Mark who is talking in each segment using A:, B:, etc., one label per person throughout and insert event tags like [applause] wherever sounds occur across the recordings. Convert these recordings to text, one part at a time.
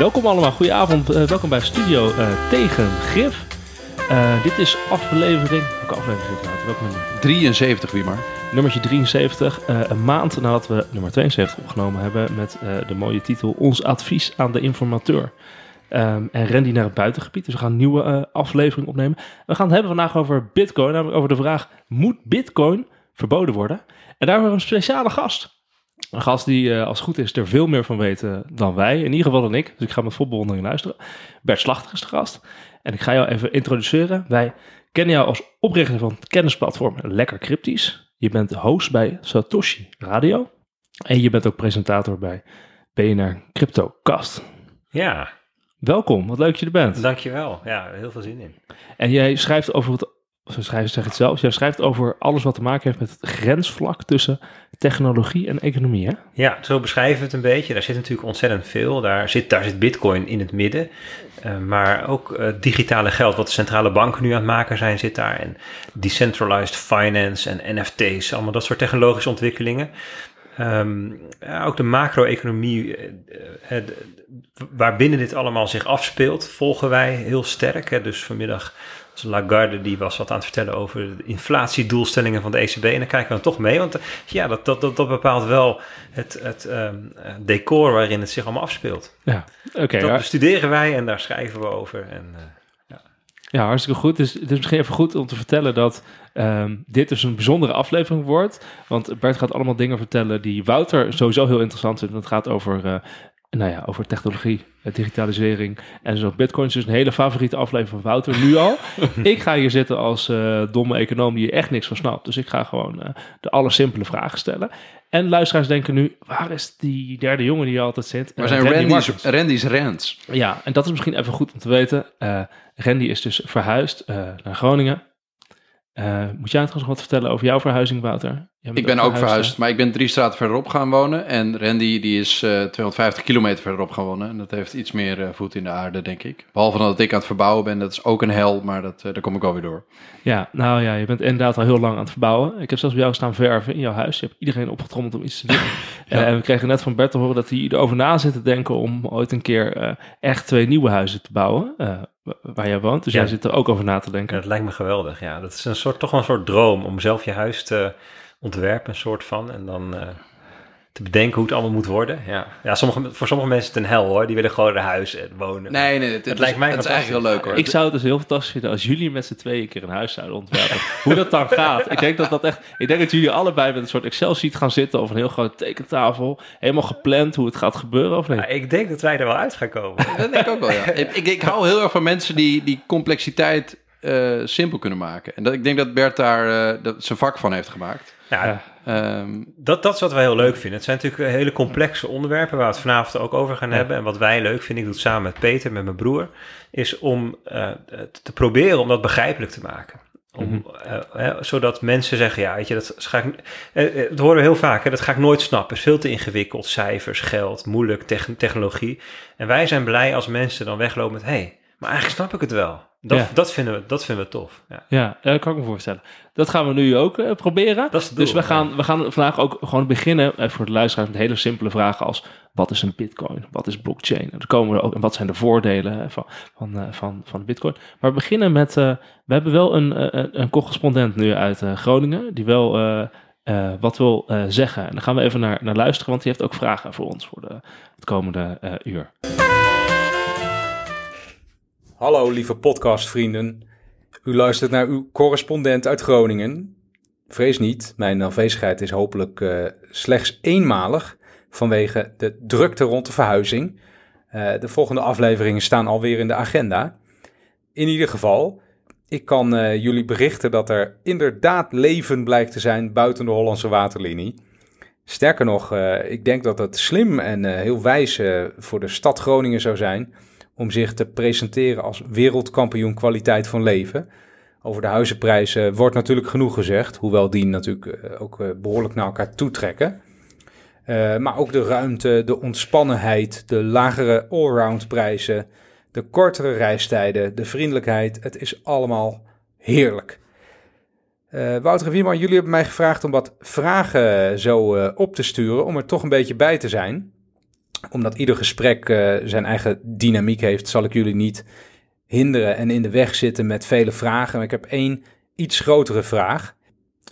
A: Welkom allemaal, goedenavond. Uh, welkom bij Studio uh, Tegen Grif. Uh, dit is aflevering. Welke aflevering zit er
B: nummer? 73, wie maar.
A: Nummertje 73. een maand nadat we nummer 72 opgenomen hebben. Met de mooie titel Ons advies aan de informateur. Um, en Randy naar het buitengebied. Dus we gaan een nieuwe aflevering opnemen. We gaan het hebben vandaag over Bitcoin. Namelijk over de vraag: moet Bitcoin verboden worden? En daar hebben we een speciale gast. Een gast die, uh, als het goed is, er veel meer van weet dan wij. In ieder geval dan ik. Dus ik ga met vol bewondering luisteren. Bert Slachter is de gast. En ik ga jou even introduceren. Wij kennen jou als oprichter van het kennisplatform Lekker Cryptisch. Je bent host bij Satoshi Radio. En je bent ook presentator bij BNR CryptoCast.
C: Ja.
A: Welkom, wat leuk dat je er bent.
C: Dankjewel, ja, heel veel zin in.
A: En jij schrijft over het zo schrijft, zeg het zelf, jij schrijft over alles wat te maken heeft met het grensvlak tussen technologie en economie, hè?
C: Ja, zo beschrijven we het een beetje. Daar zit natuurlijk ontzettend veel. Daar zit, daar zit bitcoin in het midden. Uh, maar ook uh, digitale geld, wat de centrale banken nu aan het maken zijn, zit daar. En decentralized finance en NFT's, allemaal dat soort technologische ontwikkelingen. Um, ja, ook de macro-economie, uh, waarbinnen dit allemaal zich afspeelt, volgen wij heel sterk. Hè. Dus vanmiddag Lagarde die was wat aan het vertellen over de inflatiedoelstellingen van de ECB. En dan kijken we dan toch mee, want ja, dat, dat, dat, dat bepaalt wel het, het um, decor waarin het zich allemaal afspeelt.
A: Ja, oké.
C: dat bestuderen wij en daar schrijven we over. En, uh,
A: ja. ja, hartstikke goed. Dus het is misschien even goed om te vertellen dat um, dit dus een bijzondere aflevering wordt. Want Bert gaat allemaal dingen vertellen die Wouter sowieso heel interessant vindt. Het gaat over uh, nou ja, over technologie, eh, digitalisering en zo. Bitcoin is dus een hele favoriete aflevering van Wouter, nu al. [laughs] ik ga hier zitten als uh, domme econoom die er echt niks van snapt. Dus ik ga gewoon uh, de allersimpele vragen stellen. En luisteraars denken nu, waar is die derde jongen die altijd zit?
B: Waar zijn Randy Randy's, Randy's Rants?
A: Ja, en dat is misschien even goed om te weten. Randy is dus verhuisd naar Groningen. Moet jij trouwens wat vertellen over jouw verhuizing, Wouter?
B: Ik ben ook verhuisd, maar ik ben drie straten verderop gaan wonen. En Randy die is uh, eh, 250 kilometer verderop gaan wonen. En dat heeft iets meer uh, voet in de aarde, denk ik. Behalve dat ik aan het verbouwen ben, dat is ook een hel, maar dat, daar kom ik wel weer door.
A: Ja, nou ja, je bent inderdaad al heel lang aan het verbouwen. Ik heb zelfs bij jou staan verven in jouw huis. Je hebt iedereen opgetrommeld om iets te doen. [laughs] ja. En we kregen net van Bert te horen dat hij erover na zit te denken om ooit een keer echt twee nieuwe huizen te bouwen waar jij woont. Dus jij zit er ook over na te denken.
C: dat lijkt me geweldig, ja. Dat is een soort, toch wel een soort droom om zelf je huis te ontwerpen, een soort van. En dan uh, te bedenken hoe het allemaal moet worden. Ja, ja sommige, voor sommige mensen is het een hel hoor. Die willen gewoon naar huis en wonen.
B: Nee, nee, het, het lijkt mij het is eigenlijk heel leuk hoor.
A: Ik zou het dus heel fantastisch vinden als jullie met z'n tweeën een keer een huis zouden ontwerpen. [laughs] hoe dat dan gaat. Ik denk dat dat echt. Ik denk dat jullie allebei met een soort Excel-sheet gaan zitten of een heel grote tekentafel. Helemaal gepland hoe het gaat gebeuren of niet? Ja,
C: ik denk dat wij er wel uit gaan komen. [laughs]
B: dat denk ik ook wel, ja. ik, ik, hou heel erg van mensen die, die complexiteit uh, simpel kunnen maken. En dat, ik denk dat Bert daar uh, dat zijn vak van heeft gemaakt.
C: Ja, um, dat, dat is wat wij heel leuk vinden. Het zijn natuurlijk hele complexe onderwerpen waar we het vanavond ook over gaan hebben. En wat wij leuk vinden, ik doe het samen met Peter, met mijn broer, is om uh, te proberen om dat begrijpelijk te maken. Om, mm -hmm. zodat mensen zeggen, ja, weet je, dat ga ik, uh, dat horen we heel vaak, hè, dat ga ik nooit snappen. Het is veel te ingewikkeld, cijfers, geld, moeilijk, technologie. En wij zijn blij als mensen dan weglopen met, hé, hey, maar eigenlijk snap ik het wel. Dat, dat, vinden, we, dat vinden we tof. Ja.
A: ja, dat kan ik me voorstellen. Dat gaan we nu ook uh, proberen. Dus we gaan, we gaan vandaag ook gewoon beginnen uh, voor de luisteraars met hele simpele vragen als wat is een bitcoin? Wat is blockchain? En, dan komen we ook, en wat zijn de voordelen van, van, uh, van, van bitcoin? Maar we beginnen met, we hebben wel een, een, een correspondent nu uit Groningen die wel wat wil zeggen. En dan gaan we even naar, naar luisteren, want die heeft ook vragen voor ons voor de, het komende uur.
D: Hallo lieve podcastvrienden. U luistert naar uw correspondent uit Groningen. Vrees niet, mijn afwezigheid is hopelijk uh, slechts eenmalig vanwege de drukte rond de verhuizing. Uh, de volgende afleveringen staan alweer in de agenda. In ieder geval, ik kan uh, jullie berichten dat er inderdaad leven blijkt te zijn buiten de Hollandse waterlinie. Sterker nog, ik denk dat het slim en heel wijs voor de stad Groningen zou zijn om zich te presenteren als wereldkampioen kwaliteit van leven. Over de huizenprijzen wordt natuurlijk genoeg gezegd, hoewel die natuurlijk eh, ook eh, behoorlijk naar elkaar toetrekken. Uh, maar ook de ruimte, de ontspannenheid, de lagere allround prijzen, de kortere reistijden, de vriendelijkheid. Het is allemaal heerlijk. Uh, Wouter Wieman, jullie hebben mij gevraagd om wat vragen zo op te sturen om er toch een beetje bij te zijn. Omdat ieder gesprek eh, zijn eigen dynamiek heeft, zal ik jullie niet hinderen en in de weg zitten met vele vragen. Maar ik heb één iets grotere vraag.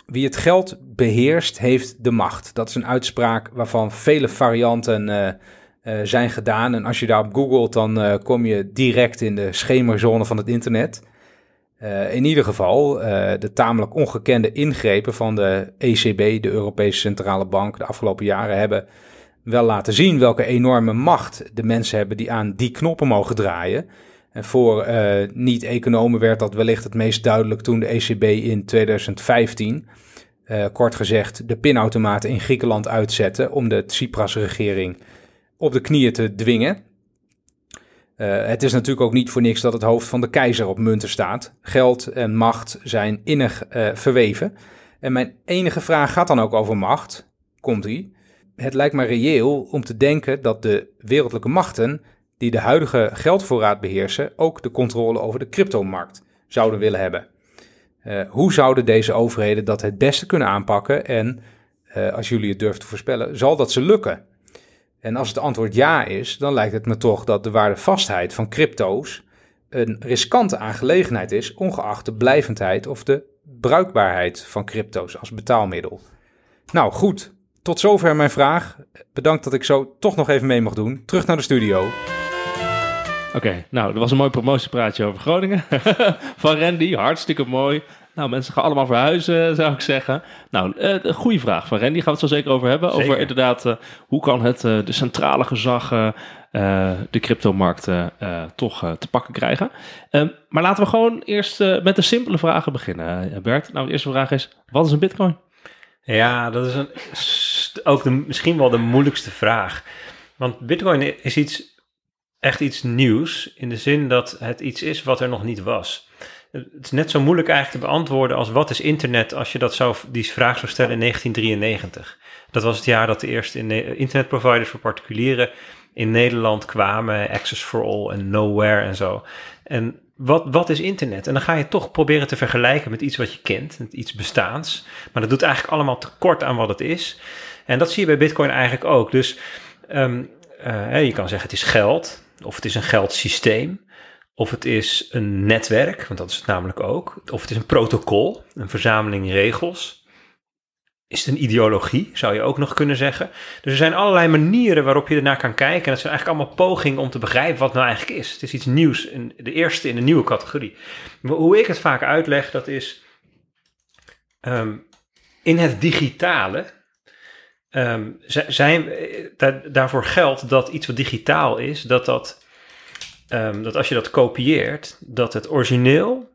D: Wie het geld beheerst, heeft de macht. Dat is een uitspraak waarvan vele varianten eh, eh, zijn gedaan. En als je daarop googelt, dan kom je direct in de schemerzone van het internet. In ieder geval, de tamelijk ongekende ingrepen van de ECB, de Europese Centrale Bank, de afgelopen jaren hebben wel laten zien welke enorme macht de mensen hebben die aan die knoppen mogen draaien. En voor eh, niet-economen werd dat wellicht het meest duidelijk toen de ECB in 2015, eh, kort gezegd, de pinautomaten in Griekenland uitzette om de Tsipras-regering op de knieën te dwingen. Eh, het is natuurlijk ook niet voor niks dat het hoofd van de keizer op munten staat. Geld en macht zijn innig verweven. En mijn enige vraag gaat dan ook over macht. Komt ie? Het lijkt me reëel om te denken dat de wereldlijke machten die de huidige geldvoorraad beheersen ook de controle over de cryptomarkt zouden willen hebben. Eh, hoe zouden deze overheden dat het beste kunnen aanpakken? En eh, als jullie het durven te voorspellen, zal dat ze lukken? En als het antwoord ja is, dan lijkt het me toch dat de waardevastheid van crypto's een riskante aangelegenheid is, ongeacht de blijvendheid of de bruikbaarheid van crypto's als betaalmiddel. Nou goed, tot zover mijn vraag. Bedankt dat ik zo toch nog even mee mag doen. Terug naar de studio.
A: Oké, nou, dat was een mooi promotiepraatje over Groningen. [laughs] Van Randy, hartstikke mooi. Nou, mensen gaan allemaal verhuizen, zou ik zeggen. Nou, eh, een goede vraag van Randy, gaan we het zo zeker over hebben.
C: Zeker.
A: Over inderdaad, eh, hoe kan het eh, de centrale gezag de cryptomarkten eh, toch eh, te pakken krijgen. Ehm, maar laten we gewoon eerst eh, met de simpele vragen beginnen, Bert. Nou, de eerste vraag is, wat is een bitcoin?
C: Ja, dat is een, ook de, misschien wel de moeilijkste vraag. Want Bitcoin is iets, echt iets nieuws in de zin dat het iets is wat er nog niet was. Het is net zo moeilijk eigenlijk te beantwoorden als wat is internet als je dat zou, die vraag zou stellen in 1993. Dat was het jaar dat de eerste in- internetproviders voor particulieren in Nederland kwamen, Access for All en Nowhere en zo. En wat, wat is internet? En dan ga je toch proberen te vergelijken met iets wat je kent, iets bestaans. Maar dat doet eigenlijk allemaal tekort aan wat het is. En dat zie je bij Bitcoin eigenlijk ook. Dus ehm, eh, je kan zeggen het is geld, of het is een geldsysteem, of het is een netwerk, want dat is het namelijk ook, of het is een protocol, een verzameling regels. Is het een ideologie, zou je ook nog kunnen zeggen. Dus er zijn allerlei manieren waarop je ernaar kan kijken. En dat zijn eigenlijk allemaal pogingen om te begrijpen wat nou eigenlijk is. Het is iets nieuws, de eerste in een nieuwe categorie. Hoe ik het vaak uitleg, dat is ehm, in het digitale. Ehm, zijn, eh, daar, daarvoor geldt dat iets wat digitaal is, dat, dat, ehm, dat als je dat kopieert, dat het origineel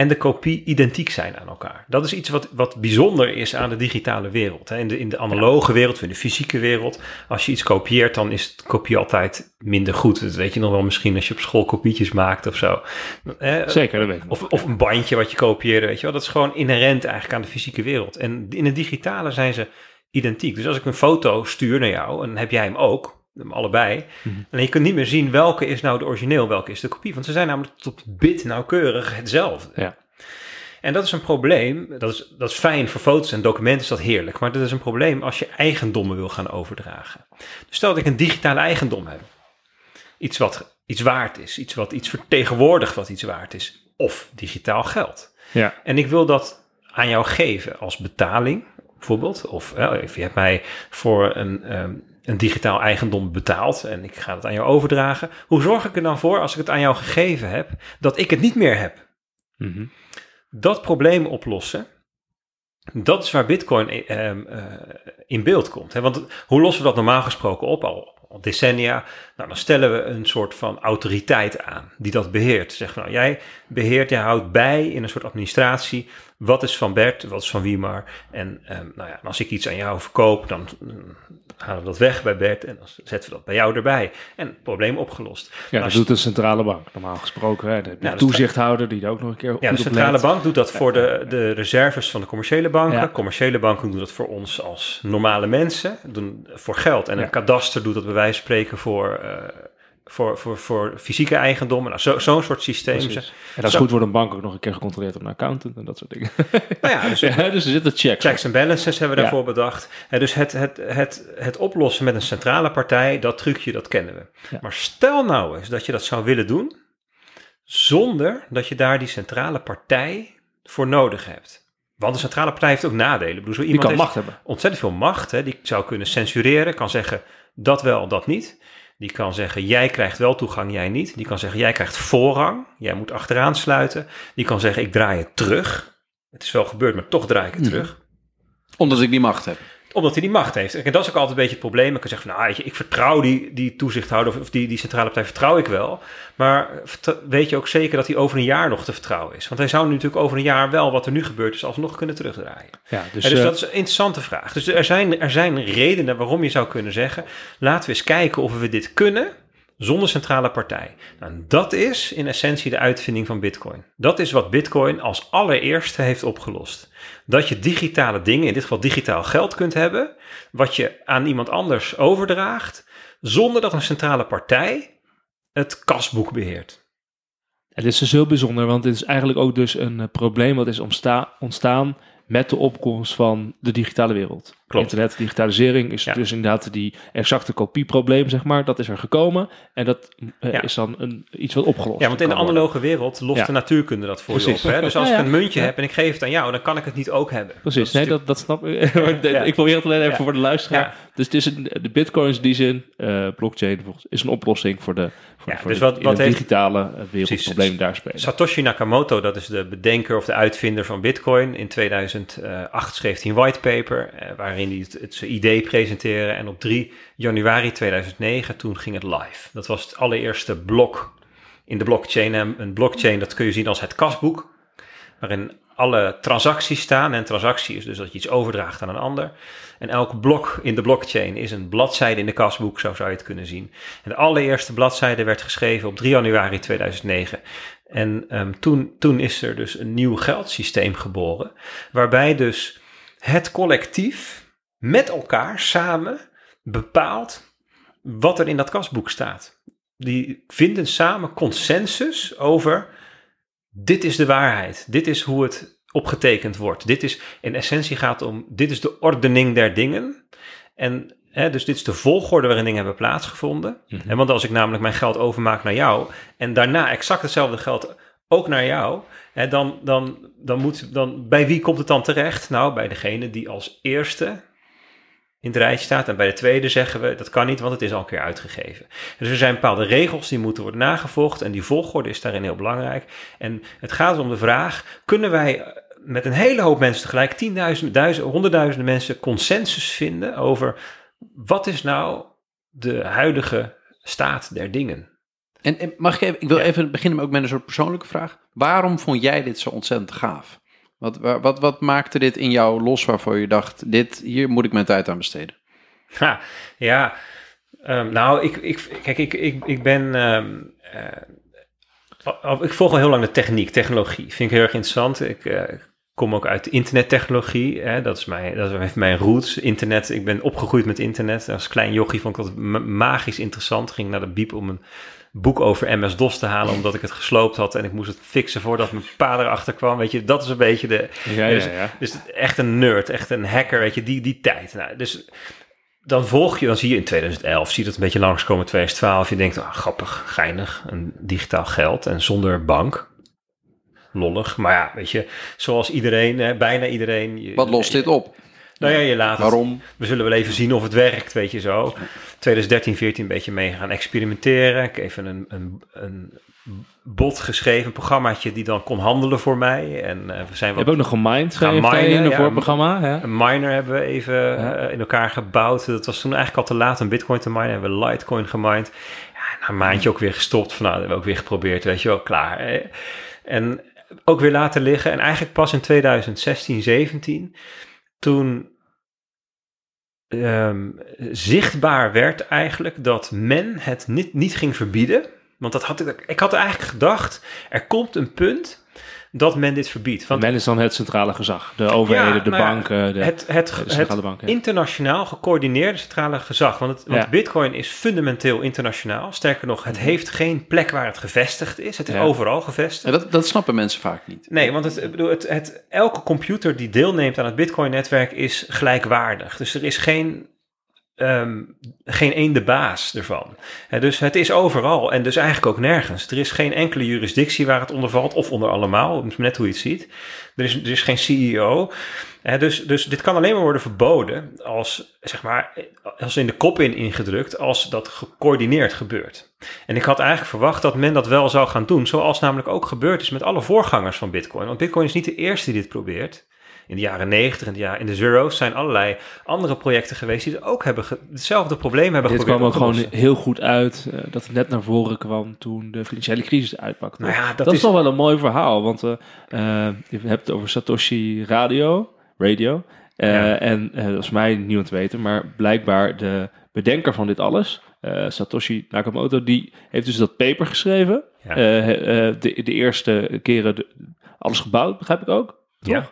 C: en de kopie identiek zijn aan elkaar. Dat is iets wat, wat bijzonder is aan de digitale wereld. hè. In, de, in de analoge wereld, in de fysieke wereld, als je iets kopieert, dan is de kopie altijd minder goed. Dat weet je nog wel misschien als je op school kopietjes maakt of zo. Eh,
A: Zeker, dat weet ik
C: of, of een bandje wat je kopieerde, weet je wel. Dat is gewoon inherent eigenlijk aan de fysieke wereld. En in het digitale zijn ze identiek. Dus als ik een foto stuur naar jou, en dan heb jij hem ook, hem allebei.
A: Mhm.
C: En je kunt niet meer zien welke is nou de origineel, welke is de kopie. Want ze zijn namelijk tot bit nauwkeurig hetzelfde.
A: Ja.
C: En dat is een probleem. Dat is, dat is fijn voor foto's en documenten, is dat heerlijk. Maar dat is een probleem als je eigendommen wil gaan overdragen. Dus stel dat ik een digitale eigendom heb. Iets wat iets waard is. Iets wat iets vertegenwoordigt wat iets waard is. Of digitaal geld.
A: Ja.
C: En ik wil dat aan jou geven als betaling, bijvoorbeeld. Of je hebt mij voor een, ehm, een digitaal eigendom betaald en ik ga het aan jou overdragen. Hoe zorg ik er dan voor, als ik het aan jou gegeven heb, dat ik het niet meer heb?
A: Mhm.
C: Dat probleem oplossen, dat is waar Bitcoin eh, ehm, eh, in beeld komt. Hè? Want hoe lossen we dat normaal gesproken op? Al, al decennia. Nou, dan stellen we een soort van autoriteit aan die dat beheert. Zeg van, nou, jij beheert, jij houdt bij in een soort administratie. Wat is van Bert, wat is van Wiemar? En ehm, nou ja, als ik iets aan jou verkoop, dan mm, halen we dat weg bij Bert en dan zetten we dat bij jou erbij. En probleem opgelost.
A: Ja, dat
C: Als-
A: doet de centrale bank normaal gesproken. Hè. De,
C: dat is-
A: toezichthouder die er ook nog een keer
C: Ja, de centrale
A: let.
C: bank doet dat voor de, de reserves van de commerciële banken.
A: Ja.
C: Commerciële banken doen dat voor ons als normale mensen, doen voor geld. En
A: Ja.
C: een kadaster doet dat bij wijze van spreken voor, eh, voor, voor, voor fysieke eigendommen. Nou, zo, zo'n soort systeem.
A: En dat is
C: Zo-
A: goed, wordt een bank ook nog een keer gecontroleerd door een accountant en dat soort dingen. [laughs]
C: Nou ja, dus [laughs]
A: ja, dus er zitten checks.
C: Checks and balances hebben we
A: Ja.
C: daarvoor bedacht. En dus het, het, het, het oplossen met een centrale partij, dat trucje, dat kennen we.
A: Ja.
C: Maar stel nou eens dat je dat zou willen doen, zonder dat je daar die centrale partij voor nodig hebt. Want een centrale partij heeft ook nadelen. Ik bedoel, zo
A: Die
C: iemand
A: kan macht hebben.
C: ontzettend veel macht. Hè? Die zou kunnen censureren, kan zeggen dat wel, dat niet. Die kan zeggen, jij krijgt wel toegang, jij niet. Die kan zeggen, jij krijgt voorrang, jij moet achteraan sluiten. Die kan zeggen, ik draai het terug. Het is wel gebeurd, maar toch draai ik het
B: Mhm.
C: terug
B: Omdat ik die macht heb.
C: Omdat hij die macht heeft. En dat is ook altijd een beetje het probleem. Ik kan zeggen van, nou, weet je, ik vertrouw die, die toezichthouder of, die, die centrale partij vertrouw ik wel. Maar weet je ook zeker dat hij over een jaar nog te vertrouwen is? Want hij zou nu natuurlijk over een jaar wel wat er nu gebeurd is alsnog kunnen terugdraaien.
A: Ja, dus,
C: Dus, dus
A: eh,
C: dat is een interessante vraag. Dus er zijn, er zijn redenen waarom je zou kunnen zeggen, laten we eens kijken of we dit kunnen zonder centrale partij. Nou, dat is in essentie de uitvinding van Bitcoin. Dat is wat Bitcoin als allereerste heeft opgelost. Dat je digitale dingen, in dit geval digitaal geld kunt hebben, wat je aan iemand anders overdraagt, zonder dat een centrale partij het kasboek beheert.
A: Dit is dus heel bijzonder, want dit is eigenlijk ook dus een eh, probleem wat is ontstaan met de opkomst van de digitale wereld.
C: Klopt.
A: Internet, digitalisering is
C: Ja.
A: dus inderdaad die exacte kopieprobleem, zeg maar. Dat is er gekomen en dat eh,
C: Ja.
A: is dan een, iets wat opgelost
C: Ja, want in de
A: worden.
C: analoge wereld lost
A: Ja.
C: de natuurkunde dat voor
A: Precies.
C: je op. Hè? Dus als ik een muntje heb en ik geef het aan jou, dan kan ik het niet ook hebben.
A: Precies,
C: is
A: nee, dat, dat snap ik. [laughs] [laughs] Ik probeer het alleen even voor de luisteraar.
C: Ja.
A: Dus het is een, de bitcoins in die zin, eh, blockchain volgens- is een oplossing voor de, voor,
C: Ja,
A: voor
C: dus
A: de,
C: wat-
A: in
C: wat heeft-
A: digitale eh, wereld
C: Precies.
A: probleem daar spelen.
C: Satoshi Nakamoto, dat is de bedenker of de uitvinder van Bitcoin. In 2008 schreef hij een whitepaper eh, waarin hij het, het zijn idee presenteerde. En op 3 januari 2009, toen ging het live. Dat was het allereerste blok in de blockchain. En een blockchain, dat kun je zien als het kasboek, waarin alle transacties staan. En transactie is dus dat je iets overdraagt aan een ander. En elk blok in de blockchain is een bladzijde in de kasboek, zo zou je het kunnen zien. En de allereerste bladzijde werd geschreven op 3 januari 2009. En ehm, toen, toen is er dus een nieuw geldsysteem geboren, waarbij dus het collectief met elkaar samen bepaalt wat er in dat kasboek staat. Die vinden samen consensus over dit is de waarheid, dit is hoe het opgetekend wordt. Dit is in essentie gaat om dit is de ordening der dingen. En hè, dus dit is de volgorde waarin dingen hebben plaatsgevonden. En want als ik namelijk mijn geld overmaak naar jou en daarna exact hetzelfde geld ook naar jou, hè, dan, dan, dan moet dan bij wie komt het dan terecht? Nou, bij degene die als eerste in het rijtje staat. En bij de tweede zeggen we dat kan niet, want het is al een keer uitgegeven. Dus er zijn bepaalde regels die moeten worden nagevolgd en die volgorde is daarin heel belangrijk. En het gaat om de vraag: kunnen wij eh, met een hele hoop mensen tegelijk, tienduizenden, duizenden, honderdduizenden mensen, consensus vinden over wat is nou de huidige staat der dingen?
B: En, en mag ik even, ik wil
C: Ja.
B: even beginnen ook met een soort persoonlijke vraag. Waarom vond jij dit zo ontzettend gaaf? Wat, wa- wat, wat maakte dit in jou los waarvoor je dacht, dit, hier moet ik mijn tijd aan besteden?
C: Ja, ehm, nou, ik, ik, kijk, ik, ik, ben. ehm, eh, ik volg al heel lang de techniek, technologie. Vind ik heel erg interessant. Ik eh, kom ook uit internettechnologie. Hè, dat, is mijn, dat heeft mijn roots. Internet, ik ben opgegroeid met internet. Als klein jochie vond ik dat ma- magisch interessant. Ging naar de biep om een boek over MS-DOS te halen, omdat ik het gesloopt had en ik moest het fixen voordat mijn pa erachter kwam. Weet je, dat is een beetje de,
A: Ja,
C: dus,
A: ja, ja.
C: dus echt een nerd, echt een hacker, weet je, die, die tijd. Nou, dus dan volg je, dan zie je in 2011, zie je dat een beetje langskomen, 2012. Je denkt, ah, grappig, geinig, een digitaal geld en zonder bank. Lollig, maar ja, weet je, zoals iedereen, hè, bijna iedereen. je-
B: Wat lost dit op?
C: Nou ja, je laat het-
B: Waarom?
C: we zullen wel even zien of het werkt, weet je zo. 2013, 14 een beetje mee gaan experimenteren. Ik heb even een, een, een bot geschreven, een programmaatje die dan kon handelen voor mij. En eh, we zijn wat
A: hebt ook nog gemined,
C: Gaan minen,
A: in een
C: ja.
A: voorprogramma. Ja.
C: een miner hebben we even
A: Ja.
C: eh, in elkaar gebouwd. Dat was toen eigenlijk al te laat om bitcoin te minen. Hebben we Litecoin gemined. Ja, na een maandje ook weer gestopt. Van, nou, dat hebben we ook weer geprobeerd. Weet je wel, klaar. En ook weer laten liggen. En eigenlijk pas in 2016, 17, toen ehm, zichtbaar werd eigenlijk dat men het niet, niet ging verbieden. Want dat had ik, ik had eigenlijk gedacht, er komt een punt dat men dit verbiedt. Want
A: Men is dan het centrale gezag. De overheden,
C: Ja,
A: de
C: nou ja,
A: banken, de,
C: het, het,
A: de
C: het,
A: centrale banken. ja.
C: internationaal gecoördineerde centrale gezag. Want, het, want
A: Ja.
C: Bitcoin is fundamenteel internationaal. Sterker nog, het heeft geen plek waar het gevestigd is. Het is
A: Mhm. Ja.
C: overal gevestigd.
B: Ja, dat, dat snappen mensen vaak niet.
C: Nee, want het, bedoel, het, het, elke computer die deelneemt aan het Bitcoin-netwerk is gelijkwaardig. Dus er is geen, ehm, geen één de baas ervan. Dus het is overal en dus eigenlijk ook nergens. Er is geen enkele jurisdictie waar het onder valt, of onder allemaal, net hoe je het ziet. Er is, er is geen CEO. Dus, dus dit kan alleen maar worden verboden als, zeg maar, als in de kop in ingedrukt, als dat gecoördineerd gebeurt. En ik had eigenlijk verwacht dat men dat wel zou gaan doen, zoals namelijk ook gebeurd is met alle voorgangers van Bitcoin. Want Bitcoin is niet de eerste die dit probeert. In de jaren 90 en de jaren, in de zero's zijn allerlei andere projecten geweest die ook hebben ge- hetzelfde probleem hebben
A: Dit kwam ook gewoon heel goed uit eh, dat het net naar voren kwam toen de financiële crisis uitpakte.
C: Nou ja, dat,
A: dat, is toch wel een mooi verhaal, want eh, eh, je hebt het over Satoshi Radio, radio
C: Ja.
A: en dat is mij niemand weten, maar blijkbaar de bedenker van dit alles, Satoshi Nakamoto, die heeft dus dat paper geschreven.
C: Ja.
A: De, de eerste keren de- alles gebouwd, begrijp ik ook. Toch?
C: Ja.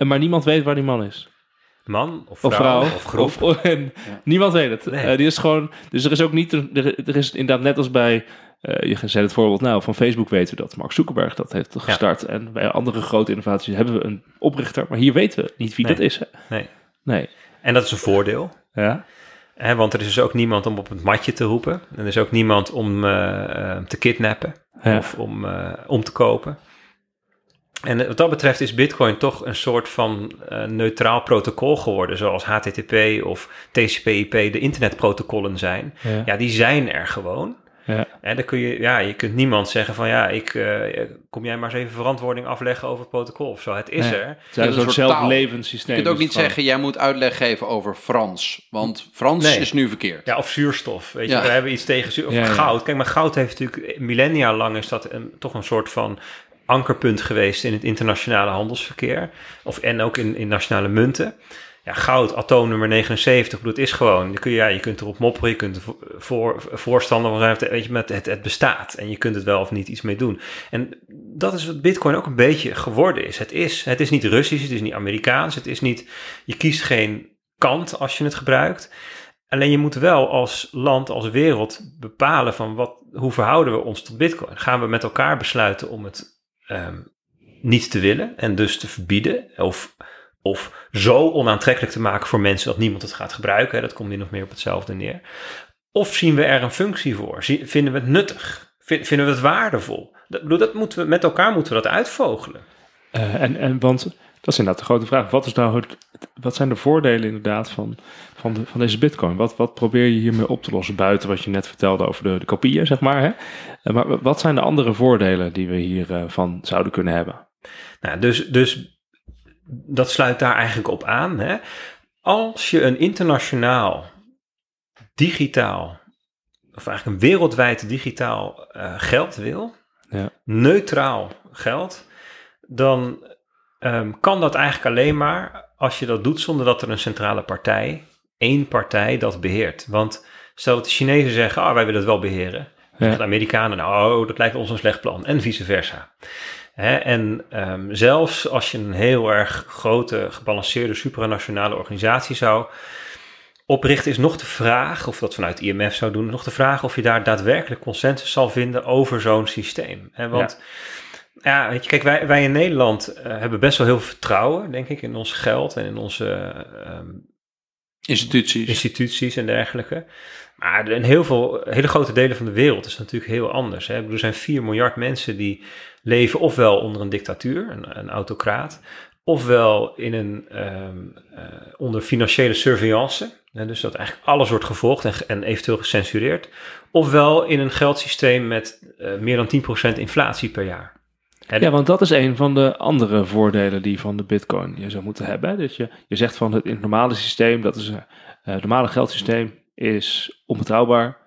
A: En maar niemand weet waar die man is.
C: man of
A: Of
C: vrouw, of groep.
A: Of- en Niemand weet het.
C: Nee.
A: Eh, die is gewoon, dus er is ook niet, een- er, er is inderdaad net als bij, eh, je zei het voorbeeld nou, van Facebook weten we dat Mark Zuckerberg dat heeft gestart. En bij andere grote innovaties hebben we een oprichter, maar hier weten we niet wie
C: Nee.
A: dat is. Hè?
C: Nee.
A: Nee.
C: En dat is een voordeel.
A: Ja.
C: Hè, want er is dus ook niemand om op het matje te roepen. En er is ook niemand om eh, te kidnappen
A: Ja.
C: of om, eh, om te kopen. En wat dat betreft is Bitcoin toch een soort van eh, neutraal protocol geworden, zoals HTTP of TCP/IP de internetprotocollen zijn.
A: Ja.
C: Ja, die zijn er gewoon.
A: Ja.
C: En dan kun je, ja, je kunt niemand zeggen van ja, ik, eh, kom jij maar eens even verantwoording afleggen over het protocol of zo. Het is
A: Nee.
C: er.
A: Het is een
B: een
A: soort zelflevend systeem.
B: Je kunt ook niet zeggen, jij moet uitleg geven over Frans. Want Frans
C: Nee.
B: is nu verkeerd.
C: Ja, of zuurstof. Weet je, we hebben iets tegen zuur. Of
A: Ja, ja.
C: goud. Kijk, maar goud heeft natuurlijk millennia lang is dat een, toch een soort van ankerpunt geweest in het internationale handelsverkeer. Of, en ook in, in nationale munten. Ja, goud, atoomnummer 79, ik bedoel, het is gewoon, je, kun, ja, je kunt erop mopperen, je kunt voor, voorstander van zijn, weet je, met het, het bestaat. En je kunt het wel of niet iets mee doen. En dat is wat Bitcoin ook een beetje geworden is. Het is, het is niet Russisch, het is niet Amerikaans, het is niet, je kiest geen kant als je het gebruikt. Alleen je moet wel als land, als wereld bepalen van wat, hoe verhouden we ons tot Bitcoin. Gaan we met elkaar besluiten om het ehm, niet te willen en dus te verbieden of, of zo onaantrekkelijk te maken voor mensen dat niemand het gaat gebruiken. Dat komt min of meer op hetzelfde neer. Of zien we er een functie voor? Vinden we het nuttig? Vin- Vinden we het waardevol? Dat, dat moeten we, met elkaar moeten we dat uitvogelen.
A: Eh, en, en want dat is inderdaad de grote vraag. Wat, is nou het, wat zijn de voordelen inderdaad van, van, de, van deze bitcoin? Wat, wat probeer je hiermee op te lossen buiten wat je net vertelde over de, de kopieën, zeg maar. Hè? Eh, maar wat zijn de andere voordelen die we hiervan zouden kunnen hebben?
C: Nou, dus, dus dat sluit daar eigenlijk op aan. Hè? Als je een internationaal, digitaal, of eigenlijk een wereldwijd digitaal eh, geld wil,
A: Ja.
C: neutraal geld, dan ehm, kan dat eigenlijk alleen maar als je dat doet zonder dat er een centrale partij, één partij, dat beheert. Want stel dat de Chinezen zeggen, ah, wij willen het wel beheren.
A: Ja.
C: De Amerikanen, nou, oh, dat lijkt ons een slecht plan. En vice versa. Hè, en ehm, zelfs als je een heel erg grote, gebalanceerde, supranationale organisatie zou oprichten, is nog de vraag, of dat vanuit IMF zou doen, nog de vraag of je daar daadwerkelijk consensus zal vinden over zo'n systeem. Hè, want ja. Weet je, kijk, wij, wij in Nederland eh, hebben best wel heel veel vertrouwen, denk ik, in ons geld en in onze ehm,
B: Instituties.
C: instituties en dergelijke. Maar in heel veel, hele grote delen van de wereld is het natuurlijk heel anders. Hè. Bedoel, Er zijn 4 miljard mensen die leven ofwel onder een dictatuur, een, een autocraat, ofwel in een, ehm, eh, onder financiële surveillance. Hè, dus dat eigenlijk alles wordt gevolgd en, en eventueel gecensureerd. Ofwel in een geldsysteem met eh, meer dan 10% inflatie per jaar.
A: Ja, want dat is een van de andere voordelen die van de bitcoin je zou moeten hebben. Dat je, je zegt van het, in het normale systeem, dat is eh, het normale geldsysteem is onbetrouwbaar.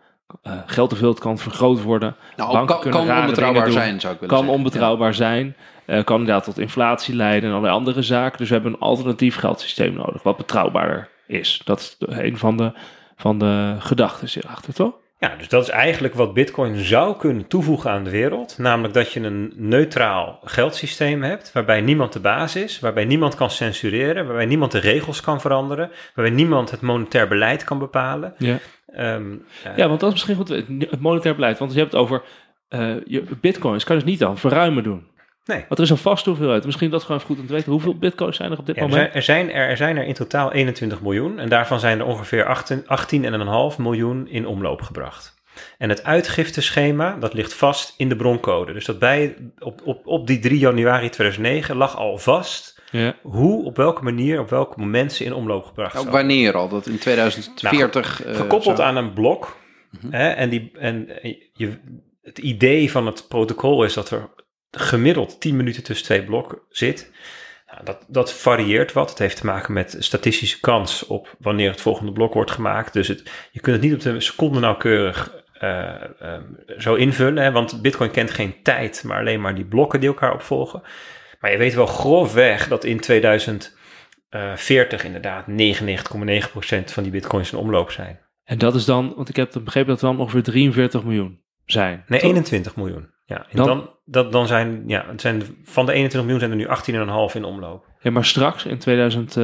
A: Geld te veel kan vergroot worden.
B: Nou,
A: Banken
B: kan,
A: kunnen
B: kan onbetrouwbaar zijn, zou ik willen
A: kan
B: zeggen.
A: onbetrouwbaar zijn. kan inderdaad tot inflatie leiden en allerlei andere zaken. Dus we hebben een alternatief geldsysteem nodig, wat betrouwbaarder is. Dat is een van de, van de gedachten hierachter, toch?
C: Ja, dus dat is eigenlijk wat Bitcoin zou kunnen toevoegen aan de wereld. Namelijk dat je een neutraal geldsysteem hebt, waarbij niemand de baas is, waarbij niemand kan censureren, waarbij niemand de regels kan veranderen, waarbij niemand het monetair beleid kan bepalen.
A: Ja.
C: Ehm, eh,
A: ja, want dat is misschien goed, het monetair beleid. Want je hebt het over eh, je bitcoins, kan dus niet dan verruimen doen.
C: Nee.
A: Want er is een vaste hoeveelheid. Misschien dat gewoon even goed om te weten. Hoeveel bitcoins zijn er op dit
C: Ja, er,
A: moment?
C: zijn, er, zijn er, er zijn er in totaal 21 miljoen en daarvan zijn er ongeveer 18 18,5 miljoen in omloop gebracht. En het uitgifteschema, dat ligt vast in de broncode. Dus dat bij, op, op, op die 3 januari 2009 lag al vast
A: Ja.
C: hoe, op welke manier, op welk moment ze in omloop gebracht
B: Ook
C: zouden
B: wanneer al? Dat in 2040... eh,
C: Nou, gekoppeld
B: zo?
C: aan een blok.
B: Mhm.
C: hè, en die, en je, het idee van het protocol is dat er gemiddeld 10 minuten tussen twee blokken zit. Nou, dat, dat varieert wat. Het heeft te maken met statistische kans op wanneer het volgende blok wordt gemaakt. Dus het, je kunt het niet op de seconde nauwkeurig eh, ehm, zo invullen. Hè, want Bitcoin kent geen tijd, maar alleen maar die blokken die elkaar opvolgen. Maar je weet wel grofweg dat in 2040 inderdaad 99,9% van die bitcoins in omloop zijn.
A: En dat is dan, want ik heb begrepen dat er dan ongeveer 43 miljoen zijn.
C: Nee,
A: Toch?
C: 21 miljoen. Ja, en
A: Dan-
C: dan, dat, dan zijn, ja, het zijn, van de 21 miljoen zijn er nu 18,5 in omloop.
A: Ja, maar straks in 2000... eh,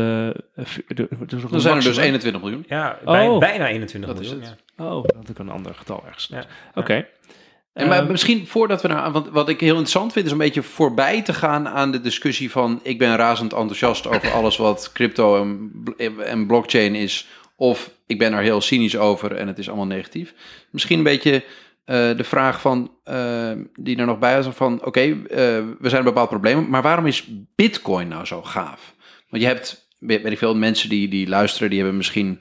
A: dus
B: Dan zijn er dus
A: maximum.
B: 21 miljoen.
C: Ja,
A: Oh.
C: bij, bijna 21
B: Dat is
C: miljoen.
B: het.
C: ja.
A: Oh, dat had ik een ander getal ergens.
C: Ja.
A: Oké.
B: En maar
A: Ehm,
B: misschien voordat we naar, want wat ik heel interessant vind, is een beetje voorbij te gaan aan de discussie van ik ben razend enthousiast over alles wat crypto en, en blockchain is, of ik ben er heel cynisch over en het is allemaal negatief. Misschien een beetje eh, de vraag van eh, die er nog bij was van oké, eh, we zijn een bepaald probleem, maar waarom is Bitcoin nou zo gaaf? Want je hebt, weet ik veel, mensen die, die luisteren, die hebben misschien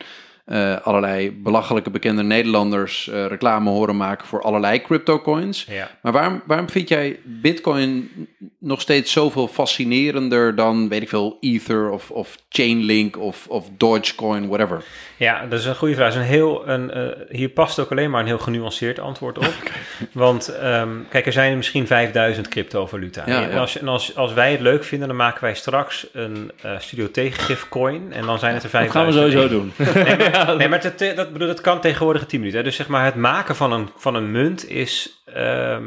B: eh, allerlei belachelijke bekende Nederlanders eh, reclame horen maken voor allerlei cryptocoins.
C: Ja.
B: Maar waarom, waarom vind jij Bitcoin nog steeds zoveel fascinerender dan, weet ik veel, Ether of, of Chainlink of, of Dogecoin, whatever?
C: Ja, dat is een goede vraag. Dat een heel, een, eh, hier past ook alleen maar een heel genuanceerd antwoord op. [laughs] Want ehm, kijk, er zijn misschien 5000 cryptovaluta.
B: Ja,
C: en als, en als, als wij het leuk vinden, dan maken wij straks een studio tegengif coin. En dan zijn het er
A: dat
C: 5000.
A: gaan we sowieso doen. [laughs]
C: Nee, maar, nee, maar het- dat, bedoel, dat kan tegenwoordig in 10 minuten. Hè. Dus zeg maar, het maken van een, van een munt is, ehm,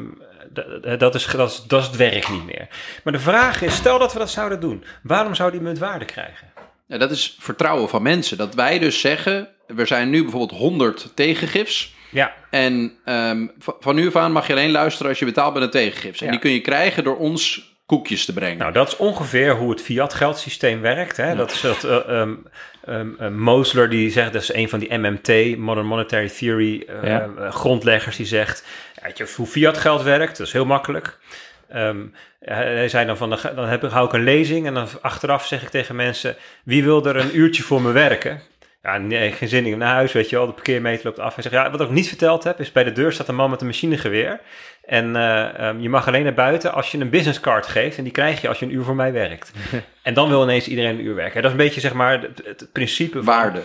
C: dat, is, dat, is, dat is het werk niet meer. Maar de vraag is, stel dat we dat zouden doen. Waarom zou die munt waarde krijgen?
B: Ja, dat is vertrouwen van mensen. Dat wij dus zeggen, er zijn nu bijvoorbeeld 100 tegengifs.
C: Ja,
B: En ehm, van nu af aan mag je alleen luisteren als je betaalt met een tegengifs. En
C: Ja.
B: die kun je krijgen door ons koekjes te brengen.
C: nou dat is ongeveer hoe het fiat geldsysteem werkt. Hè? Dat is dat, eh, ehm, ehm, eh, Mosler die zegt, dat is een van die MMT, Modern Monetary Theory eh,
A: Ja.
C: eh, grondleggers, die zegt, ja, weet je, hoe fiat geld werkt, dat is heel makkelijk. Ehm, hij zei dan van, dan, heb ik, hou ik een lezing en dan achteraf zeg ik tegen mensen, wie wil er een uurtje voor me werken? Ja, nee, geen zin in naar huis, weet je wel, de parkeermeter loopt af. Hij zegt, ja, wat ik niet verteld heb, is bij de deur staat een man met een machinegeweer. En eh, ehm, je mag alleen naar buiten als je een businesscard geeft. En die krijg je als je een uur voor mij werkt. [laughs] en dan wil ineens iedereen een uur werken. Dat is een beetje zeg maar het, het principe van...
B: Waarde.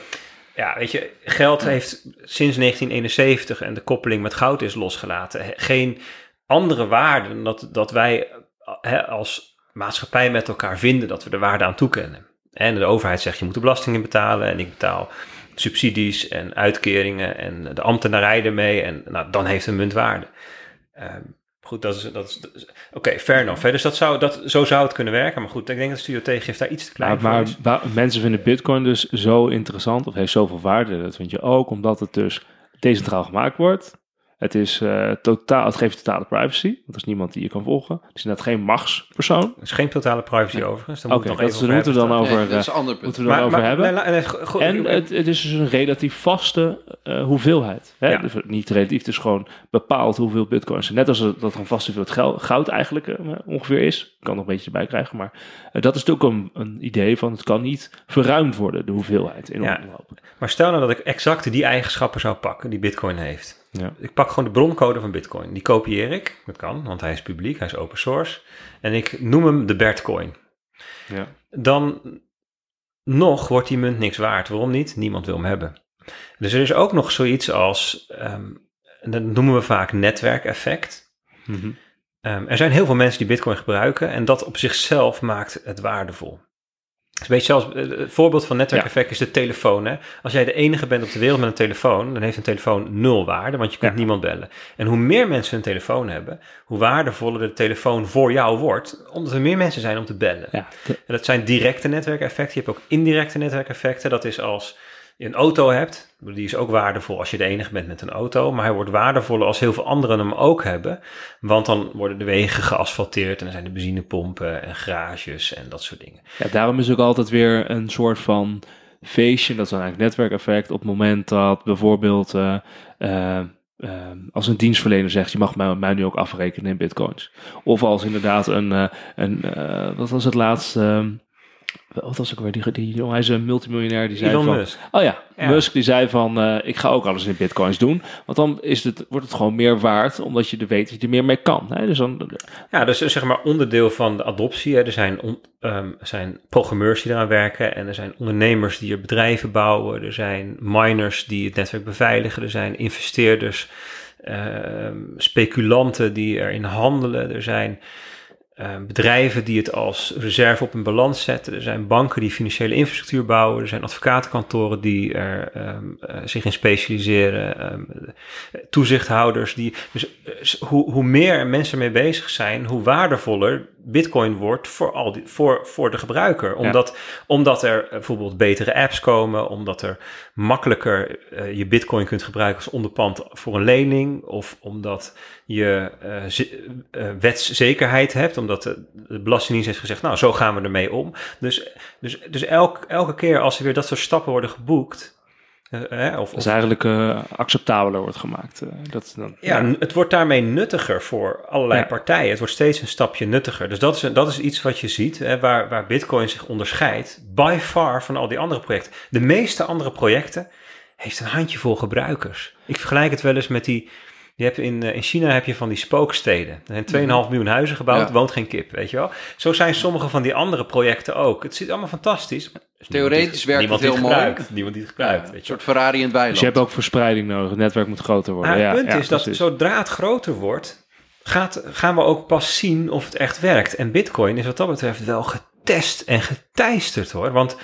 C: Ja, weet je, geld heeft sinds 1971 en de koppeling met goud is losgelaten. Geen andere waarde dan dat, dat wij hè, als maatschappij met elkaar vinden dat we de waarde aan toekennen. En de overheid zegt je moet de belastingen betalen en ik betaal subsidies en uitkeringen en de ambtenarij ermee. En nou, dan heeft een munt waarde. Ehm, goed, dat is. Dat is, Oké, fair enough. Hè? Dus dat zou, dat, zo zou het kunnen werken. Maar goed, ik denk dat de Studio Tegengift daar iets te klein
A: Maar,
C: voor
A: maar wa- mensen vinden Bitcoin dus zo interessant of heeft zoveel waarde. Dat vind je ook omdat het dus decentraal gemaakt wordt. Het, is, eh, totaal, het geeft totale privacy, want er is niemand die je kan volgen. Het is net geen machtspersoon.
C: Er is geen totale privacy overigens. Daar
A: Oké,
C: moet ik nog
A: dat
C: even
A: moeten we dan over,
B: Nee, dat is
A: eh,
B: een ander punt.
A: moeten we dan over hebben. En het, het is dus een relatief vaste eh, hoeveelheid. Hè?
C: Ja.
A: Dus niet relatief, het is gewoon bepaald hoeveel bitcoins. Net als dat er een vaste hoeveelheid goud eigenlijk ongeveer is. Kan nog een beetje erbij krijgen. Maar dat is natuurlijk een, een idee van het kan niet verruimd worden, de hoeveelheid in
C: Ja.
A: omloop.
C: Maar stel nou dat ik exact die eigenschappen zou pakken die Bitcoin heeft.
A: Ja.
C: Ik pak gewoon de broncode van Bitcoin. Die kopieer ik. Dat kan, want hij is publiek, hij is open source. En ik noem hem de Bertcoin.
A: Ja.
C: Dan nog wordt die munt niks waard. Waarom niet? Niemand wil hem hebben. Dus er is ook nog zoiets als, ehm, dat noemen we vaak netwerkeffect.
A: Mhm.
C: Ehm, er zijn heel veel mensen die Bitcoin gebruiken en dat op zichzelf maakt het waardevol. Een beetje zelfs, eh, het voorbeeld van netwerkeffect is de telefoon. Hè? Als jij de enige bent op de wereld met een telefoon, dan heeft een telefoon nul waarde, want je kunt
A: Ja.
C: niemand bellen. En hoe meer mensen een telefoon hebben, hoe waardevoller de telefoon voor jou wordt, omdat er meer mensen zijn om te bellen.
A: Ja,
C: En dat zijn directe netwerkeffecten. Je hebt ook indirecte netwerkeffecten. Dat is als je een auto hebt. Die is ook waardevol als je de enige bent met een auto. Maar hij wordt waardevoller als heel veel anderen hem ook hebben. Want dan worden de wegen geasfalteerd. En er zijn de benzinepompen en garages en dat soort dingen.
A: Ja, daarom is ook altijd weer een soort van feestje, dat is dan eigenlijk netwerkeffect, op het moment dat bijvoorbeeld eh, eh, eh, als een dienstverlener zegt, je mag mij, nu ook afrekenen in bitcoins. Of als inderdaad een, eh, een wat was het laatst, ehm, wat was ook weer, die, die jongen, hij is een multimiljonair, die zei
C: Elon
A: van,
C: Musk.
A: oh ja,
C: Ja.
A: Musk die zei van, eh, ik ga ook alles in bitcoins doen, want dan is het, wordt het gewoon meer waard, omdat je er weet dat je er meer mee kan. Hè? Dus dan,
C: Ja, dus zeg maar onderdeel van de adoptie. Hè. Er zijn, on- ehm, er zijn programmeurs die eraan werken en er zijn ondernemers die er bedrijven bouwen. Er zijn miners die het netwerk beveiligen. Er zijn investeerders, ehm, speculanten die erin handelen. Er zijn ehm, bedrijven die het als reserve op een balans zetten. Er zijn banken die financiële infrastructuur bouwen. Er zijn advocatenkantoren die er ehm, eh, zich in specialiseren. ehm, toezichthouders die. Dus eh, hoe, hoe meer mensen mee bezig zijn, hoe waardevoller Bitcoin wordt voor, al die, voor, voor de gebruiker. Omdat, omdat er eh, bijvoorbeeld betere apps komen, omdat er makkelijker eh, je Bitcoin kunt gebruiken als onderpand voor een lening, of omdat je eh, ze- wetszekerheid hebt, omdat de, de Belastingdienst heeft gezegd, nou, zo gaan we ermee om. Dus, dus, dus elk, elke keer als er weer dat soort stappen worden geboekt. Eh, hè, of,
A: eigenlijk eh, acceptabeler wordt gemaakt. eh, dat, dan,
C: ja, het wordt daarmee nuttiger voor allerlei
A: Ja.
C: partijen. Het wordt steeds een stapje nuttiger. Dus dat is, dat is iets wat je ziet, hè, waar, waar Bitcoin zich onderscheidt, by far van al die andere projecten. De meeste andere projecten heeft een handjevol gebruikers. Ik vergelijk het wel eens met die. Je hebt in, eh, in China heb je van die spooksteden. Er zijn 2,5 miljoen huizen gebouwd,
B: Ja.
C: woont geen kip, weet je wel. Zo zijn sommige van die andere projecten ook. Het zit allemaal fantastisch.
B: Theoretisch werkt
C: niemand
B: het heel mooi.
C: gebruikt. Niemand die het gebruikt, weet
B: Een soort Ferrari in het weiland.
A: Dus je hebt ook verspreiding nodig. Het netwerk moet groter worden.
C: Maar
A: ja,
C: het punt
A: ja,
C: is dat
A: precies.
C: zodra het groter wordt, gaat, gaan we ook pas zien of het echt werkt. En Bitcoin is wat dat betreft wel getest en geteisterd hoor. Want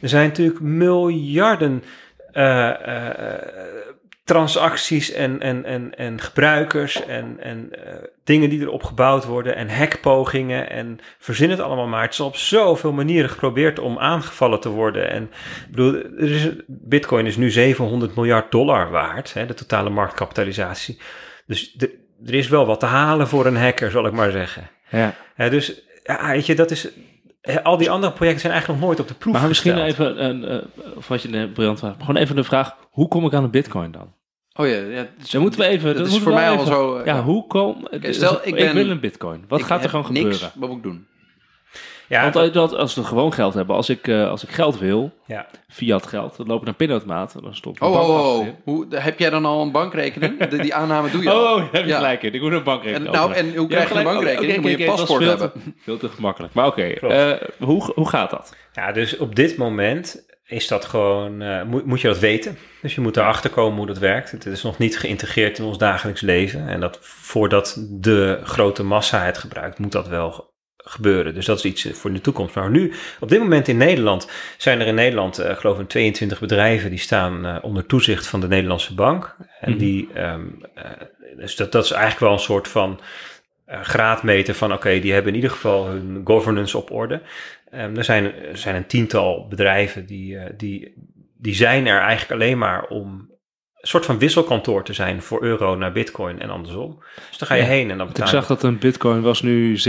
C: er zijn natuurlijk miljarden eh, eh, transacties en, en, en, en gebruikers en, en eh, dingen die erop gebouwd worden en hackpogingen en verzin het allemaal maar. Het is op zoveel manieren geprobeerd om aangevallen te worden. En ik bedoel, er is, Bitcoin is nu 700 miljard dollar waard, hè, de totale marktkapitalisatie. Dus er is wel wat te halen voor een hacker, zal ik maar zeggen.
A: Ja.
C: Hè, dus ja, weet je, dat is. Hè, Al die andere projecten zijn eigenlijk nog nooit op de proef
A: Maar misschien
C: gesteld.
A: even, een, eh, of wat je een briljant vraag, gewoon even de vraag, hoe kom ik aan een bitcoin dan?
B: Oh ja, ja dus-
A: Dan moeten we even,
B: dat
A: dat
B: is voor mij al
A: even-
B: zo. eh,
A: Ja, hoe kom,
B: stel, ik ben-
A: wil een bitcoin. Wat
B: ik
A: gaat er gewoon
B: niks,
A: gebeuren?
B: Wat moet ik doen?
C: Ja,
A: Want
C: dat-
A: als, dat, als we gewoon geld hebben, als ik, eh, als ik geld wil,
C: ja.
A: fiat geld, dan loop ik naar pinautomaat en dan stop ik
B: Oh, oh, oh. Hoe, heb jij dan al een bankrekening? De- die aanname doe je [laughs] al.
A: Oh, heb je
B: Ja.
A: gelijk in. Ik moet een
B: En,
A: bankrekening
B: nou,
A: openen.
B: en hoe krijg je een
A: gelijk.
B: bankrekening?
A: Oké,
B: Dan moet je een paspoort hebben.
A: te- Veel te gemakkelijk. Maar oké, eh, hoe, hoe gaat dat?
C: Ja, dus op dit moment is dat gewoon, eh, moet, moet je dat weten. Dus je moet erachter komen hoe dat werkt. Het is nog niet geïntegreerd in ons dagelijks leven. En dat voordat de grote massa het gebruikt, moet dat wel gebeuren. Dus dat is iets eh, voor de toekomst. Maar nu, op dit moment in Nederland, zijn er in Nederland, eh geloof ik, 22 bedrijven die staan eh, onder toezicht van de Nederlandse bank. En
A: Mhm.
C: die, ehm, eh, dus dat, dat is eigenlijk wel een soort van graadmeter van oké, die hebben in ieder geval hun governance op orde. Ehm, er, zijn, er zijn een tiental bedrijven die, die, die zijn er eigenlijk alleen maar om soort van wisselkantoor te zijn voor euro naar bitcoin en andersom. Dus dan ga je
A: Ja,
C: heen en dan
A: ik
C: betaal je.
A: zag dat een bitcoin was nu 27.777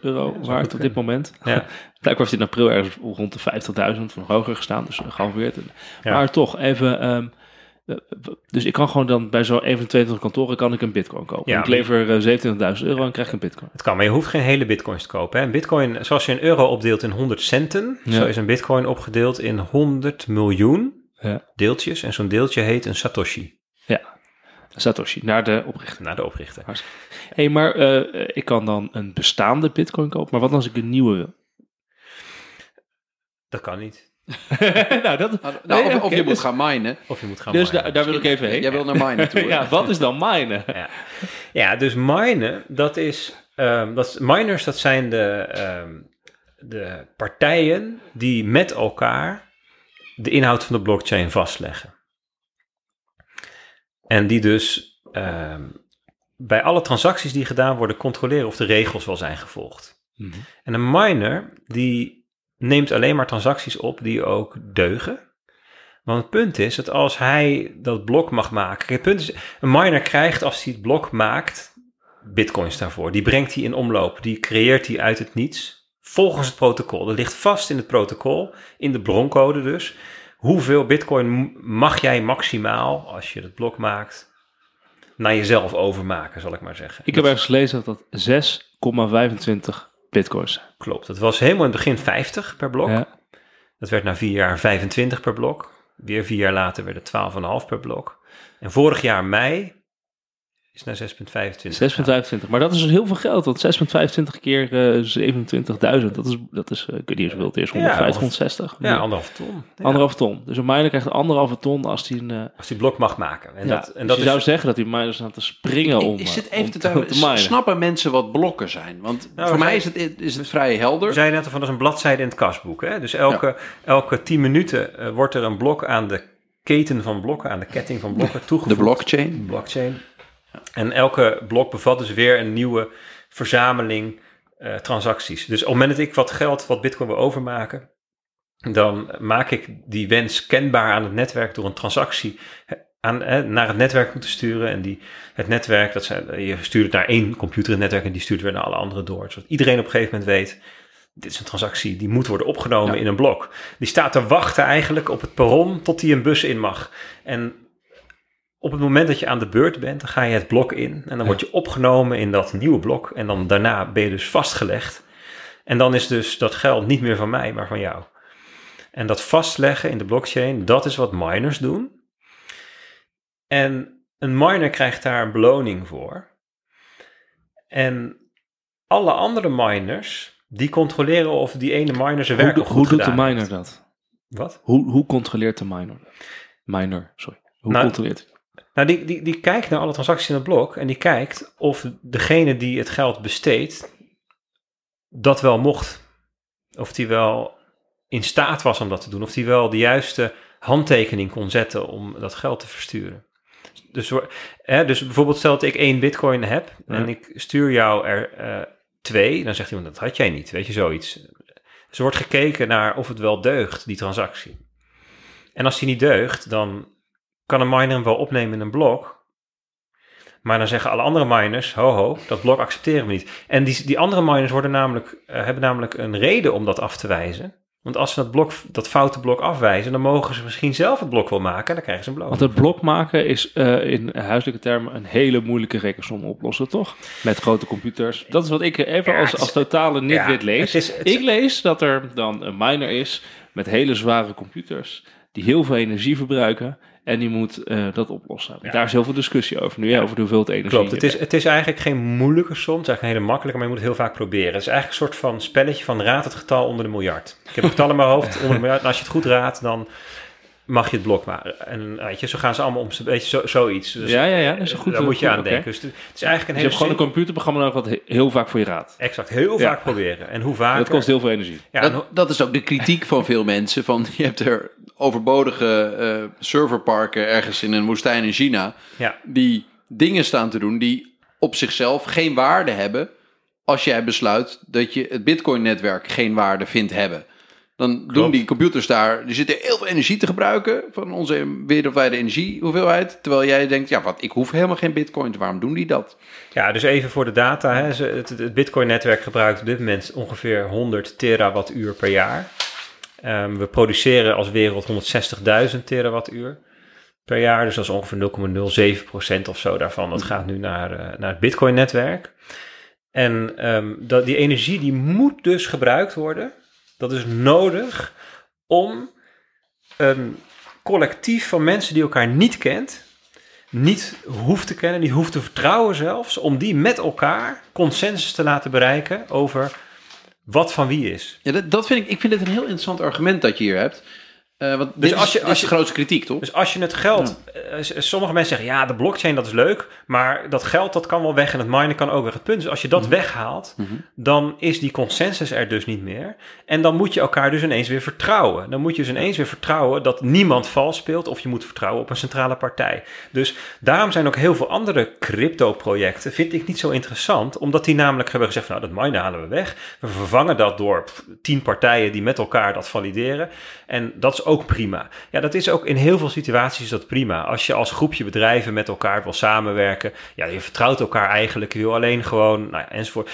A: euro
C: Ja,
A: waard op dit moment.
C: Ja. [laughs]
A: Blijkbaar heeft hij in april ergens rond de 50.000 van hoger gestaan, dus gehalveerd.
C: Ja.
A: Maar toch, even... ehm, eh, dus ik kan gewoon dan bij zo'n 21 kantoren kan ik een bitcoin kopen.
C: Ja,
A: ik lever eh, 27.000 euro en krijg ik een bitcoin.
C: Het kan, maar je hoeft geen hele bitcoins te kopen. Hè. Een bitcoin, zoals je een euro opdeelt in 100 centen,
A: Ja.
C: zo is een bitcoin opgedeeld in 100 miljoen
A: Ja.
C: deeltjes. En zo'n deeltje heet een satoshi,
A: Satoshi, naar de oprichter.
C: naar de oprichter.
A: Hé, hey, maar eh, ik kan dan een bestaande bitcoin kopen, maar wat als ik een nieuwe wil?
C: Dat kan niet. [laughs]
A: nou, dat,
B: Nou,
A: Nee,
B: of, je moet
A: dus-
B: gaan minen.
C: Of je moet gaan
A: dus
C: minen.
A: daar, daar wil ik even heen.
B: Jij wil naar minen toe. [laughs]
A: ja, wat is dan minen?
C: Ja. ja, dus minen, dat is, ehm, dat miners, dat zijn de, ehm, de partijen die met elkaar de inhoud van de blockchain vastleggen. En die dus ehm, bij alle transacties die gedaan worden controleren of de regels wel zijn gevolgd.
A: Mhm.
C: En een miner die neemt alleen maar transacties op die ook deugen. Want het punt is dat als hij dat blok mag maken. Het punt is, een miner krijgt als hij het blok maakt, bitcoins daarvoor. Die brengt hij in omloop. Die creëert hij uit het niets. Volgens het protocol. Dat ligt vast in het protocol, in de broncode dus. Hoeveel bitcoin mag jij maximaal, als je het blok maakt, naar jezelf overmaken, zal ik maar zeggen.
A: Ik heb ergens gelezen dat dat 6,25 bitcoins.
C: Klopt. Het was helemaal in het begin 50 per blok.
A: Ja. Dat
C: werd na vier jaar 25 per blok. Weer vier jaar later werd het 12,5 per blok. En vorig jaar mei is naar 6,25.
A: 6,25. Maar dat is dus heel veel geld. Want 6,25 keer eh 27.000. Dat is, dat is eh, ik weet niet eens hoeveel het is. 150,
C: of-
A: 160.
C: Ja, anderhalf ton. Ja.
A: Anderhalve ton. Dus een miner krijgt anderhalve ton als hij een... eh,
C: Als die blok mag maken. En
A: ja,
C: dat, en
A: dus
C: dat
A: je
C: is,
A: zou zeggen dat die miners staan te springen om,
B: Is het
A: eh,
B: even
A: om
B: te,
A: te, [laughs] te minen.
B: snappen mensen wat blokken zijn? Want
C: Nou,
B: voor mij is het, is het vrij helder.
C: we zeiden net al van dat is een bladzijde in het kasboek. Hè? Dus elke, elke 10 minuten eh, wordt er een blok aan de keten van blokken, aan de ketting van blokken toegevoegd.
B: de blockchain.
C: blockchain. En elke blok bevat dus weer een nieuwe verzameling eh, transacties. Dus op het moment dat ik wat geld, wat bitcoin wil overmaken, dan maak ik die wens kenbaar aan het netwerk door een transactie eh, aan, eh, naar het netwerk te sturen. En die, het netwerk, dat zijn, je stuurt het naar één computer in het netwerk en die stuurt weer naar alle andere door. Zodat iedereen op een gegeven moment weet, dit is een transactie die moet worden opgenomen
B: Ja.
C: in een blok. Die staat te wachten eigenlijk op het perron tot hij een bus in mag. En op het moment dat je aan de beurt bent, dan ga je het blok in. En dan word je opgenomen in dat nieuwe blok. En dan daarna ben je dus vastgelegd. En dan is dus dat geld niet meer van mij, maar van jou. En dat vastleggen in de blockchain, dat is wat miners doen. En een miner krijgt daar een beloning voor. En alle andere miners, die controleren of die ene miner zijn werk
A: Hoe,
C: ook
A: hoe
C: goed
A: doet de miner
C: heeft.
A: dat?
C: Wat?
A: Hoe, hoe controleert de miner dat? Miner, sorry. Hoe
C: Nou,
A: controleert hij?
C: Nou, die, die, die kijkt naar alle transacties in het blok en die kijkt of degene die het geld besteedt dat wel mocht. Of die wel in staat was om dat te doen. Of die wel de juiste handtekening kon zetten om dat geld te versturen. Dus, hè, dus bijvoorbeeld stel dat ik één bitcoin heb en ik stuur jou er eh, twee. Dan zegt iemand, dat had jij niet, weet je, zoiets. Dus er wordt gekeken naar of het wel deugt, die transactie. En als die niet deugt, dan kan een miner hem wel opnemen in een blok. Maar dan zeggen alle andere miners, ho ho, dat blok accepteren we niet. En die, die andere miners worden namelijk, eh, hebben namelijk een reden om dat af te wijzen. Want als ze dat, blok, dat foute blok afwijzen, dan mogen ze misschien zelf het blok wel maken en dan krijgen ze een blok.
A: Want het blok maken is eh, in huiselijke termen een hele moeilijke rekensom oplossen, toch? Met grote computers. Dat is wat ik even
C: Ja,
A: als, als totale nitwit
C: ja,
A: lees.
C: het is- het is-
A: ik lees dat er dan een miner is met hele zware computers die heel veel energie verbruiken en die moet eh, dat oplossen.
C: Ja.
A: Daar is heel veel discussie over nu, hè, over de hoeveelheid energie.
C: Klopt, het is, het is eigenlijk geen moeilijke som, het is eigenlijk een hele makkelijke, maar je moet het heel vaak proberen. Het is eigenlijk een soort van spelletje van raad het getal onder de miljard. Ik heb een getal in mijn hoofd, onder de miljard, en als je het goed raadt, dan mag je het blok maken. En weet je, zo gaan ze allemaal om, een beetje zo, zoiets. Dus,
A: Ja, ja, ja, dat is een goed-
C: Daar moet je
A: goed,
C: aan denken. Dus het is eigenlijk een
A: Dus je
C: hele
A: hebt gewoon een computerprogramma nodig wat he- heel vaak voor je raadt.
C: Exact, heel
A: Ja.
C: vaak proberen. En hoe vaker...
A: Dat kost heel veel energie.
C: Ja, en
B: Dat, dat is ook de kritiek van veel mensen. Van, je hebt er overbodige eh, serverparken ergens in een woestijn in China.
C: ja.
B: Die dingen staan te doen die op zichzelf geen waarde hebben. Als jij besluit dat je het Bitcoin-netwerk geen waarde vindt hebben. Dan doen die computers daar. Die zitten heel veel energie te gebruiken. van onze wereldwijde energiehoeveelheid. Terwijl jij denkt: ja, wat, ik hoef helemaal geen Bitcoin. Waarom doen die dat?
C: Ja, dus even voor de data. Hè. Het Bitcoin-netwerk gebruikt op dit moment ongeveer 100 terawattuur per jaar. Ehm, we produceren als wereld 160.000 terawattuur per jaar. Dus dat is ongeveer 0,07% of zo daarvan. Dat gaat nu naar, eh, naar het Bitcoin-netwerk. En ehm, dat, die energie die moet dus gebruikt worden. Dat is nodig om een collectief van mensen die elkaar niet kent, niet hoeft te kennen, niet hoeft te vertrouwen zelfs, om die met elkaar consensus te laten bereiken over wat van wie is.
B: Ja, dat, dat vind ik, ik vind het een heel interessant argument dat je hier hebt. Uh, want
C: Dus
B: dit
C: als je- als je-
B: de grootste kritiek, toch?
C: Dus als je het geld... eh, s- sommige mensen zeggen, ja, de blockchain dat is leuk, maar dat geld dat kan wel weg en het minen kan ook weg. Het punt is, als je dat weghaalt,
B: Mhm.
C: dan is die consensus er dus niet meer. En dan moet je elkaar dus ineens weer vertrouwen. Dan moet je dus ineens weer vertrouwen dat niemand vals speelt of je moet vertrouwen op een centrale partij. Dus daarom zijn ook heel veel andere crypto-projecten, vind ik niet zo interessant, omdat die namelijk hebben gezegd, nou, dat minen halen we weg. We vervangen dat door tien partijen die met elkaar dat valideren. En dat is ook prima. Ja, dat is ook in heel veel situaties dat prima. Als je als groepje bedrijven met elkaar wil samenwerken, ja, je vertrouwt elkaar eigenlijk, je wil alleen gewoon, nou ja, enzovoort.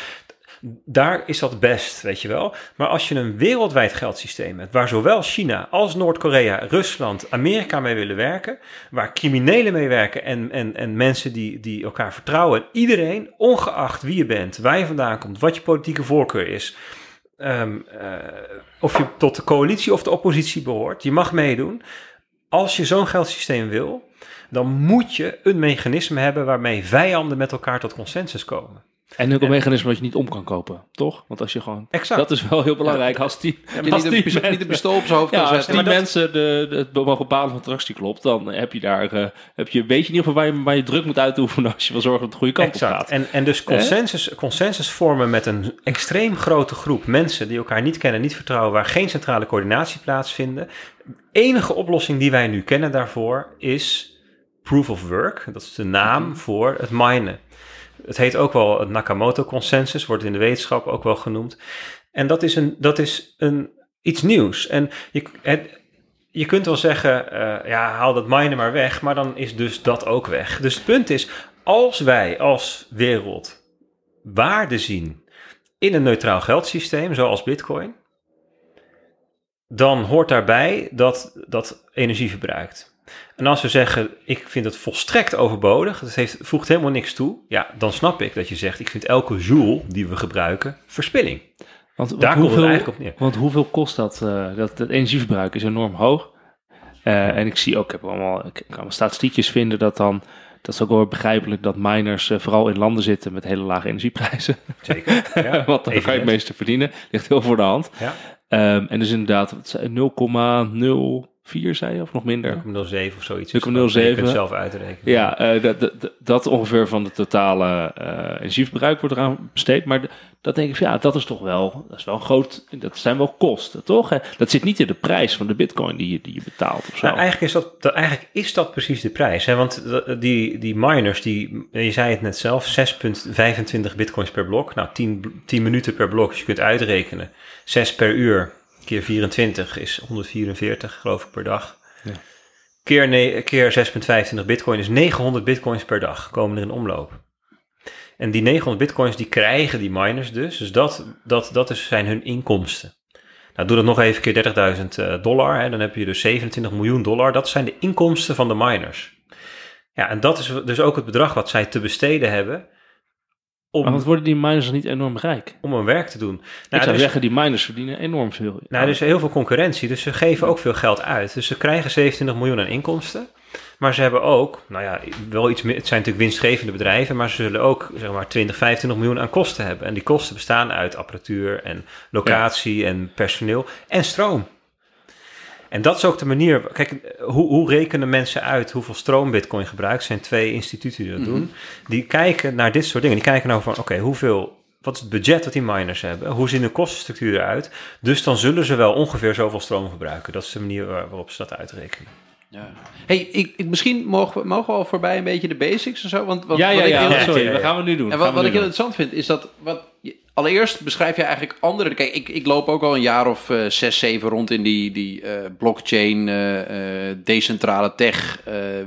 C: Daar is dat best, weet je wel. Maar als je een wereldwijd geldsysteem hebt, waar zowel China als Noord-Korea, Rusland, Amerika mee willen werken, waar criminelen mee werken en, en, en mensen die, die elkaar vertrouwen, iedereen, ongeacht wie je bent, waar je vandaan komt, wat je politieke voorkeur is, ehm, eh, of je tot de coalitie of de oppositie behoort, je mag meedoen. Als je zo'n geldsysteem wil, dan moet je een mechanisme hebben waarmee vijanden met elkaar tot consensus komen.
A: En ook een mechanisme dat je niet om kan kopen, toch? Want als je gewoon...
C: Exact.
A: Dat is wel heel belangrijk. Als die, als
B: niet
A: die
B: een, een pistool op zijn hoofd
A: Ja, als die
C: dat-
A: mensen de, de, het mogen bepalen van klopt, dan heb je daar, eh, heb je, weet je in ieder geval waar je, waar je druk moet uitoefenen als je wil zorgen dat het de goede kant op
C: Exact.
A: gaat.
C: En, en dus consensus, consensus vormen met een extreem grote groep mensen die elkaar niet kennen, niet vertrouwen, waar geen centrale coördinatie plaatsvinden. enige oplossing die wij nu kennen daarvoor is proof of work. Dat is de naam voor het minen. Het heet ook wel het Nakamoto-consensus, wordt in de wetenschap ook wel genoemd. En dat is, een, dat is een, iets nieuws. En je, je kunt wel zeggen, eh, ja, haal dat minen maar weg, maar dan is dus dat ook weg. Dus het punt is, als wij als wereld waarde zien in een neutraal geldsysteem, zoals Bitcoin, dan hoort daarbij dat dat energie verbruikt. En als we zeggen, ik vind het volstrekt overbodig, dat heeft, voegt helemaal niks toe, ja, dan snap ik dat je zegt, ik vind elke joule die we gebruiken verspilling.
A: Want, hoeveel,
C: eigenlijk.
A: Want hoeveel kost dat? Uh, dat, energieverbruik is enorm hoog. Eh, en ik zie ook, ik, heb allemaal, ik kan allemaal statistiekjes vinden dat dan dat is ook wel begrijpelijk dat miners eh, vooral in landen zitten met hele lage energieprijzen.
C: Zeker. Ja,
A: Want daar ga je het meeste verdienen. Ligt heel voor de hand.
C: Ja.
A: Ehm, en dus inderdaad 0,0 4, zei of nog minder?
C: 0,07 of zoiets.
A: 0,07.
C: Dus je kunt zelf uitrekenen.
A: Ja, eh, dat, dat, dat, ongeveer van de totale eh, uh, energieverbruik wordt eraan besteed. Maar dat denk ik, ja, dat is toch wel, dat is wel groot, dat zijn wel kosten, toch? Dat zit niet in de prijs van de bitcoin die je, die je betaalt of zo.
C: Nou, eigenlijk, is dat, eigenlijk is dat precies de prijs. Hè? Want die, die miners, die, je zei het net zelf, 6,25 bitcoins per blok. Nou, 10, 10 minuten per blok, dus je kunt uitrekenen. 6 per uur, keer 24 is 144, geloof ik, per dag.
A: Ja.
C: Keer, keer 6,25 bitcoin is 900 bitcoins per dag komen er in omloop. En die 900 bitcoins die krijgen die miners dus. Dus dat, dat, dat is, zijn hun inkomsten. Nou, doe dat nog even keer 30.000 eh, dollar. Hè, dan heb je dus 27 miljoen dollar. Dat zijn de inkomsten van de miners. Ja, en dat is dus ook het bedrag wat zij te besteden hebben om,
A: Maar wat worden die miners niet enorm rijk?
C: om hun werk te doen.
A: ik
C: Nou,
A: zou
C: er is,
A: zeggen, die miners verdienen enorm veel.
C: nou, er is heel veel concurrentie, dus ze geven ook veel geld uit. Dus ze krijgen 27 miljoen aan inkomsten. Maar ze hebben ook, nou ja, wel iets meer, het zijn natuurlijk winstgevende bedrijven, maar ze zullen ook zeg maar 20, 25 miljoen aan kosten hebben. En die kosten bestaan uit apparatuur en locatie en personeel en stroom. En dat is ook de manier, kijk, hoe, hoe rekenen mensen uit hoeveel stroom Bitcoin gebruikt? Er zijn twee instituten die dat doen. Die kijken naar dit soort dingen. Die kijken nou van, oké, hoeveel, wat is het budget dat die miners hebben? Hoe ziet de kostenstructuur eruit? Dus dan zullen ze wel ongeveer zoveel stroom gebruiken. Dat is de manier waar- waarop ze dat uitrekenen.
B: Ja. Hey, ik, ik, misschien mogen we, mogen we al voorbij een beetje de basics en zo. Want, want
A: ja, ja,
B: wat ik
A: ja,
B: heel-
C: ja,
A: sorry,
C: ja,
A: dat gaan we nu doen.
B: En wat,
A: we
B: wat
A: nu
B: ik heel
A: doen.
B: interessant vind, is dat... Wat, allereerst beschrijf je eigenlijk andere... Kijk, ik, ik loop ook al een jaar of eh, zes, zeven rond in die, die eh, blockchain, eh, decentrale tech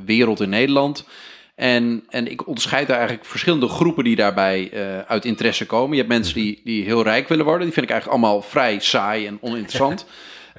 B: wereld in Nederland. En, en ik onderscheid daar eigenlijk verschillende groepen die daarbij uit interesse komen. Je hebt mensen die, die heel rijk willen worden. Die vind ik eigenlijk allemaal vrij saai en oninteressant. [laughs]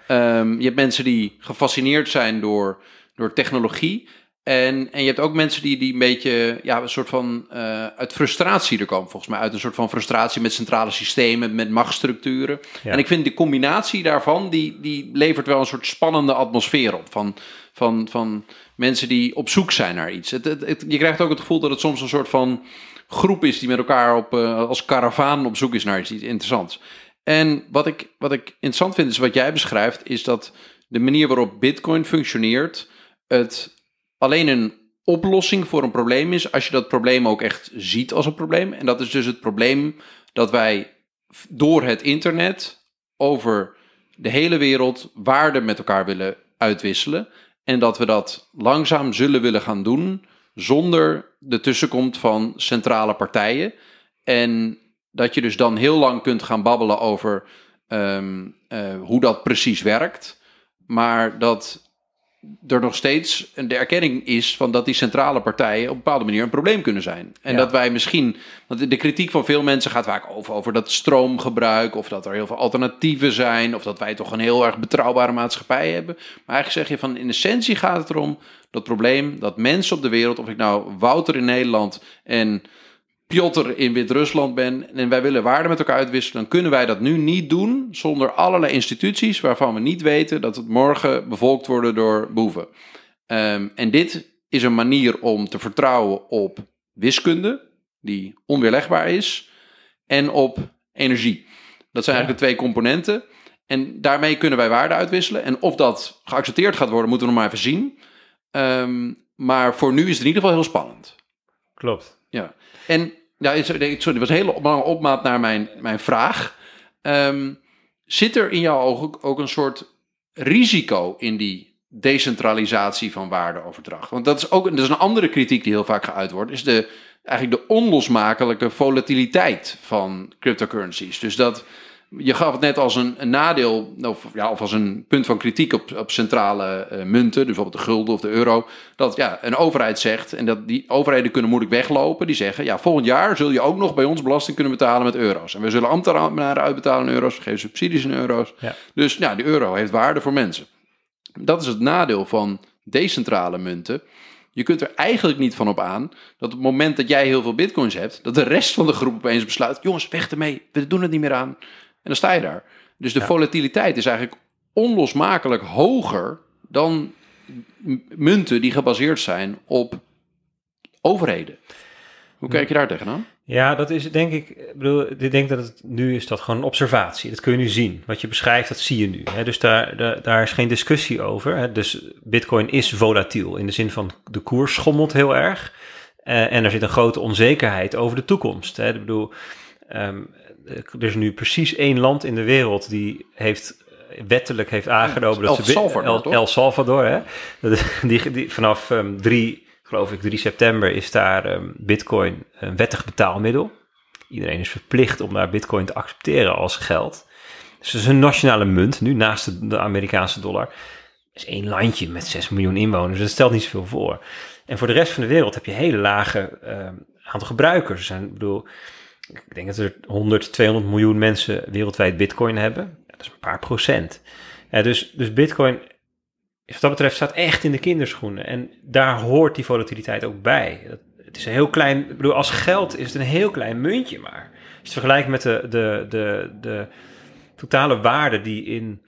B: Ehm, je hebt mensen die gefascineerd zijn door, door technologie. En, en je hebt ook mensen die, die een beetje ja, een soort van eh, uit frustratie er komen, volgens mij. Uit een soort van frustratie met centrale systemen, met machtsstructuren.
C: Ja.
B: En ik vind de combinatie daarvan, die, die levert wel een soort spannende atmosfeer op. Van, van, van mensen die op zoek zijn naar iets. Het, het, het- je krijgt ook het gevoel dat het soms een soort van groep is die met elkaar op, eh, als karavaan op zoek is naar iets interessants. En wat ik, wat ik interessant vind, is wat jij beschrijft, is dat de manier waarop Bitcoin functioneert, het alleen een oplossing voor een probleem is als je dat probleem ook echt ziet als een probleem. En dat is dus het probleem dat wij door het internet over de hele wereld waarden met elkaar willen uitwisselen. En dat we dat langzaam zullen willen gaan doen zonder de tussenkomst van centrale partijen. En dat je dus dan heel lang kunt gaan babbelen over ehm, eh, hoe dat precies werkt. Maar dat er nog steeds de erkenning is van dat die centrale partijen op een bepaalde manier een probleem kunnen zijn. En
C: Ja.
B: dat wij misschien, want de kritiek van veel mensen gaat vaak over, over dat stroomgebruik, of dat er heel veel alternatieven zijn, of dat wij toch een heel erg betrouwbare maatschappij hebben. Maar eigenlijk zeg je van in essentie gaat het erom dat probleem dat mensen op de wereld, of ik nou Wouter in Nederland en Piotr in Wit-Rusland ben en wij willen waarden met elkaar uitwisselen, dan kunnen wij dat nu niet doen zonder allerlei instituties waarvan we niet weten dat het morgen bevolkt worden door boeven. Ehm, en dit is een manier om te vertrouwen op wiskunde, die onweerlegbaar is, en op energie. Dat zijn eigenlijk de twee componenten. En daarmee kunnen wij waarden uitwisselen. En of dat geaccepteerd gaat worden, moeten we nog maar even zien. Ehm, maar voor nu is het in ieder geval heel spannend.
C: Klopt.
B: Ja, en ja, sorry, dat was een hele lange opmaat naar mijn, mijn vraag. Ehm, zit er in jouw ogen ook, ook een soort risico in die decentralisatie van waardeoverdracht? Want dat is ook dat is een andere kritiek die heel vaak geuit wordt, is de, eigenlijk de onlosmakelijke volatiliteit van cryptocurrencies. Dus dat, je gaf het net als een, een nadeel, of, ja, of als een punt van kritiek op, op centrale eh, munten, dus bijvoorbeeld de gulden of de euro, dat ja, een overheid zegt, en dat die overheden kunnen moeilijk weglopen, die zeggen, ja, volgend jaar zul je ook nog bij ons belasting kunnen betalen met euro's. En we zullen ambtenaren uitbetalen in euro's, we geven subsidies in euro's.
C: Ja.
B: Dus ja, die euro heeft waarde voor mensen. Dat is het nadeel van decentrale munten. Je kunt er eigenlijk niet van op aan dat op het moment dat jij heel veel bitcoins hebt, dat de rest van de groep opeens besluit: jongens, weg ermee, we doen het niet meer aan. En dan sta je daar. Dus de
C: Ja.
B: volatiliteit is eigenlijk onlosmakelijk hoger dan munten die gebaseerd zijn op overheden. Hoe kijk je daar tegenaan?
C: Ja, dat is denk ik, ik bedoel, ik denk dat het nu is dat gewoon een observatie. Dat kun je nu zien. Wat je beschrijft, dat zie je nu. Hè? Dus daar, daar, daar is geen discussie over. Hè? Dus Bitcoin is volatiel in de zin van de koers schommelt heel erg. Eh, en er zit een grote onzekerheid over de toekomst. Hè? Ik bedoel, ehm, er is nu precies één land in de wereld die heeft wettelijk heeft aangenomen
B: El
C: dat ze
B: Salvador,
C: El? El Salvador, hè? Die, die, vanaf ehm 3, geloof ik, 3 september is daar ehm, Bitcoin een wettig betaalmiddel. Iedereen is verplicht om daar Bitcoin te accepteren als geld. Dus het is een nationale munt, nu naast de, de Amerikaanse dollar. is één landje met 6 miljoen inwoners, dus dat stelt niet zoveel voor. En voor de rest van de wereld heb je hele lage aantal gebruikers. Er zijn, ik bedoel, ik denk dat er 100, 200 miljoen mensen wereldwijd Bitcoin hebben. Dat is een paar procent. Dus, dus Bitcoin, wat dat betreft, staat echt in de kinderschoenen. En daar hoort die volatiliteit ook bij. Het is een heel klein, ik bedoel, als geld is het een heel klein muntje maar. Als je het vergelijkt met de, de, de, de totale waarde die in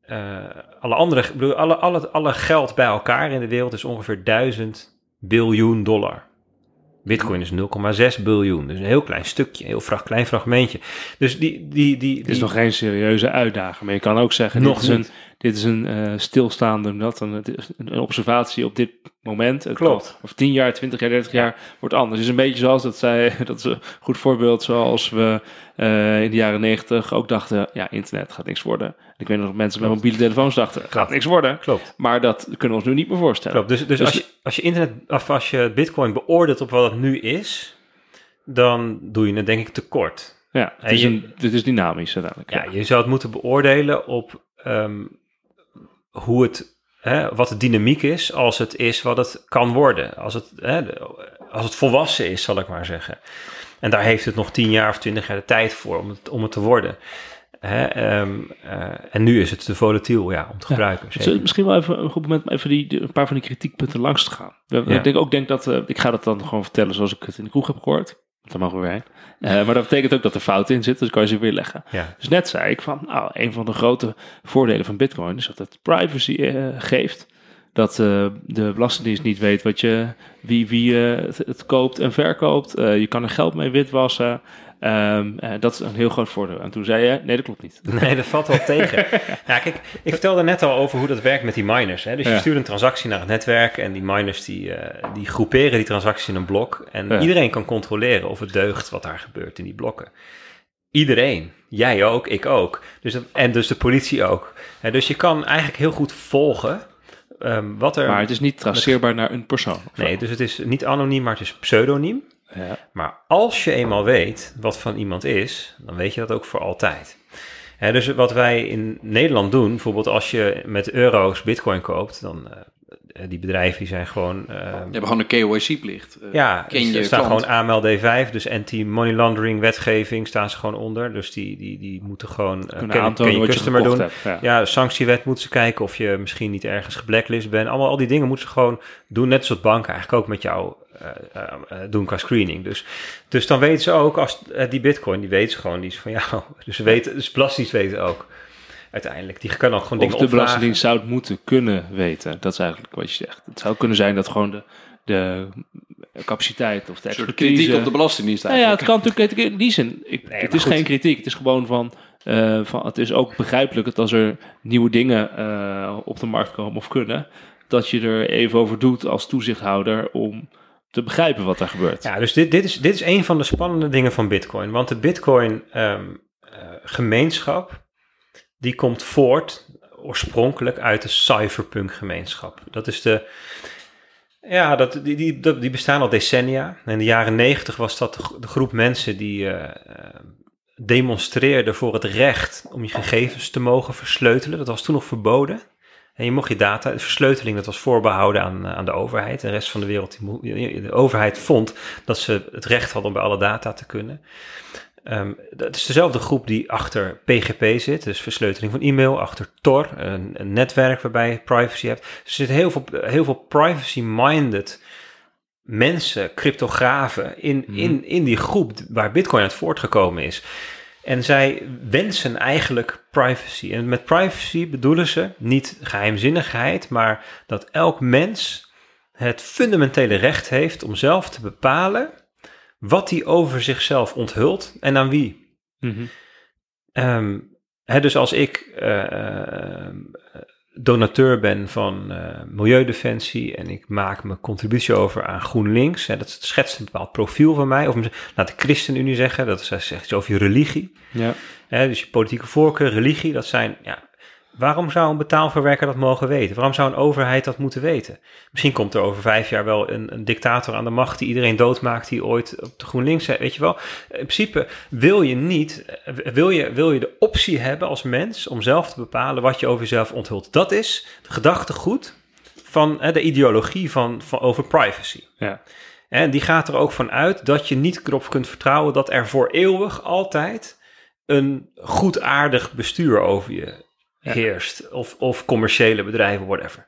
C: eh, alle andere, ik alle, alle, alle geld bij elkaar in de wereld is ongeveer 1000 biljoen dollar. Bitcoin is 0,6 biljoen. Dus een heel klein stukje, een heel klein fragmentje. Dus die, die, die,
A: Het is nog geen serieuze uitdaging. Maar je kan ook zeggen,
C: Nog
A: dit is een. Dit is een eh, stilstaande, dat, een, het een observatie op dit moment. Het
C: Klopt.
A: Over 10 jaar, 20 jaar, 30 jaar wordt anders. Het is een beetje zoals dat zij, [laughs] dat is een goed voorbeeld, zoals we eh, in de jaren 90 ook dachten, ja, internet gaat niks worden. Ik weet nog dat mensen met mobiele telefoons dachten, gaat
C: Klopt.
A: niks worden.
C: Klopt.
A: Maar dat kunnen we ons nu niet meer voorstellen.
C: Klopt. Dus, dus,
A: Dus
C: als, je, als je internet, of als je bitcoin beoordeelt op wat het nu is, dan doe je het denk ik tekort.
A: Ja, het
C: En
A: is,
C: je-
A: een, dit is dynamisch uiteindelijk.
C: Ja, je zou het moeten beoordelen op ehm, hoe het, hè, wat de dynamiek is als het is wat het kan worden. Als het, hè, als het volwassen is, zal ik maar zeggen. En daar heeft het nog 10 jaar of 20 jaar de tijd voor om het, om het te worden. Hè, ehm, eh, en nu is het te volatiel ja, om te gebruiken.
A: Misschien wel even een goed moment om even die, die- een paar van die kritiekpunten langs te gaan.
C: Ja.
A: Ik denk ook denk dat, eh, ik ga dat dan gewoon vertellen zoals ik het in de kroeg heb gehoord. Daar mogen we weer heen. Eh, maar dat betekent ook dat er fouten in zitten, dus kan je ze weer leggen.
C: Ja.
A: Dus net zei ik van, nou, een van de grote voordelen van Bitcoin is dat het privacy eh, geeft. Dat eh, de Belastingdienst niet weet wat je, wie, wie het, het koopt en verkoopt. Je kan er geld mee witwassen. Ehm, eh, dat is een heel groot voordeel. En toen zei je, nee, dat klopt niet. [laughs]
C: Nee, dat valt wel tegen. [laughs] Ja, kijk, ik vertelde net al over hoe dat werkt met die miners. Hè? Dus je
A: Ja.
C: stuurt een transactie naar het netwerk en die miners die, eh, die groeperen die transactie in een blok. En
A: Ja.
C: iedereen kan controleren of het deugt wat daar gebeurt in die blokken. Iedereen. Jij ook, ik ook. Dus dat- en dus de politie ook. Hè, dus je kan eigenlijk heel goed volgen ehm, wat er...
A: Maar het is niet traceerbaar naar een persoon.
C: Nee, dus het is niet anoniem, maar het is pseudoniem.
A: Ja.
C: Maar als je eenmaal weet wat van iemand is, dan weet je dat ook voor altijd. Hè, dus wat wij in Nederland doen, bijvoorbeeld als je met euro's bitcoin koopt, dan eh, die bedrijven die zijn gewoon... eh,
B: Je hebt gewoon een KYC-plicht. Eh,
C: ja,
B: ken je
C: er staat
B: klant.
C: gewoon AML D5, dus anti-money laundering wetgeving staan ze gewoon onder. Dus die, die, die moeten gewoon uh,
A: Kunnen
C: ken,
A: aantonen
C: ken je
A: wat je
C: customer
A: gekocht
C: doen.
A: hebt. Ja.
C: Ja, sanctiewet moeten ze kijken of je misschien niet ergens geblacklist bent. Allemaal al die dingen moeten ze gewoon doen, net zoals banken eigenlijk ook met jou eh, doen qua screening. Dus, dus dan weten ze ook, als eh, die bitcoin, die weten ze gewoon, die is van jou. [laughs] Dus ze weten, dus belastingdienst weten ook uiteindelijk. Die kunnen ook gewoon
A: Of
C: dingen
A: de
C: opvragen.
A: Belastingdienst zou het moeten kunnen weten. Dat is eigenlijk wat je zegt. Het zou kunnen zijn dat gewoon de, de capaciteit of de
B: Een soort
A: expertise...
B: kritiek op de Belastingdienst
A: Nou ja, het
B: eigenlijk.
A: kan natuurlijk in die zin. Ik,
C: Nee,
A: het is
C: goed.
A: geen kritiek. Het is gewoon van, eh, van. Het is ook begrijpelijk dat als er nieuwe dingen eh, op de markt komen of kunnen, dat je er even over doet als toezichthouder om te begrijpen wat er gebeurt.
C: Ja, dus dit, dit, is, dit is een van de spannende dingen van Bitcoin. Want de Bitcoin ehm, eh, die komt voort oorspronkelijk uit de cypherpunk gemeenschap. Dat is de. Ja, dat, die, die, die bestaan al decennia. In de jaren negentig was dat de, gro- de groep mensen die eh, demonstreerden voor het recht om je gegevens te mogen versleutelen. Dat was toen nog verboden. En je mocht je data, de versleuteling, dat was voorbehouden aan, eh, aan de overheid. De rest van de wereld, die de overheid vond dat ze het recht hadden om bij alle data te kunnen. Ehm, dat is dezelfde groep die achter PGP zit, dus versleuteling van e-mail, achter Tor, een, een netwerk waarbij je privacy hebt. Dus er zitten heel veel, heel veel privacy-minded mensen, cryptografen, in, in, in die groep waar Bitcoin uit voortgekomen is. En zij wensen eigenlijk privacy. En met privacy bedoelen ze niet geheimzinnigheid, maar dat elk mens het fundamentele recht heeft om zelf te bepalen wat hij over zichzelf onthult en aan wie.
A: Mhm.
C: Ehm, dus als ik eh, eh, donateur ben van eh, Milieudefensie en ik maak mijn contributie over aan GroenLinks, hè, dat schetst een bepaald profiel van mij. Of laat de ChristenUnie zeggen, dat is- zegt iets over je religie.
A: Ja.
C: Hè, dus je politieke voorkeur, religie, dat zijn. Ja, waarom zou een betaalverwerker dat mogen weten? Waarom zou een overheid dat moeten weten? Misschien komt er over vijf jaar wel een, een dictator aan de macht die iedereen doodmaakt, die ooit op de GroenLinks. zit. Weet je wel, in principe wil je niet, eh, wil je, wil je de optie hebben als mens om zelf te bepalen wat je over jezelf onthult. Dat is het gedachtegoed van hè, de ideologie van, van, over privacy.
A: Ja.
C: En die gaat er ook van uit dat je niet erop kunt vertrouwen dat er voor eeuwig altijd een goedaardig bestuur over je. Heerst. Of, of commerciële bedrijven, whatever.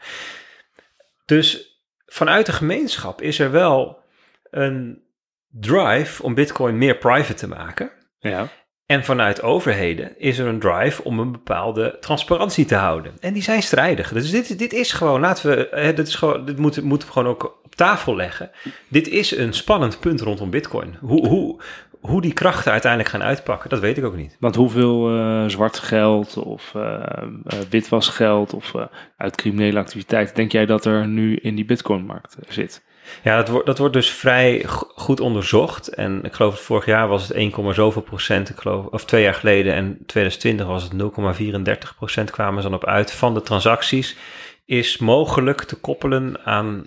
C: Dus vanuit de gemeenschap is er wel een drive om Bitcoin meer private te maken.
A: Ja.
C: En vanuit overheden is er een drive om een bepaalde transparantie te houden. En die zijn strijdig. Dus dit, dit is gewoon, laten we, hè, dit, is gewoon, dit moeten, moeten we gewoon ook op tafel leggen. Dit is een spannend punt rondom Bitcoin. Hoe, hoe, hoe die krachten uiteindelijk gaan uitpakken, dat weet ik ook niet.
A: Want hoeveel eh, zwart geld of eh, eh, witwasgeld of uit criminele activiteit denk jij dat er nu in die bitcoinmarkt zit?
C: Ja, dat wordt, dat wordt dus vrij go- goed onderzocht. En ik geloof dat vorig jaar was het 1, zoveel procent, ik geloof, of twee jaar geleden. En 2020 was het 0,34 procent kwamen ze dan op uit van de transacties. Is mogelijk te koppelen aan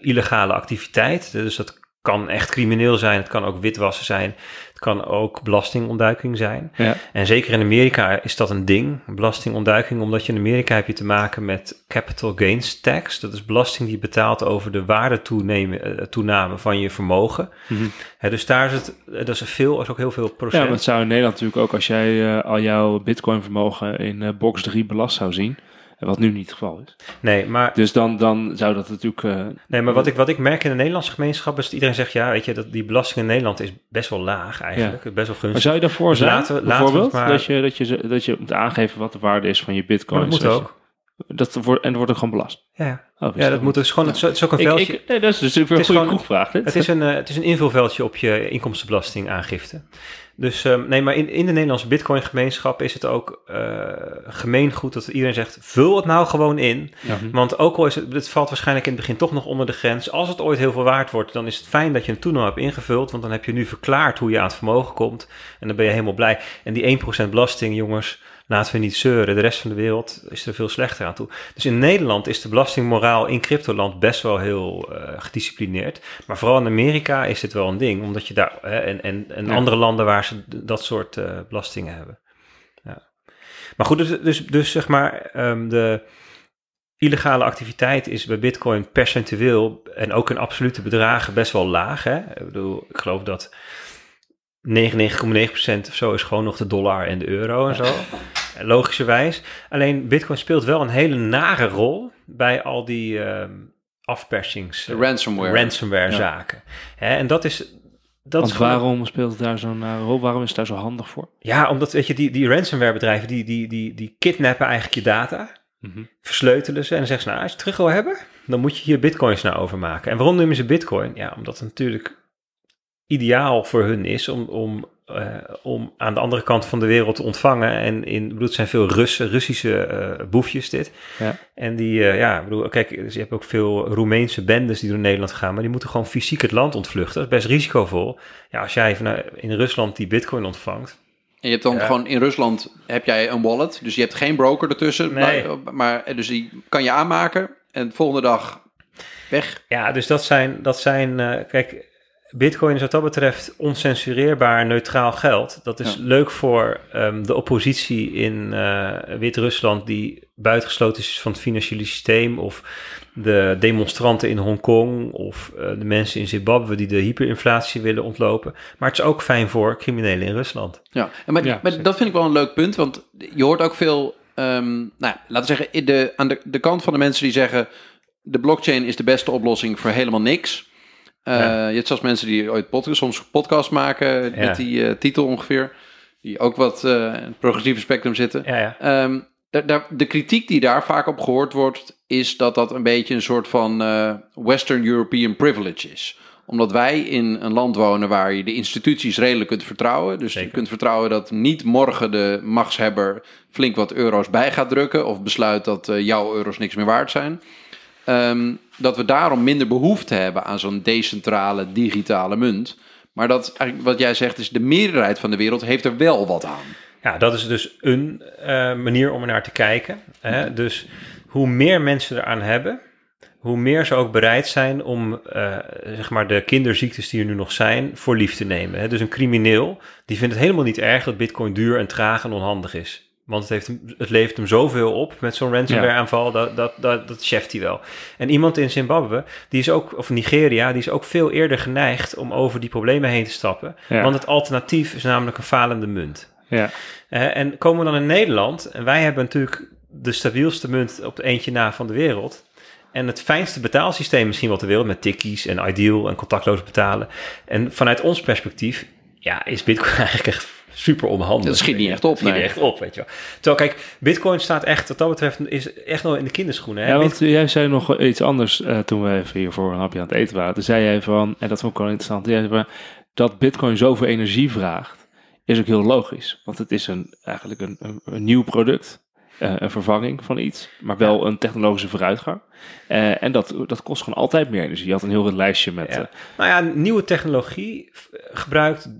C: illegale activiteit. Dus dat kan echt crimineel zijn, het kan ook witwassen zijn, het kan ook belastingontduiking zijn.
A: Ja.
C: En zeker in Amerika is dat een ding, belastingontduiking, omdat je in Amerika heb je te maken met capital gains tax. Dat is belasting die betaalt over de waardetoename eh, toename van je vermogen.
A: Mhm.
C: Dus daar is het, eh, dat is veel, is ook heel veel
A: Ja,
C: procent.
A: maar het zou in Nederland natuurlijk ook als jij eh, al jouw bitcoin vermogen in box 3 belast zou zien. Wat nu niet het geval is.
C: Nee, maar,
A: Dus dan, dan zou dat natuurlijk... eh,
C: nee, maar wat, ik, wat ik merk in de Nederlandse gemeenschap is dat iedereen zegt, ja, weet je, dat die belasting in Nederland is best wel laag eigenlijk, best wel
A: maar
C: gunstig.
A: zou je daarvoor
C: Dus
A: zijn,
C: laten laten
A: bijvoorbeeld?
C: het maar-
A: dat, je, dat, je, ze- dat je moet aangeven wat de waarde is van je bitcoin.
C: Maar dat moet ook.
A: Dat wordt, en het wordt ook gewoon belast.
C: Ja, ja.
A: Oh,
C: ja, dat moet dus gewoon, het is- het is ook een veldje.
A: ik, nee, dat is dus een goede
C: gewoon-
A: kroegvraag. Dit.
C: Het is, een, eh, het is een invulveldje op je inkomstenbelastingaangifte. Dus um, nee, maar in, in de Nederlandse Bitcoin-gemeenschap is het ook uh, gemeengoed dat iedereen zegt: vul het nou gewoon in. Ja. Want ook al is het, het valt waarschijnlijk in het begin toch nog onder de grens. Als het ooit heel veel waard wordt, dan is het fijn dat je hem toen al hebt ingevuld. Want dan heb je nu verklaard hoe je aan het vermogen komt. En dan ben je helemaal blij. En die 1% belasting, jongens laten we niet zeuren. De rest van de wereld is er veel slechter aan toe. Dus in Nederland is de belastingmoraal in cryptoland best wel heel uh, gedisciplineerd. Maar vooral in Amerika is dit wel een ding, omdat je daar hè, en, en, en andere landen waar ze dat soort uh, belastingen hebben. Ja. Maar goed, dus, dus, dus zeg maar, um, de illegale activiteit is bij Bitcoin percentueel en ook in absolute bedragen best wel laag. Hè? Ik bedoel, ik geloof dat 99,9% of zo is gewoon nog de dollar en de euro en zo. Logischerwijs. Alleen Bitcoin speelt wel een hele nare rol bij al die uh, afpersings...
B: De ransomware.
C: Ransomware zaken. Hè, en dat is... Dat
A: Want waarom speelt het daar zo'n nare rol? Waarom is het daar zo handig voor?
C: Ja, omdat weet je, die, die ransomware bedrijven, die, die, die, die kidnappen eigenlijk je data. Mm Versleutelen ze en dan zeggen ze, nou, als je het terug wil hebben, dan moet je hier bitcoins naar overmaken. En waarom nemen ze bitcoin? Ja, omdat het natuurlijk ideaal voor hun is om, om, uh, om aan de andere kant van de wereld te ontvangen. En in, bedoel, het zijn veel Russen, Russische uh, boefjes dit. Ja. En die, uh, ja, bedoel, kijk, dus je hebt ook veel Roemeense bendes die door Nederland gaan, maar die moeten gewoon fysiek het land ontvluchten. Dat is best risicovol. Ja, als jij vanuit, in Rusland die bitcoin ontvangt.
B: En je hebt dan gewoon in Rusland heb jij een wallet, dus je hebt geen broker ertussen,
C: nee.
B: maar, maar dus die kan je aanmaken en de volgende dag weg.
C: Ja, dus dat zijn, dat zijn kijk, Bitcoin is wat dat betreft oncensureerbaar neutraal geld. Dat is leuk voor um, de oppositie in uh, Wit-Rusland die buitengesloten is van het financiële systeem of de demonstranten in Hongkong of uh, de mensen in Zimbabwe die de hyperinflatie willen ontlopen. Maar het is ook fijn voor criminelen in Rusland.
B: Ja, en maar, ja, maar dat vind ik wel een leuk punt, want je hoort ook veel, um, nou, laten we zeggen, de, aan de, de kant van de mensen die zeggen de blockchain is de beste oplossing voor helemaal niks. Uh, Je hebt zelfs mensen die ooit podcast, soms podcast maken met die uh, titel ongeveer. Die ook wat uh, in het progressieve spectrum zitten.
C: Ja,
B: um, de kritiek die daar vaak op gehoord wordt, is dat dat een beetje een soort van Western European privilege is omdat wij in een land wonen waar je de instituties redelijk kunt vertrouwen. Dus je kunt vertrouwen dat niet morgen de machtshebber flink wat euro's bij gaat drukken. Of besluit dat jouw euro's niks meer waard zijn. Um, dat we daarom minder behoefte hebben aan zo'n decentrale digitale munt. Maar dat eigenlijk wat jij zegt is de meerderheid van de wereld heeft er wel wat aan.
C: Ja, dat is dus een uh, manier om er naar te kijken. Hè? Dus hoe meer mensen eraan hebben, hoe meer ze ook bereid zijn om uh, zeg maar de kinderziektes die er nu nog zijn voor lief te nemen. Hè? Dus een crimineel die vindt het helemaal niet erg dat bitcoin duur en traag en onhandig is. Want het, heeft hem, het levert hem zoveel op met zo'n ransomware aanval, dat, dat, dat, dat cheft hij wel. En iemand in Zimbabwe, die is ook, of Nigeria, die is ook veel eerder geneigd om over die problemen heen te stappen. Want het alternatief is namelijk een falende munt.
A: Ja.
C: Uh, en komen we dan in Nederland, en wij hebben natuurlijk de stabielste munt op het eentje na van de wereld. En het fijnste betaalsysteem misschien wat de wereld, met tikkies en ideal en contactloos betalen. En vanuit ons perspectief, ja, is Bitcoin [laughs] eigenlijk echt super onhandig.
B: Dat schiet niet echt op.
C: Dat schiet niet echt op, weet je wel. Terwijl, kijk, Bitcoin staat echt, wat dat betreft, is echt nog in de kinderschoenen. Hè?
A: Ja, want jij zei nog iets anders uh, toen we even hier voor een hapje aan het eten waren. Toen zei jij van, en dat vond ik wel interessant, jij zei dat Bitcoin zoveel energie vraagt, is ook heel logisch. Want het is een, eigenlijk een, een, een nieuw product. Uh, een vervanging van iets, maar wel ja. een technologische vooruitgang. Uh, en dat, dat kost gewoon altijd meer energie. Je had een heel lijstje met.
C: Ja. Uh, nou ja, nieuwe technologie gebruikt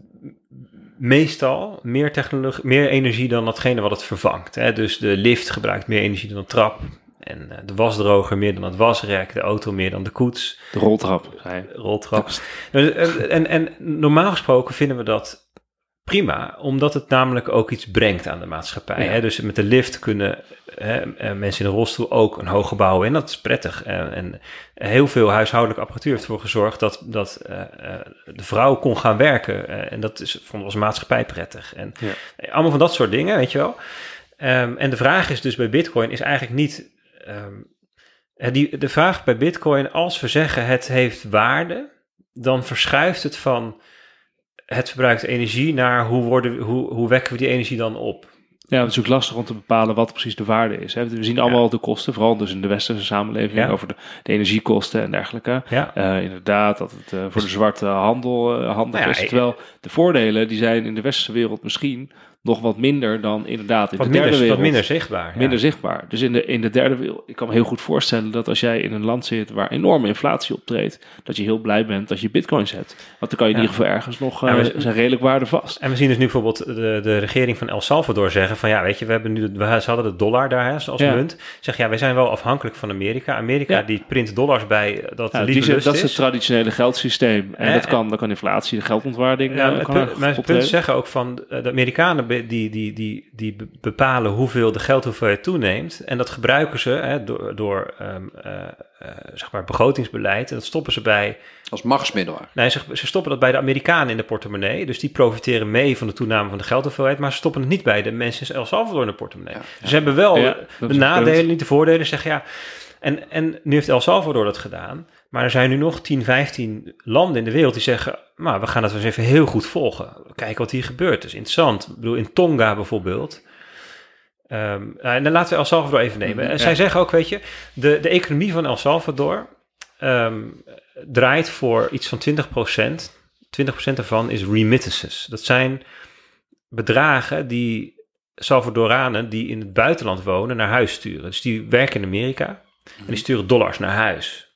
C: meestal meer, technologie, meer energie dan datgene wat het vervangt. Hè? Dus de lift gebruikt meer energie dan de trap. En uh, de wasdroger meer dan het wasrek, de auto meer dan de koets.
A: De roltrap.
C: Roltrap. En, en, en normaal gesproken vinden we dat prima, omdat het namelijk ook iets brengt aan de maatschappij. Ja. Hè? Dus met de lift kunnen hè, mensen in de rolstoel ook een hoog gebouw in. Dat is prettig. En, en heel veel huishoudelijke apparatuur heeft ervoor gezorgd dat, dat uh, de vrouw kon gaan werken. En dat is, vonden we als maatschappij prettig. En ja. allemaal van dat soort dingen, weet je wel. Um, en de vraag is dus bij Bitcoin is eigenlijk niet. Um, die, de vraag bij Bitcoin, als we zeggen het heeft waarde, dan verschuift het van het verbruikt energie naar hoe, worden, hoe, hoe wekken we die energie dan op?
A: Ja, het is ook lastig om te bepalen wat precies de waarde is. Hè. We zien allemaal de kosten, vooral dus in de westerse samenleving,
C: Ja.
A: over de, de energiekosten en dergelijke.
C: Ja.
A: Eh, inderdaad, dat het eh, voor de zwarte handel eh, handig
C: Nou
A: is. Terwijl de voordelen, die zijn in de westerse wereld misschien nog wat minder dan inderdaad in
C: Wat
A: de derde wereld.
C: wat minder zichtbaar. ja.
A: Minder zichtbaar. Dus in de, in de derde wereld, ik kan me heel goed voorstellen dat als jij in een land zit waar enorme inflatie optreedt, dat je heel blij bent dat je bitcoins hebt. Want dan kan je in
C: Ja.
A: ieder geval ergens nog, eh, zijn redelijk waardevast.
C: En we zien dus nu bijvoorbeeld de, de regering van El Salvador zeggen van ja, weet je, we hebben nu, we, ze hadden de dollar daar hè, als
A: Ja.
C: munt. Zeg ja, wij zijn wel afhankelijk van Amerika. Amerika die print dollars bij eh, dat
A: Ja, die dat is
C: is.
A: het traditionele geldsysteem. En
C: Ja,
A: dat kan, dan kan inflatie, de geldontwaarding.
C: Ja,
A: eh,
C: het
A: kan
C: punt, mijn punt zeggen ook van eh, de Amerikanen die, die, die, die be- bepalen hoeveel de geldhoeveelheid toeneemt. En dat gebruiken ze hè, door, door ehm, eh, eh, zeg maar begrotingsbeleid. En dat stoppen ze bij.
B: Als machtsmiddel.
C: Nee, ze, ze stoppen dat bij de Amerikanen in de portemonnee. Dus die profiteren mee van de toename van de geldhoeveelheid. Maar ze stoppen het niet bij de mensen in El Salvador in de portemonnee.
B: Ja,
C: Dus ze hebben wel
A: Ja,
C: de- nadelen, niet de voordelen. Zeggen ja. En, en nu heeft El Salvador dat gedaan. Maar er zijn nu nog 10, 15 landen in de wereld die zeggen... Nou, we gaan dat eens even heel goed volgen. Kijken wat hier gebeurt. Dat is interessant. Ik bedoel, in Tonga bijvoorbeeld... Ehm, nou, en dan laten we El Salvador even nemen. En Zij zeggen ook, weet je, de, de economie van El Salvador ehm, draait voor iets van 20% 20% daarvan is remittances. Dat zijn bedragen die Salvadoranen die in het buitenland wonen naar huis sturen. Dus die werken in Amerika en die sturen dollars naar huis.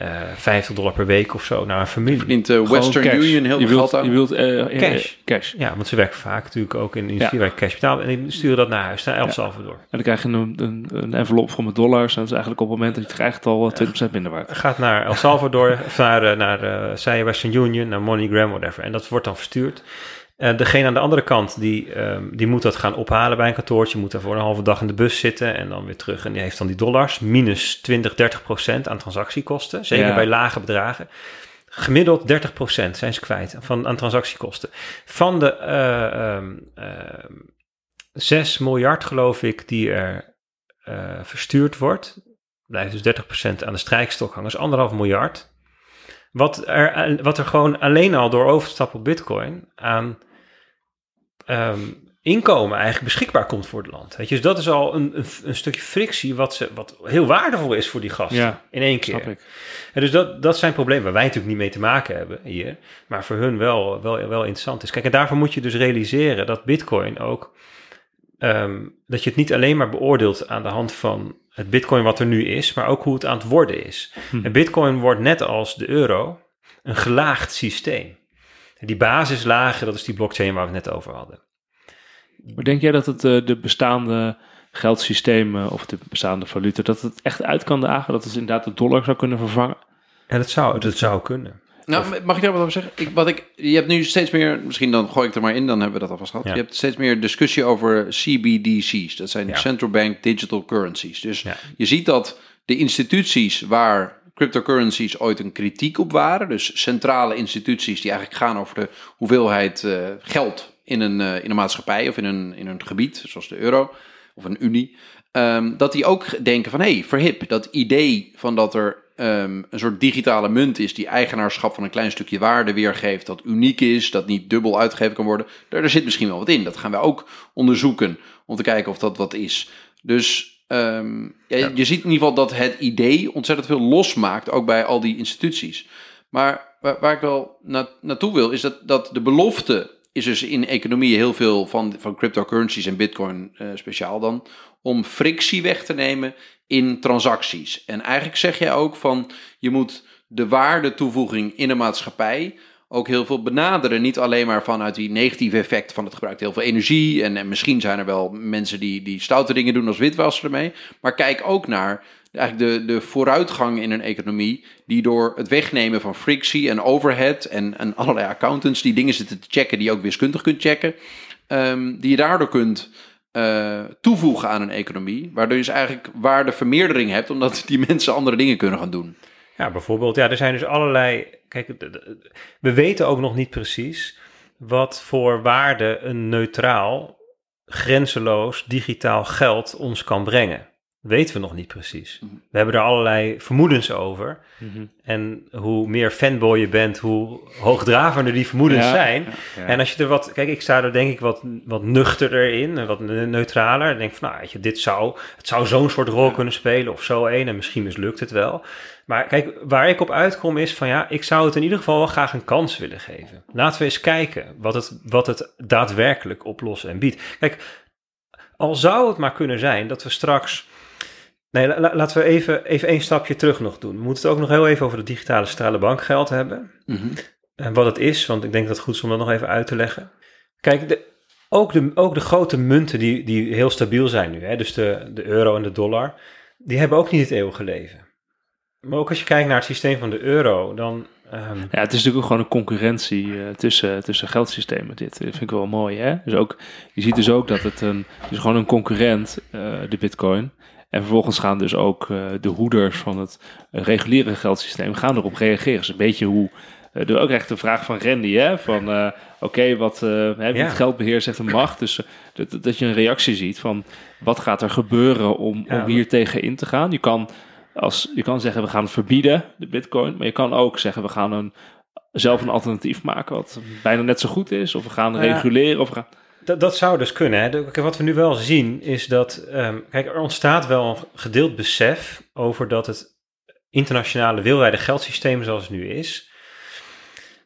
C: Eh 50 dollar per week of zo naar een familie.
B: Verdient de
A: Gewoon
B: Western
A: cash.
B: Union heel veel geld aan.
A: Je wilt eh, eh,
C: Cash.
A: cash.
C: Ja, want ze werken vaak natuurlijk ook in de industrie waar je cash betaalt. En die sturen dat naar huis, naar El
A: Ja.
C: Salvador.
A: En dan krijg je een, een, een envelop vol met dollars. En dat is eigenlijk op het moment dat je het krijgt al eh, 20% minder waard.
C: gaat naar El Salvador, of [laughs] naar, eh, naar eh, zij Western Union, naar MoneyGram, whatever. En dat wordt dan verstuurd. Eh, degene aan de andere kant, die, ehm, die moet dat gaan ophalen bij een kantoortje, moet daar voor een halve dag in de bus zitten en dan weer terug. En die heeft dan die dollars, minus 20, 30 procent aan transactiekosten, zeker
A: Ja.
C: bij lage bedragen. Gemiddeld 30 procent zijn ze kwijt van, aan transactiekosten. Van de eh, ehm, ehm, 6 miljard, geloof ik, die er eh, verstuurd wordt, blijft dus 30% aan de strijkstok hangen. Dat is anderhalf miljard. Wat er, wat er gewoon alleen al door overstap op bitcoin aan ehm, inkomen eigenlijk beschikbaar komt voor het land. Weet je, dus dat is al een, een, een stukje frictie wat, ze, wat heel waardevol is voor die gasten.
A: Ja,
C: in één keer.
A: Snap ik.
C: En dus dat, dat zijn problemen waar wij natuurlijk niet mee te maken hebben hier. Maar voor hun wel, wel, wel interessant is. Kijk, en daarvoor moet je dus realiseren dat bitcoin ook... ehm, dat je het niet alleen maar beoordeelt aan de hand van het bitcoin wat er nu is... maar ook hoe het aan het worden is.
A: Hm.
C: En bitcoin wordt net als de euro een gelaagd systeem. En die basislagen, dat is die blockchain waar we het net over hadden.
A: Maar denk jij dat het eh, de bestaande geldsystemen of de bestaande valuta, dat het echt uit kan dagen? Dat het inderdaad de dollar zou kunnen vervangen?
C: En dat zou, dat zou kunnen.
B: Nou, mag ik daar wat over zeggen? Ik, wat ik, je hebt nu steeds meer, misschien dan gooi ik er maar in, dan hebben we dat alvast gehad.
C: Ja.
B: Je hebt steeds meer discussie over CBDC's. Dat zijn
C: Ja.
B: Central Bank Digital Currencies. Dus
C: Ja.
B: je ziet dat de instituties waar cryptocurrencies ooit een kritiek op waren, dus centrale instituties die eigenlijk gaan over de hoeveelheid eh, geld in een, eh, in een maatschappij of in een, in een gebied, zoals de euro of een unie, ehm, dat die ook denken van hé, hey, verhip, dat idee van dat er ehm, een soort digitale munt is die eigenaarschap van een klein stukje waarde weergeeft, dat uniek is, dat niet dubbel uitgegeven kan worden, daar, daar zit misschien wel wat in. Dat gaan we ook onderzoeken om te kijken of dat wat is. Dus ehm, ja, je ziet in ieder geval dat het idee ontzettend veel losmaakt, ook bij al die instituties. Maar waar, waar ik wel na, naartoe wil, is dat, dat de belofte is dus in economie heel veel van, van cryptocurrencies en bitcoin eh, speciaal dan, om frictie weg te nemen in transacties. En eigenlijk zeg jij ook van, je moet de waardetoevoeging in een maatschappij ook heel veel benaderen. Niet alleen maar vanuit die negatieve effecten van het gebruikt heel veel energie. En, en misschien zijn er wel mensen die, die stoute dingen doen als witwassen ermee. Maar kijk ook naar eigenlijk de, de vooruitgang in een economie. Die door het wegnemen van frictie en overhead en, en allerlei accountants die dingen zitten te checken die je ook wiskundig kunt checken. ehm, die je daardoor kunt eh, toevoegen aan een economie. Waardoor je dus eigenlijk waardevermeerdering hebt. Omdat die mensen andere dingen kunnen gaan doen.
C: Ja, bijvoorbeeld, ja, er zijn dus allerlei. Kijk, we weten ook nog niet precies wat voor waarde een neutraal, grenzeloos digitaal geld ons kan brengen. Weten we nog niet precies.
B: Mhm.
C: We hebben er allerlei vermoedens over.
A: Mhm.
C: En hoe meer fanboy je bent, hoe hoogdravender die vermoedens
A: Ja,
C: zijn.
A: ja, ja.
C: En als je er wat, kijk, ik sta er denk ik wat, wat nuchterder in, en wat ne- neutraler. Ik denk van, nou, weet je, dit zou, het zou zo'n soort rol kunnen spelen of zo een, en misschien mislukt het wel. Maar kijk, waar ik op uitkom is van, ja, ik zou het in ieder geval wel graag een kans willen geven. Laten we eens kijken wat het, wat het daadwerkelijk oplossen en biedt. Kijk, al zou het maar kunnen zijn dat we straks. Nee, la- la- laten we even, even één stapje terug nog doen. We moeten het ook nog heel even over het digitale centrale bankgeld hebben.
B: Mhm.
C: En wat het is, want ik denk dat het goed is om dat nog even uit te leggen. Kijk, de, ook, de, ook de grote munten die, die heel stabiel zijn nu, hè, dus de, de euro en de dollar, die hebben ook niet het eeuwige leven. Maar ook als je kijkt naar het systeem van de euro, dan... ehm,
A: Ja, het is natuurlijk ook gewoon een concurrentie eh, tussen, tussen geldsystemen. Dit Dat vind ik wel mooi, hè? Dus ook, je ziet dus ook dat het een, het is gewoon een concurrent, eh, de bitcoin. En vervolgens gaan dus ook eh, de hoeders van het reguliere geldsysteem gaan erop reageren. Dus een beetje hoe, de, ook echt de vraag van Randy, hè? Van, eh, oké, wat, eh hè,
C: Ja.
A: het geld beheert zegt de macht. Dus dat, dat je een reactie ziet van, wat gaat er gebeuren om,
C: Ja.
A: om hier tegen in te gaan? Je kan, als, je kan zeggen, we gaan het verbieden, de bitcoin. Maar je kan ook zeggen, we gaan een, zelf een alternatief maken wat bijna net zo goed is. Of we gaan
C: Nou ja.
A: reguleren. Of we gaan,
C: Dat, dat zou dus kunnen. Hè. Wat we nu wel zien is dat, ehm, kijk, er ontstaat wel een gedeeld besef over dat het internationale wereldwijde geldsysteem zoals het nu is,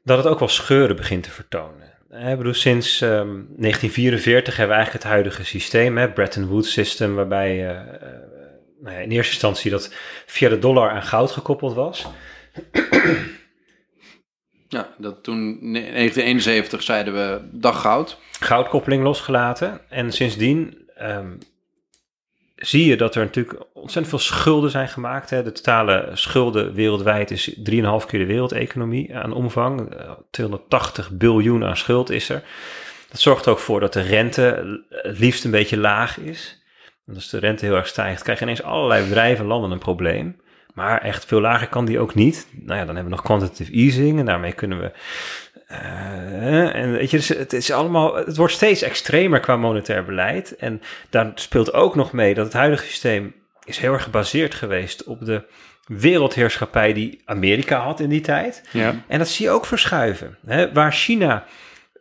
C: dat het ook wel scheuren begint te vertonen. Ik bedoel, sinds ehm, 1944 hebben we eigenlijk het huidige systeem, het Bretton Woods system, waarbij eh, eh, nou ja, in eerste instantie dat via de dollar aan goud gekoppeld was.
B: Ja, dat toen in 1971 zeiden we dag goud.
C: goudkoppeling losgelaten. En sindsdien ehm, zie je dat er natuurlijk ontzettend veel schulden zijn gemaakt. Hè. De totale schulden wereldwijd is 3,5 keer de wereldeconomie aan omvang. Eh, 280 biljoen aan schuld is er. Dat zorgt er ook voor dat de rente het liefst een beetje laag is. Want als de rente heel erg stijgt, krijgen ineens allerlei bedrijven en landen een probleem. Maar echt veel lager kan die ook niet. Nou ja, dan hebben we nog quantitative easing en daarmee kunnen we eh, en weet je, dus het is allemaal, het wordt steeds extremer qua monetair beleid. En daar speelt ook nog mee dat het huidige systeem is heel erg gebaseerd geweest op de wereldheerschappij die Amerika had in die tijd.
A: ja.
C: En dat zie je ook verschuiven. Hè? Waar China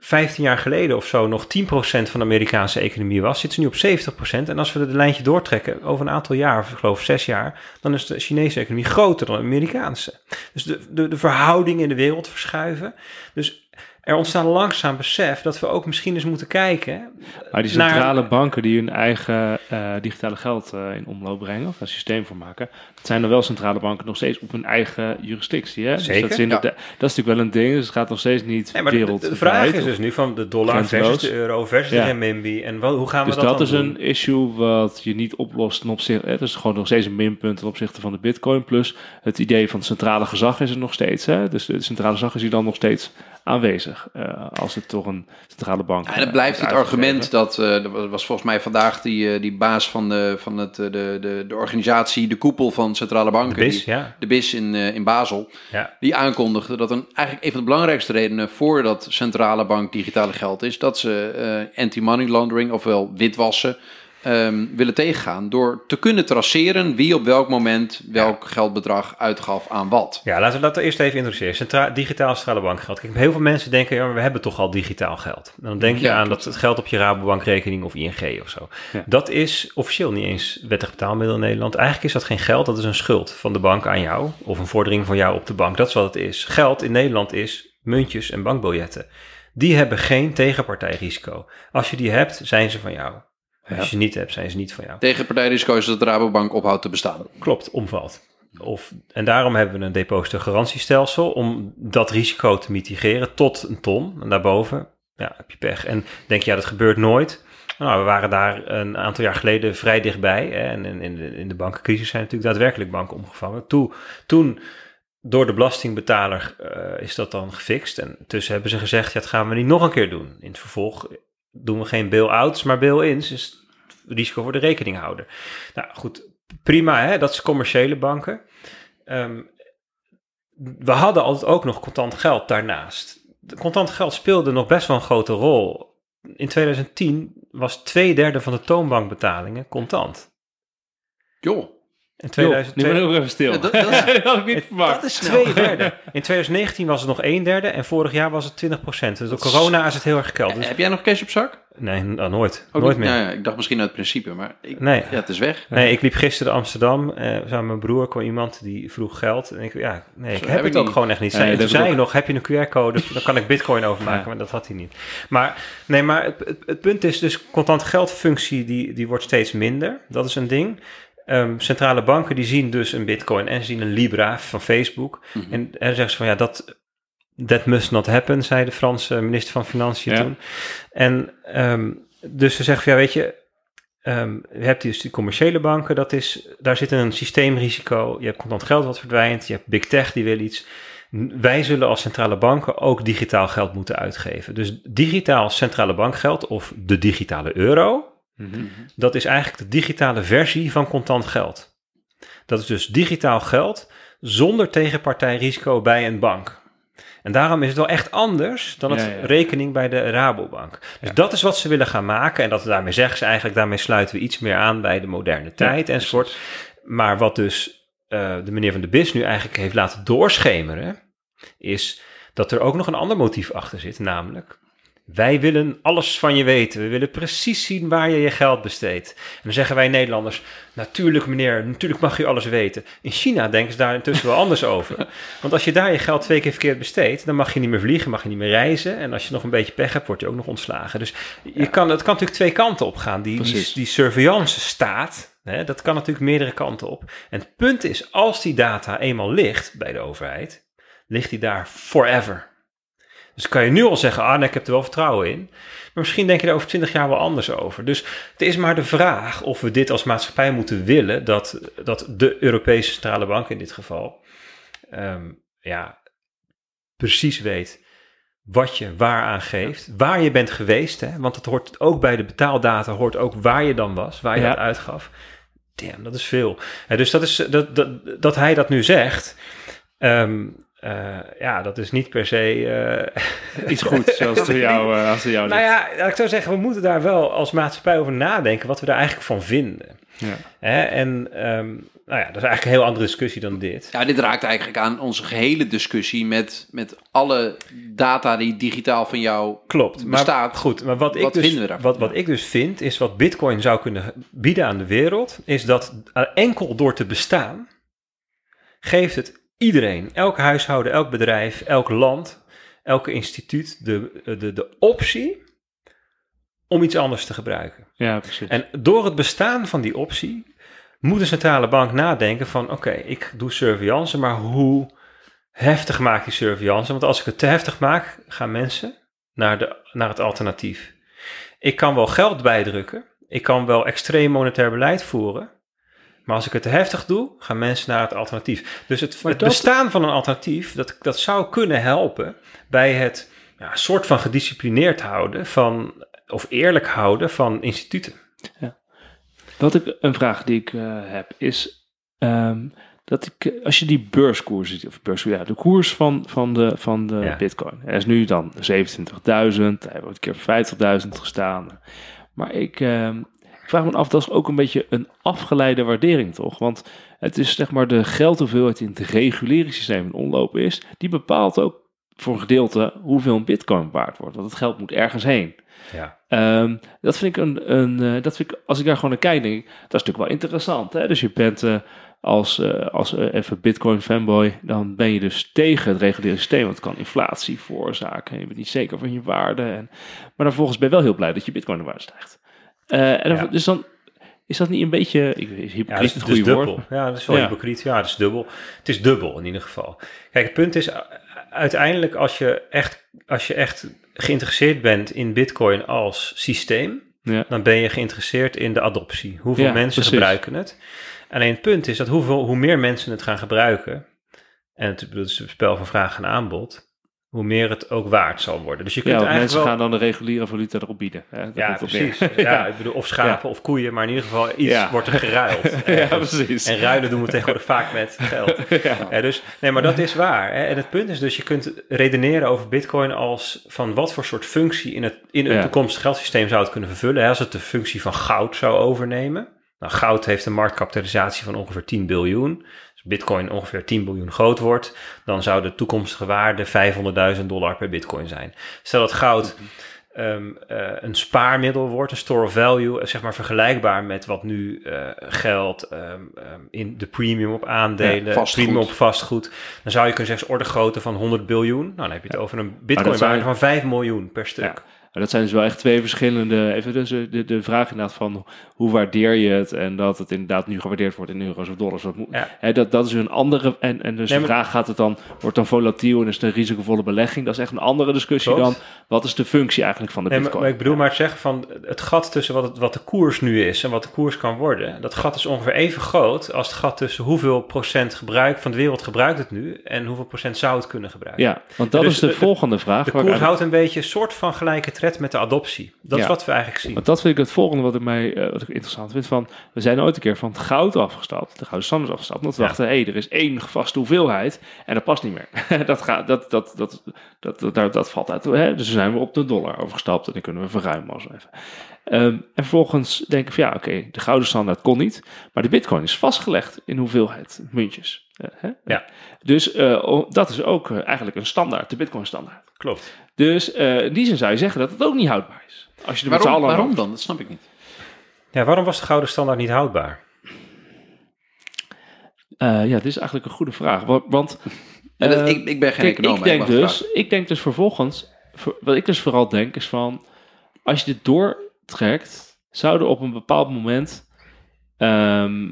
C: 15 jaar geleden of zo nog 10% van de Amerikaanse economie was, zit ze nu op 70%. En als we het lijntje doortrekken over een aantal jaar, of ik geloof zes jaar, dan is de Chinese economie groter dan de Amerikaanse. Dus de, de, de verhoudingen in de wereld verschuiven. Dus er ontstaat langzaam besef dat we ook misschien eens moeten kijken.
A: Maar die
C: naar-
A: centrale banken die hun eigen eh, digitale geld eh, in omloop brengen, of een systeem voor maken, zijn dan wel centrale banken nog steeds op hun eigen jurisdictie. Hè? Dus
C: Zeker,
A: dat, is inderdaad- dat is natuurlijk wel een ding, dus het gaat nog steeds niet
C: Nee, maar de, de-
A: wereldwijd.
C: de vraag is dus nu van de dollar versus de euro versus
A: Ja.
C: de renminbi. En wel, hoe gaan we
A: Dus
C: dat,
A: dat,
C: dan
A: is
C: doen?
A: een issue wat je niet oplost ten opzichte. Het is gewoon nog steeds een minpunt ten opzichte van de Bitcoin. Plus het idee van het centrale gezag is er nog steeds. Hè? Dus het centrale gezag is hier dan nog steeds aanwezig. eh, als het toch een centrale bank.
B: Ja, en het
A: eh,
B: blijft
A: wordt
B: het argument
A: uitgegeven.
B: dat, eh er was volgens mij vandaag die, eh, die baas van, de, van het, eh, de, de, de organisatie, de koepel van centrale banken,
C: De BIS,
B: die-
C: ja.
B: de BIS in, eh, in Basel,
C: ja.
B: die aankondigde dat een, eigenlijk een van de belangrijkste redenen voor dat centrale bank digitale geld is dat ze eh, anti-money laundering, ofwel witwassen, ehm, willen tegengaan door te kunnen traceren wie op welk moment welk geldbedrag uitgaf aan wat.
C: Ja, laten we dat eerst even introduceren. Centra digitaal centrale bankgeld. Kijk, heel veel mensen denken, ja, maar we hebben toch al digitaal geld. En dan denk je
B: Ja,
C: aan dat het geld op je Rabobankrekening of ING of zo.
A: Ja.
C: Dat is officieel niet eens wettig betaalmiddel in Nederland. Eigenlijk is dat geen geld, dat is een schuld van de bank aan jou. Of een vordering van jou op de bank. Dat is wat het is. Geld in Nederland is muntjes en bankbiljetten. Die hebben geen tegenpartijrisico. Als je die hebt, zijn ze van jou. Als je ze niet hebt, zijn ze niet van jou.
B: Tegenpartijrisico is dat de Rabobank ophoudt te bestaan.
C: Klopt, omvalt. Of, en daarom hebben we een depositogarantiestelsel om dat risico te mitigeren tot een ton. En daarboven ja, heb je pech. En denk je, ja, dat gebeurt nooit. Nou, we waren daar een aantal jaar geleden vrij dichtbij. Hè, en in, in, de, in de bankencrisis zijn natuurlijk daadwerkelijk banken omgevangen. Toen, toen door de belastingbetaler eh, is dat dan gefixt. En tussen hebben ze gezegd, ja, dat gaan we niet nog een keer doen. In het vervolg doen we geen bail-outs, maar bail-ins. Dus risico voor de rekeninghouder. Nou goed, prima, hè? dat is commerciële banken. Ehm, we hadden altijd ook nog contant geld daarnaast. Contant geld speelde nog best wel een grote rol. In 2010 was twee derde van de toonbankbetalingen contant.
B: Joh.
C: In
A: Joh,
C: 2000,
A: nu ben ik ook even stil.
B: Ja, dat- [laughs] dat is-
A: dat had ik niet verwacht.
B: Dat is snel. [laughs]
C: twee derde. In 2019 was het nog een derde en vorig jaar was het 20 procent. Dus door corona is het heel erg gekeld. Dus,
B: Heb jij nog cash op zak?
C: nee, nou, nooit.
B: Ook
C: nooit
B: niet?
C: meer.
B: Ja, ja, ik dacht misschien uit principe, maar ik,
C: Nee.
B: ja, het is weg.
C: Nee, ik liep gisteren Amsterdam. eh samen met mijn broer kwam iemand die vroeg geld. En ik, ja, nee, ik heb
B: heb
C: het
B: ik
C: ook
B: niet.
C: gewoon echt niet.
A: Nee,
C: Zei,
A: dat
C: toen
A: ik
C: zei je
A: ook.
C: nog, heb je een QR-code? [laughs] Dan kan ik bitcoin overmaken,
A: Ja.
C: maar dat had hij niet. Maar, nee, maar het, het, het punt is dus, contant geldfunctie die, die wordt steeds minder. Dat is een ding. Ehm, centrale banken die zien dus een bitcoin en zien een Libra van Facebook.
B: Mhm.
C: En, en dan zeggen ze van ja, dat that must not happen, zei de Franse minister van Financiën
A: Ja.
C: toen. En ehm, dus ze zeggen van ja, weet je, ehm, je hebt dus die commerciële banken, dat is, daar zit een systeemrisico. Je hebt contant geld wat verdwijnt, je hebt big tech die wil iets. Wij zullen als centrale banken ook digitaal geld moeten uitgeven. Dus digitaal centrale bankgeld of de digitale euro,
A: Mhm.
C: dat is eigenlijk de digitale versie van contant geld. Dat is dus digitaal geld zonder tegenpartijrisico bij een bank. En daarom is het wel echt anders dan het
A: Ja, ja.
C: rekening bij de Rabobank. Dus
A: Ja.
C: dat is wat ze willen gaan maken. En dat daarmee zeggen ze eigenlijk, daarmee sluiten we iets meer aan bij de moderne tijd enzovoort. Maar wat dus eh, de meneer van de Bis nu eigenlijk heeft laten doorschemeren, is dat er ook nog een ander motief achter zit, namelijk wij willen alles van je weten. We willen precies zien waar je je geld besteedt. En dan zeggen wij Nederlanders, natuurlijk meneer, natuurlijk mag je alles weten. In China denken ze daar intussen wel anders over. [laughs] Want als je daar je geld twee keer verkeerd besteedt, dan mag je niet meer vliegen, mag je niet meer reizen. En als je nog een beetje pech hebt, word je ook nog ontslagen. Dus je kan, het kan natuurlijk twee kanten op gaan. Die, die, surveillance staat, hè, dat kan natuurlijk meerdere kanten op. En het punt is, als die data eenmaal ligt bij de overheid, ligt die daar forever. Dus kan je nu al zeggen, ah nee, ik heb er wel vertrouwen in. Maar misschien denk je er over twintig jaar wel anders over. Dus het is maar de vraag of we dit als maatschappij moeten willen, dat, dat de Europese Centrale Bank in dit geval, ehm, ja, precies weet wat je waaraan geeft, waar je bent geweest, hè? want het hoort ook bij de betaaldata, hoort ook waar je dan was, waar je
A: Ja.
C: dat uitgaf. Damn, dat is veel. Dus dat, is, dat, dat, dat hij dat nu zegt, ehm, eh, ja, dat is niet per se... eh,
A: Iets goed, [laughs] zoals door jou, eh, als door jou
C: nou ja, laat ik zou zeggen, we moeten daar wel als maatschappij over nadenken wat we daar eigenlijk van vinden.
A: Ja.
C: Hè? En ehm, nou ja, dat is eigenlijk een heel andere discussie dan dit.
B: Ja, dit raakt eigenlijk aan onze gehele discussie met, met alle data die digitaal van jou
C: Klopt, maar
B: bestaat.
C: goed. Maar wat, ik
B: Wat
C: dus,
B: vinden we daarvan?
C: wat, wat ik dus vind, is wat Bitcoin zou kunnen bieden aan de wereld, is dat enkel door te bestaan, geeft het iedereen, elk huishouden, elk bedrijf, elk land, elk instituut de, de, de optie om iets anders te gebruiken.
A: ja, precies.
C: En door het bestaan van die optie moet de centrale bank nadenken van oké, ik doe surveillance, maar hoe heftig maak die surveillance? Want als ik het te heftig maak, gaan mensen naar, de, naar het alternatief. Ik kan wel geld bijdrukken, ik kan wel extreem monetair beleid voeren, maar als ik het te heftig doe, gaan mensen naar het alternatief. Dus het,
A: Maar
C: het
A: dat-
C: bestaan van een alternatief, dat, dat zou kunnen helpen bij het ja, soort van gedisciplineerd houden van, of eerlijk houden van instituten.
A: Wat ik een vraag die ik eh, heb is ehm, dat ik eh, als je die beurskoers ziet of beurskoers, ja, de koers van, van de, van de
C: Ja.
A: Bitcoin. Hij is nu dan 27.000, hij ooit een keer op 50.000 gestaan. Maar ik, ehm, ik vraag me af, dat is ook een beetje een afgeleide waardering, toch? Want het is zeg maar de geldhoeveelheid in het reguliere systeem in omloop is, die bepaalt ook voor een gedeelte hoeveel een Bitcoin waard wordt. Want het geld moet ergens heen.
C: Ja.
A: Ehm, dat vind ik een, een eh, dat vind ik, als ik daar gewoon naar kijk, denk ik, dat is natuurlijk wel interessant. Hè? Dus je bent eh, als, eh, als even Bitcoin fanboy, dan ben je dus tegen het reguliere systeem, want het kan inflatie veroorzaken. Je bent niet zeker van je waarde. En, maar dan vervolgens ben je wel heel blij dat je Bitcoin in waarde stijgt. Eh, en dan,
C: Ja.
A: Dus dan is dat niet een beetje, ik is
C: Ja,
A: hypocriet
C: is,
A: het
C: is dubbel.
A: woord?
C: Ja, dat is wel
A: Ja.
C: hypocriet. Ja, dat is dubbel. Het is dubbel in ieder geval. Kijk, het punt is uiteindelijk als je echt, als je echt geïnteresseerd bent in Bitcoin als systeem,
A: Ja.
C: dan ben je geïnteresseerd in de adoptie. Hoeveel
A: Ja,
C: mensen
A: precies.
C: gebruiken het? Alleen het punt is dat hoeveel, hoe meer mensen het gaan gebruiken, en het is een spel van vraag en aanbod, hoe meer het ook waard zal worden. Dus je kunt
A: Ja,
C: eigenlijk
A: mensen
C: wel...
A: gaan dan de reguliere valuta erop bieden. Hè? Dat
C: ja, precies. [laughs] Ja, ik bedoel, of schapen of koeien, maar in ieder geval iets wordt er geruild. [laughs]
A: ja, precies.
C: En ruilen doen we tegenwoordig vaak met geld. [laughs]
A: ja.
C: Ja, dus, nee, maar dat is waar. Hè? En het punt is dus, je kunt redeneren over bitcoin als van wat voor soort functie in het, in een toekomstig geldsysteem zou het kunnen vervullen. Hè? Als het de functie van goud zou overnemen, Nou, goud heeft een marktkapitalisatie van ongeveer 10 biljoen. Bitcoin ongeveer 10 biljoen groot wordt, dan zou de toekomstige waarde 500.000 dollar per bitcoin zijn. Stel dat goud ehm, eh, een spaarmiddel wordt, een store of value, eh, zeg maar vergelijkbaar met wat nu eh geldt ehm, ehm, in de premium op aandelen,
B: Ja,
C: premium op vastgoed. Dan zou je kunnen zeggen, orde grootte van 100 biljoen. Nou, dan heb je het over een bitcoin waarde van 5 miljoen per stuk.
A: Ja. Maar dat zijn dus wel echt twee verschillende. Even dus de, de, de vraag inderdaad van hoe waardeer je het en dat het inderdaad nu gewaardeerd wordt in euro's of dollars. Moet,
C: Ja.
A: hè, dat, dat is een andere. En, en dus
C: Nee,
A: de
C: maar-
A: vraag gaat het dan, wordt dan volatiel en is het een risicovolle belegging? Dat is echt een andere discussie
C: Klopt.
A: dan wat is de functie eigenlijk van de
C: Nee, maar,
A: bitcoin?
C: maar ik bedoel maar zeggen van het gat tussen wat, het, wat de koers nu is en wat de koers kan worden. Dat gat is ongeveer even groot als het gat tussen hoeveel procent gebruik van de wereld gebruikt het nu en hoeveel procent zou het kunnen gebruiken.
A: ja, want dat
C: Dus
A: is de,
C: de-
A: volgende vraag.
C: De
A: waar ik
C: koers
A: eigenlijk-
C: houdt een beetje een soort van gelijke met de adoptie. Dat is wat we eigenlijk zien.
A: Want dat vind ik het volgende wat ik mij eh, wat ik interessant vind. Van, we zijn ooit een keer van het goud afgestapt, de gouden standaard afgestapt. Omdat we
C: Ja.
A: dachten, hé, hey, er is één vaste hoeveelheid en dat past niet meer. [laughs] dat, gaat, dat, dat, dat, dat, dat, dat, dat valt uit. Hè? Dus we zijn we op de dollar overgestapt en dan kunnen we verruimen als even. Ehm, en vervolgens denk ik van ja, oké, de gouden standaard kon niet. Maar de bitcoin is vastgelegd in hoeveelheid muntjes. Eh, hè?
C: Ja.
A: Dus o- dat is ook eigenlijk een standaard, de bitcoin standaard.
C: Klopt.
A: Dus eh, in die zin zou je zeggen dat het ook niet houdbaar is. Als je er met z'n
B: Waarom,
A: allen
B: waarom dan? Dat snap ik niet.
C: Ja, waarom was de gouden standaard niet houdbaar?
A: Eh, ja, dit is eigenlijk een goede vraag. wa- Want [laughs]
B: Ja, dat-
A: eh,
B: ik, ik ben geen
A: kijk,
B: econoom.
A: ik denk dus,
B: vragen.
A: ik denk dus vervolgens, wat ik dus vooral denk is van, als je dit doortrekt, zou er op een bepaald moment, ehm,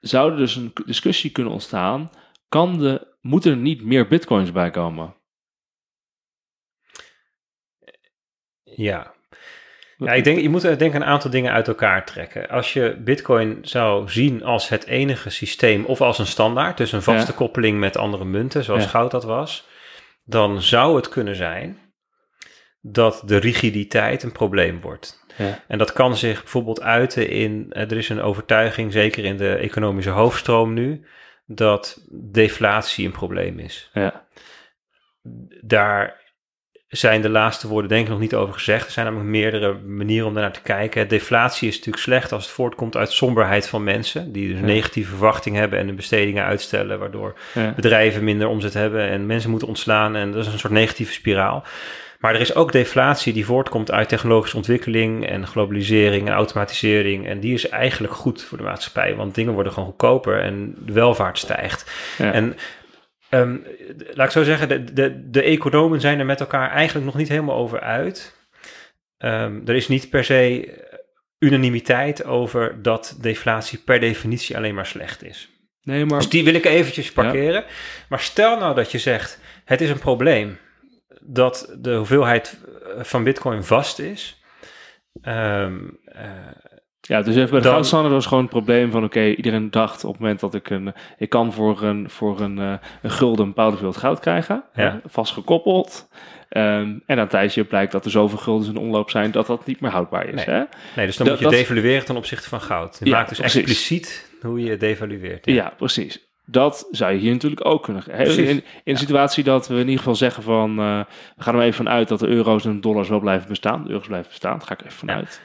A: zou er dus een discussie kunnen ontstaan, kan de, moeten er niet meer bitcoins bij komen?
C: Ja. Ja, ik denk, je moet er denk een aantal dingen uit elkaar trekken. Als je Bitcoin zou zien als het enige systeem of als een standaard, dus een vaste
A: Ja.
C: koppeling met andere munten, zoals
A: Ja.
C: goud dat was, dan zou het kunnen zijn dat de rigiditeit een probleem wordt.
A: Ja.
C: En dat kan zich bijvoorbeeld uiten in, eh, er is een overtuiging, zeker in de economische hoofdstroom nu, dat deflatie een probleem is
A: Ja,
C: daar zijn de laatste woorden denk ik nog niet over gezegd. Er zijn namelijk meerdere manieren om daarnaar te kijken. Deflatie is natuurlijk slecht als het voortkomt uit somberheid van mensen. Die dus
A: Ja.
C: negatieve verwachting hebben en de bestedingen uitstellen. Waardoor
A: ja.
C: bedrijven minder omzet hebben en mensen moeten ontslaan. En dat is een soort negatieve spiraal. Maar er is ook deflatie die voortkomt uit technologische ontwikkeling en globalisering en automatisering. En die is eigenlijk goed voor de maatschappij, want dingen worden gewoon goedkoper en de welvaart stijgt.
A: Ja.
C: En ehm, laat ik zo zeggen, de, de, de economen zijn er met elkaar eigenlijk nog niet helemaal over uit. Ehm, er is niet per se unanimiteit over dat deflatie per definitie alleen maar slecht is.
A: Nee, maar
C: Dus die wil ik eventjes parkeren. Maar stel nou dat je zegt, het is een probleem dat de hoeveelheid eh, van bitcoin vast is. Ehm, eh,
A: Ja, dus even bij de
C: Dan-
A: goudstandaard was gewoon het probleem van... oké, iedereen dacht op het moment dat ik een... ik kan voor een, voor een, eh, een gulden een bepaalde goud krijgen.
C: Ja.
A: vastgekoppeld. Ehm, en een tijdje blijkt dat er zoveel guldens in omloop zijn... dat dat niet meer houdbaar is.
C: Nee.
A: Hè?
C: nee, dus dan moet je
A: dat-
C: devalueren ten opzichte van goud. Je
A: Ja,
C: maakt dus
A: precies.
C: expliciet hoe je devalueert.
A: Ja. precies. Dat zou je hier natuurlijk ook kunnen...
C: Precies.
A: In, in de situatie dat we in ieder geval zeggen van... eh, we gaan er even vanuit dat de euro's en de dollars wel blijven bestaan. De euro's blijven bestaan, daar ga ik even vanuit.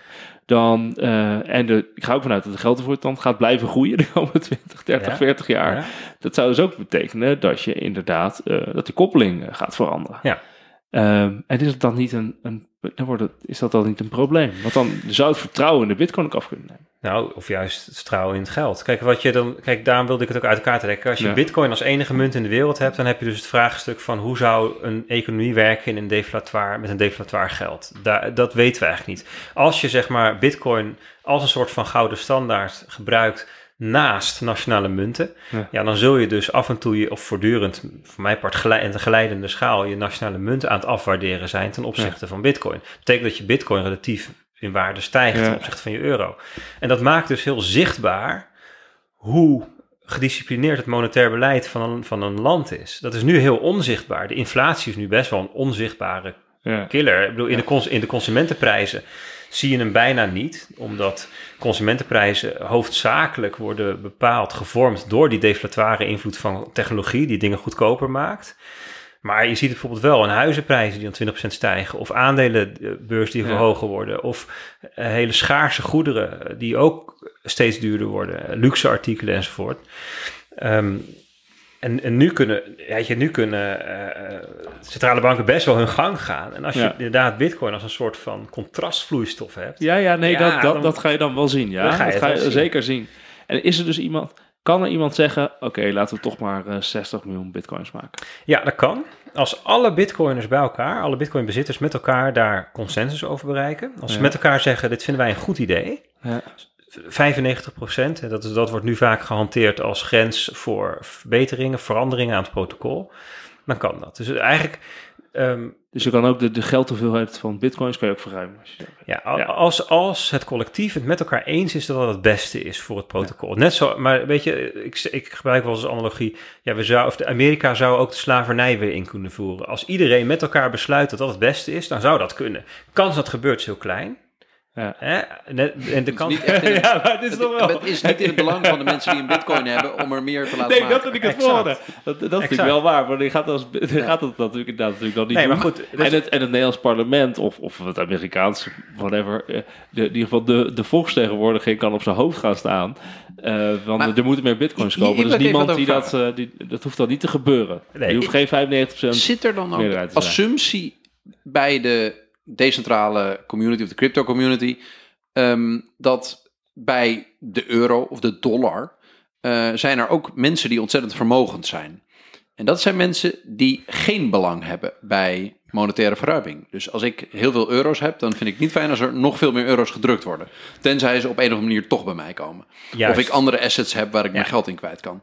A: Dan, eh, en de, ik ga ook vanuit dat de geldenvoorstand gaat blijven groeien de komende [laughs] 20, 30,
C: Ja.
A: 40 jaar.
C: Ja.
A: Dat zou dus ook betekenen dat je inderdaad, eh, dat die koppeling eh, gaat veranderen.
C: Ja.
A: Ehm, en is dat dan niet een, een dan wordt het, is dat dan niet een probleem? Want dan zou het vertrouwen in de bitcoin ook af kunnen nemen.
C: Nou, of juist vertrouwen in het geld. Kijk, wat je dan, kijk, daarom wilde ik het ook uit elkaar trekken. Als je
A: Ja.
C: bitcoin als enige munt in de wereld hebt, dan heb je dus het vraagstuk van hoe zou een economie werken in een deflatoir, met een deflatoir geld. Daar, dat weten we eigenlijk niet. Als je zeg maar bitcoin als een soort van gouden standaard gebruikt naast nationale munten,
A: Ja.
C: ja. dan zul je dus af en toe je, of voortdurend, voor mijn part gelei- in een geleidende schaal, je nationale munten aan het afwaarderen zijn ten opzichte van bitcoin. Dat betekent dat je bitcoin relatief in waarde stijgt
A: Ja.
C: ten opzichte van je euro. En dat maakt dus heel zichtbaar hoe gedisciplineerd het monetair beleid van een, van een land is. Dat is nu heel onzichtbaar. De inflatie is nu best wel een onzichtbare
A: Ja.
C: killer. Ik bedoel, in, de cons- in de consumentenprijzen zie je hem bijna niet, omdat consumentenprijzen hoofdzakelijk worden bepaald, gevormd door die deflatoire invloed van technologie, die dingen goedkoper maakt. Maar je ziet bijvoorbeeld wel in huizenprijzen die dan 20% stijgen, of aandelenbeurs die
A: Ja.
C: verhogen worden, of eh, hele schaarse goederen die ook steeds duurder worden, luxe artikelen enzovoort. Ehm, en, en nu kunnen, weet je, nu kunnen eh, eh, centrale banken best wel hun gang gaan. En als je
A: Ja.
C: inderdaad bitcoin als een soort van contrastvloeistof hebt,
A: Ja, ja, nee,
C: Ja,
A: dat, dat,
C: dan-
A: dat ga je dan wel zien. Ja,
C: Dan ga je
A: dat ga je
C: zien.
A: zeker zien. En is er dus iemand, kan er iemand zeggen, oké, laten we toch maar eh, 60 miljoen bitcoins maken?
C: Ja, dat kan. Als alle bitcoiners bij elkaar, alle bitcoinbezitters met elkaar daar consensus over bereiken. Als ze met elkaar zeggen, dit vinden wij een goed idee.
A: Ja.
C: 95 procent, dat, is- dat wordt nu vaak gehanteerd als grens voor verbeteringen, veranderingen aan het protocol. Dan kan dat. Dus eigenlijk, ehm,
A: Dus je kan ook de, de geldhoeveelheid van bitcoins kan je ook verruimen. als je
C: ja. Als, als het collectief het met elkaar eens is dat dat het beste is voor het protocol. Net zo, maar weet je, ik, ik gebruik wel eens als analogie. Ja, we zou, of de Amerika zou ook de slavernij weer in kunnen voeren. Als iedereen met elkaar besluit dat dat het beste is, dan zou dat kunnen. Kans dat gebeurt is heel klein.
A: Ja.
C: Hè? En de kans.
B: niet echt in het, [laughs]
A: ja, maar het is
B: het,
A: toch wel...
B: het is niet in het belang van de mensen die een bitcoin hebben om er meer te laten
A: Nee,
B: maken.
A: dat vind ik het volgende. Dat, dat is natuurlijk
C: Exact.
A: wel waar, maar je gaat, als, gaat dat natuurlijk inderdaad natuurlijk dan niet
C: Nee,
A: doen.
C: maar goed, dus-
A: en, het, en het Nederlands parlement, of, of het Amerikaans, whatever, eh, de, in ieder geval de, de volksvertegenwoordiging kan op zijn hoofd gaan staan. eh want
B: Maar-
A: er moeten meer bitcoins komen.
B: Ik even
A: niemand die dat, eh, die, dat hoeft dan niet te gebeuren.
C: Nee.
A: je hoeft geen 95%
B: Zit er dan ook assumptie bij de decentrale community of de crypto community ehm, dat bij de euro of de dollar eh, zijn er ook mensen die ontzettend vermogend zijn. En dat zijn mensen die geen belang hebben bij monetaire verruiming. Dus als ik heel veel euro's heb, dan vind ik het niet fijn als er nog veel meer euro's gedrukt worden. Tenzij ze op een of andere manier toch bij mij komen.
C: Juist.
B: Of ik andere assets heb waar ik mijn geld in kwijt kan.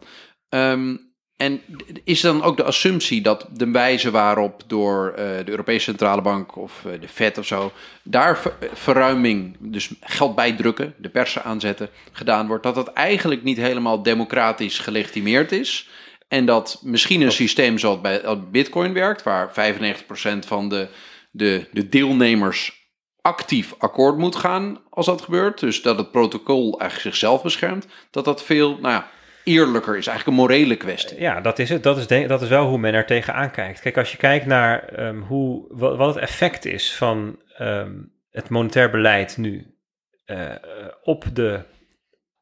B: Ehm, en is dan ook de assumptie dat de wijze waarop door eh, de Europese Centrale Bank of eh, de Fed of zo, daar ver- verruiming, dus geld bijdrukken, de persen aanzetten, gedaan wordt, dat dat eigenlijk niet helemaal democratisch gelegitimeerd is. En dat misschien een systeem zoals bij Bitcoin werkt, waar 95% van de, de, de deelnemers actief akkoord moet gaan als dat gebeurt. Dus dat het protocol eigenlijk zichzelf beschermt. Dat dat veel nou ja, eerlijker is. Eigenlijk een morele kwestie.
C: Ja, dat is het. Dat is, dat is wel hoe men er tegenaan kijkt. Kijk, als je kijkt naar ehm, hoe, wat, wat het effect is van ehm, het monetair beleid nu eh, eh, op de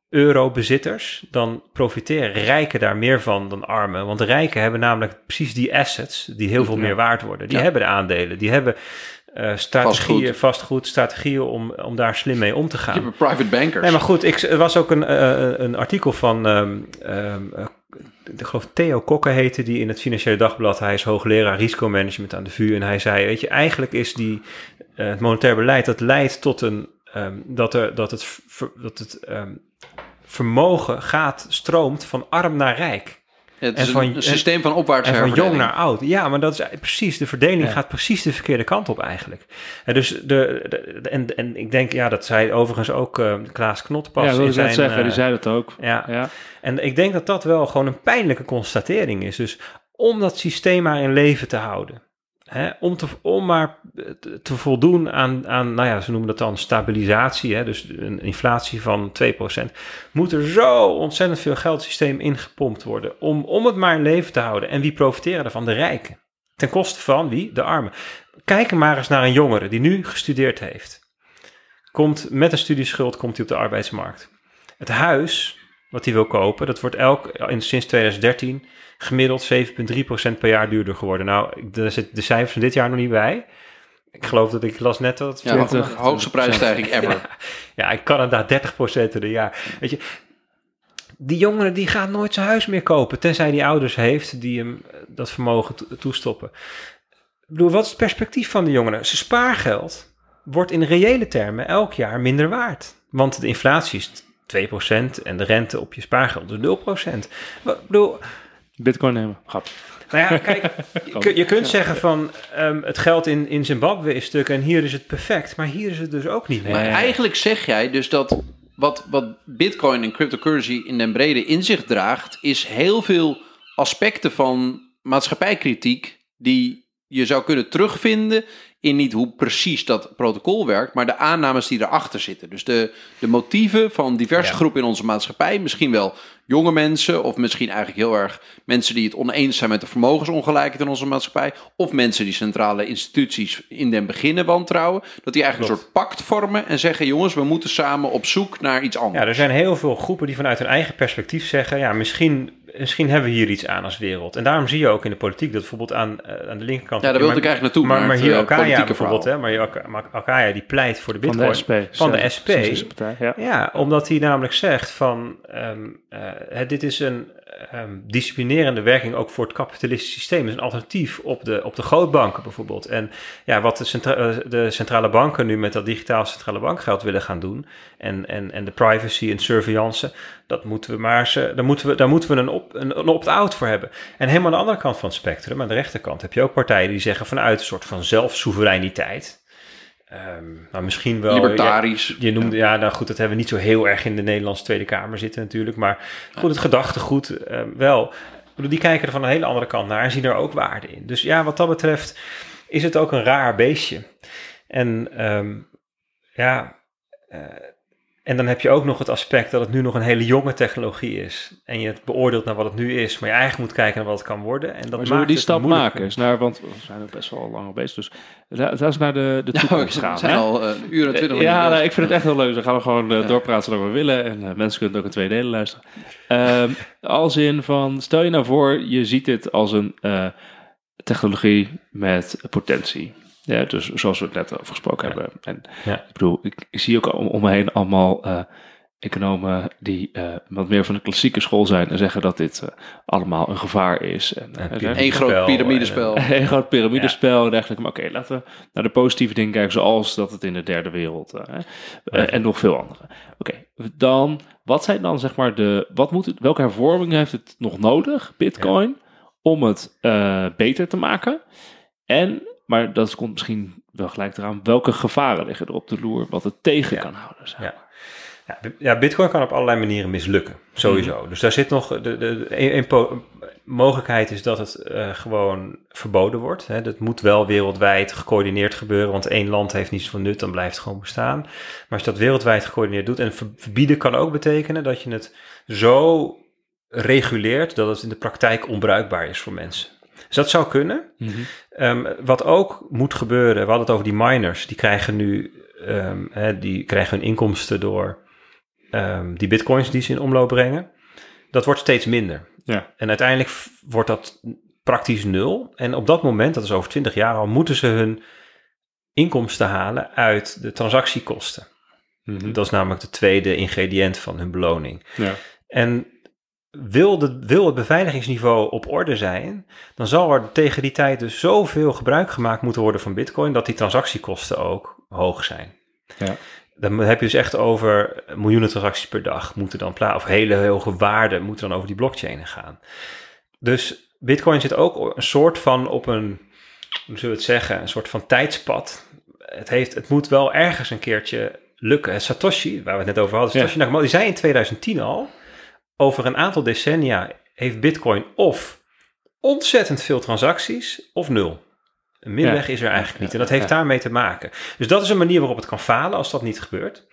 C: eurobezitters, dan profiteren rijken daar meer van dan armen. Want de rijken hebben namelijk precies die assets die heel veel
A: Ja.
C: meer waard worden. Die
B: Ja.
C: hebben de aandelen, die hebben eh, strategieën,
B: Vastgoed.
C: vastgoed. strategieën om, om daar slim mee om te gaan.
B: Je hebt private bankers.
C: Nee, maar goed, ik, er was ook een, eh, een artikel van, ehm, ehm, eh, ik geloof Theo Kokke heette die in het Financiële Dagblad. Hij is hoogleraar risicomanagement aan de VU. En hij zei, weet je, eigenlijk is die, eh, het monetair beleid, dat leidt tot een, ehm, dat, er, dat het, dat het vermogen gaat, stroomt van arm naar rijk.
B: Het is
C: en van-
B: een, systeem van opwaartse
C: En van jong naar oud. Ja, maar dat is precies, de verdeling
A: Ja.
C: gaat precies de verkeerde kant op eigenlijk. En, dus de, de- de- en, en ik denk, ja, dat zei overigens ook eh, Klaas Knotpas.
A: ja, dat wil
C: in
A: ik net
C: zijn,
A: zeggen, die
C: eh,
A: zei dat ook.
C: ja,
A: Ja.
C: en ik denk dat dat wel gewoon een pijnlijke constatering is. Dus om dat systeem maar in leven te houden. Hè, om, te, om maar te- voldoen aan, aan, nou ja, ze noemen dat dan stabilisatie, hè, dus een inflatie van 2%, moet er zo ontzettend veel geld het systeem ingepompt worden om, om het maar in leven te houden. En wie profiteren ervan? De rijken. Ten koste van wie? De armen. Kijk maar eens naar een jongere die nu gestudeerd heeft. Komt met een studieschuld komt hij op de arbeidsmarkt. Het huis wat hij wil kopen, dat wordt elk, in, sinds 2013 gemiddeld 7,3% per jaar duurder geworden. Nou, daar zitten de cijfers van dit jaar nog niet bij. Ik geloof dat ik las net dat het
B: Ja,
A: 20.
B: de hoogste prijsstijging ever. [laughs]
C: ja, in Canada 30% in een jaar. Weet je, die jongere die gaat nooit zijn huis meer kopen, tenzij hij ouders heeft die hem eh, dat vermogen to- toestoppen. Ik bedoel, wat is het perspectief van de jongeren? Zijn spaargeld wordt in reële termen elk jaar minder waard. Want de inflatie is 2% en de rente op je spaargeld is 0%. Wat- Ik bedoel,
A: Bitcoin nemen. Grap.
C: nou ja, kijk, [laughs] je, kun- je kunt zeggen van ehm, het geld in, in Zimbabwe is stuk en hier is het perfect, maar hier is het dus ook niet meer.
B: Maar eigenlijk zeg jij dus dat wat, wat Bitcoin en cryptocurrency in den brede in zich draagt, is heel veel aspecten van maatschappijkritiek die je zou kunnen terugvinden in niet hoe precies dat protocol werkt, maar de aannames die erachter zitten. Dus de, de motieven van diverse
C: Ja.
B: groepen in onze maatschappij, misschien wel jonge mensen, of misschien eigenlijk heel erg mensen die het oneens zijn met de vermogensongelijkheid in onze maatschappij, of mensen die centrale instituties in den beginnen wantrouwen, dat die eigenlijk een soort pact vormen en zeggen: jongens, we moeten samen op zoek naar iets anders.
C: Ja, er zijn heel veel groepen die vanuit hun eigen perspectief zeggen: ja, misschien, misschien hebben we hier iets aan als wereld. En daarom zie je ook in de politiek dat bijvoorbeeld aan, eh, aan de linkerkant.
B: Ja, daar wilde ik eigenlijk naartoe,
C: Maar, maar hier
B: eh,
C: Alkaya
B: politieke
C: bijvoorbeeld, hè, maar Alkaya die pleit voor de
A: Van
C: Bitcoin.
A: de SP.
C: Van de SP.
A: Partij, ja.
C: Ja, omdat hij namelijk zegt van ehm, eh, dit is een ehm, disciplinerende werking ook voor het kapitalistische systeem. Is een alternatief op de, op de grootbanken bijvoorbeeld. En ja, wat de, centra- eh, de centrale banken nu met dat digitaal centrale bankgeld willen gaan doen en, en, en de privacy en surveillance, dat moeten we maar eh, daar moeten we, daar moeten we een, op, een, een opt-out voor hebben. En helemaal aan de andere kant van het spectrum, aan de rechterkant, heb je ook partijen die zeggen vanuit een soort van zelfsoevereiniteit. Ehm, maar misschien wel.
B: Libertarisch.
C: Je noemde, ja, nou goed, dat hebben we niet zo heel erg in de Nederlandse Tweede Kamer zitten natuurlijk. Maar goed, het gedachtegoed eh, wel. Bedoel, die kijken er van een hele andere kant naar en zien er ook waarde in. Dus ja, wat dat betreft is het ook een raar beestje. En ehm, ja, eh, en dan heb je ook nog het aspect dat het nu nog een hele jonge technologie is. En je het beoordeelt naar wat het nu is, maar je eigenlijk moet kijken naar wat het kan worden. En dat
A: Maar
C: maakt
A: zullen we die stap maken? Eens naar, want we zijn er best wel lang al bezig. Dus laten we eens naar de, de
B: Ja, we
A: toekomst gaan.
B: zijn
A: hè?
B: al eh, een uur en twintig minuten
A: Ja, nou, ik vind het echt heel leuk. Dan gaan we gewoon eh,
B: Ja.
A: doorpraten zolang we willen. En eh, mensen kunnen het ook in twee delen luisteren. Ehm, als in van, stel je nou voor, je ziet dit als een eh, technologie met potentie. Ja, dus zoals we het net over gesproken
C: Ja.
A: hebben. En
C: Ja.
A: ik bedoel, ik, ik zie ook om, om me heen allemaal eh, economen die eh, wat meer van de klassieke school zijn en zeggen dat dit eh, allemaal een gevaar is. En,
B: Eén groot
C: Spel,
B: piramidespel.
A: een groot piramidespel en dergelijke. Maar oké, laten we naar de positieve dingen kijken, zoals dat het in de derde wereld hè, en nog veel andere. Oké, dan, wat zijn dan zeg maar de, wat moet het, welke hervormingen heeft het nog nodig, Bitcoin, om het eh, beter te maken? En, maar dat komt misschien wel gelijk eraan, welke gevaren liggen er op de loer, wat het tegen
C: Ja.
A: kan houden? zeg
C: Ja.
A: maar.
C: Ja, ja, Bitcoin kan op allerlei manieren mislukken, sowieso.
A: Mhm.
C: Dus daar zit nog. De, de, de- een, mogelijkheid is dat het eh, gewoon verboden wordt. Hè. Dat moet wel wereldwijd gecoördineerd gebeuren, want één land heeft niets van nut, dan blijft het gewoon bestaan. Maar als je dat wereldwijd gecoördineerd doet, en ver- verbieden kan ook betekenen dat je het zo reguleert dat het in de praktijk onbruikbaar is voor mensen. Dus dat zou kunnen. Ehm, wat ook moet gebeuren, we hadden het over die miners, die krijgen nu ehm, hè, die krijgen hun inkomsten door ehm, die bitcoins die ze in omloop brengen. Dat wordt steeds minder.
A: Ja.
C: En uiteindelijk wordt dat praktisch nul. En op dat moment, dat is over 20 jaar al, moeten ze hun inkomsten halen uit de transactiekosten.
A: Mhm.
C: Dat is namelijk de tweede ingrediënt van hun beloning.
A: Ja.
C: En wil, de, wil het beveiligingsniveau op orde zijn, dan zal er tegen die tijd dus zoveel gebruik gemaakt moeten worden van Bitcoin dat die transactiekosten ook hoog zijn.
A: Ja.
C: Dan heb je dus echt over miljoenen transacties per dag moeten dan plaatsen, of hele hoge waarden moeten dan over die blockchain gaan. Dus Bitcoin zit ook een soort van op een, hoe zullen we het zeggen, een soort van tijdspad. Het, heeft, het moet wel ergens een keertje lukken. Satoshi, waar we het net over hadden,
A: Ja.
C: Satoshi Nakamoto, die zei in 2010 al, over een aantal decennia heeft Bitcoin of ontzettend veel transacties of nul. Een middenweg
A: Ja.
C: is er eigenlijk niet. En dat heeft daarmee te maken. Dus dat is een manier waarop het kan falen als dat niet gebeurt.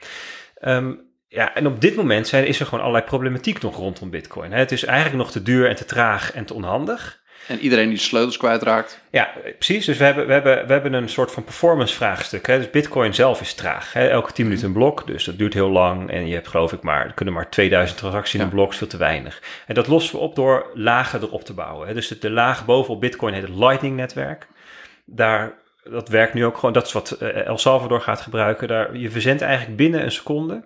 C: Ehm, ja, en op dit moment zijn, is er gewoon allerlei problematiek nog rondom Bitcoin. Het is eigenlijk nog te duur en te traag en te onhandig.
B: En iedereen die de sleutels kwijtraakt.
C: Ja, precies. Dus we hebben, we hebben, we hebben een soort van performance vraagstuk. Hè. Dus Bitcoin zelf is traag. Hè. Elke 10 minuten een blok, dus dat duurt heel lang. En je hebt geloof ik maar, er kunnen maar 2000 transacties in een
B: Ja.
C: blok, is veel te weinig. En dat lossen we op door lagen erop te bouwen. Hè. Dus de, de laag bovenop Bitcoin heet het Lightning-netwerk. Daar, dat werkt nu ook gewoon, dat is wat eh, El Salvador gaat gebruiken. Daar, je verzendt eigenlijk binnen een seconde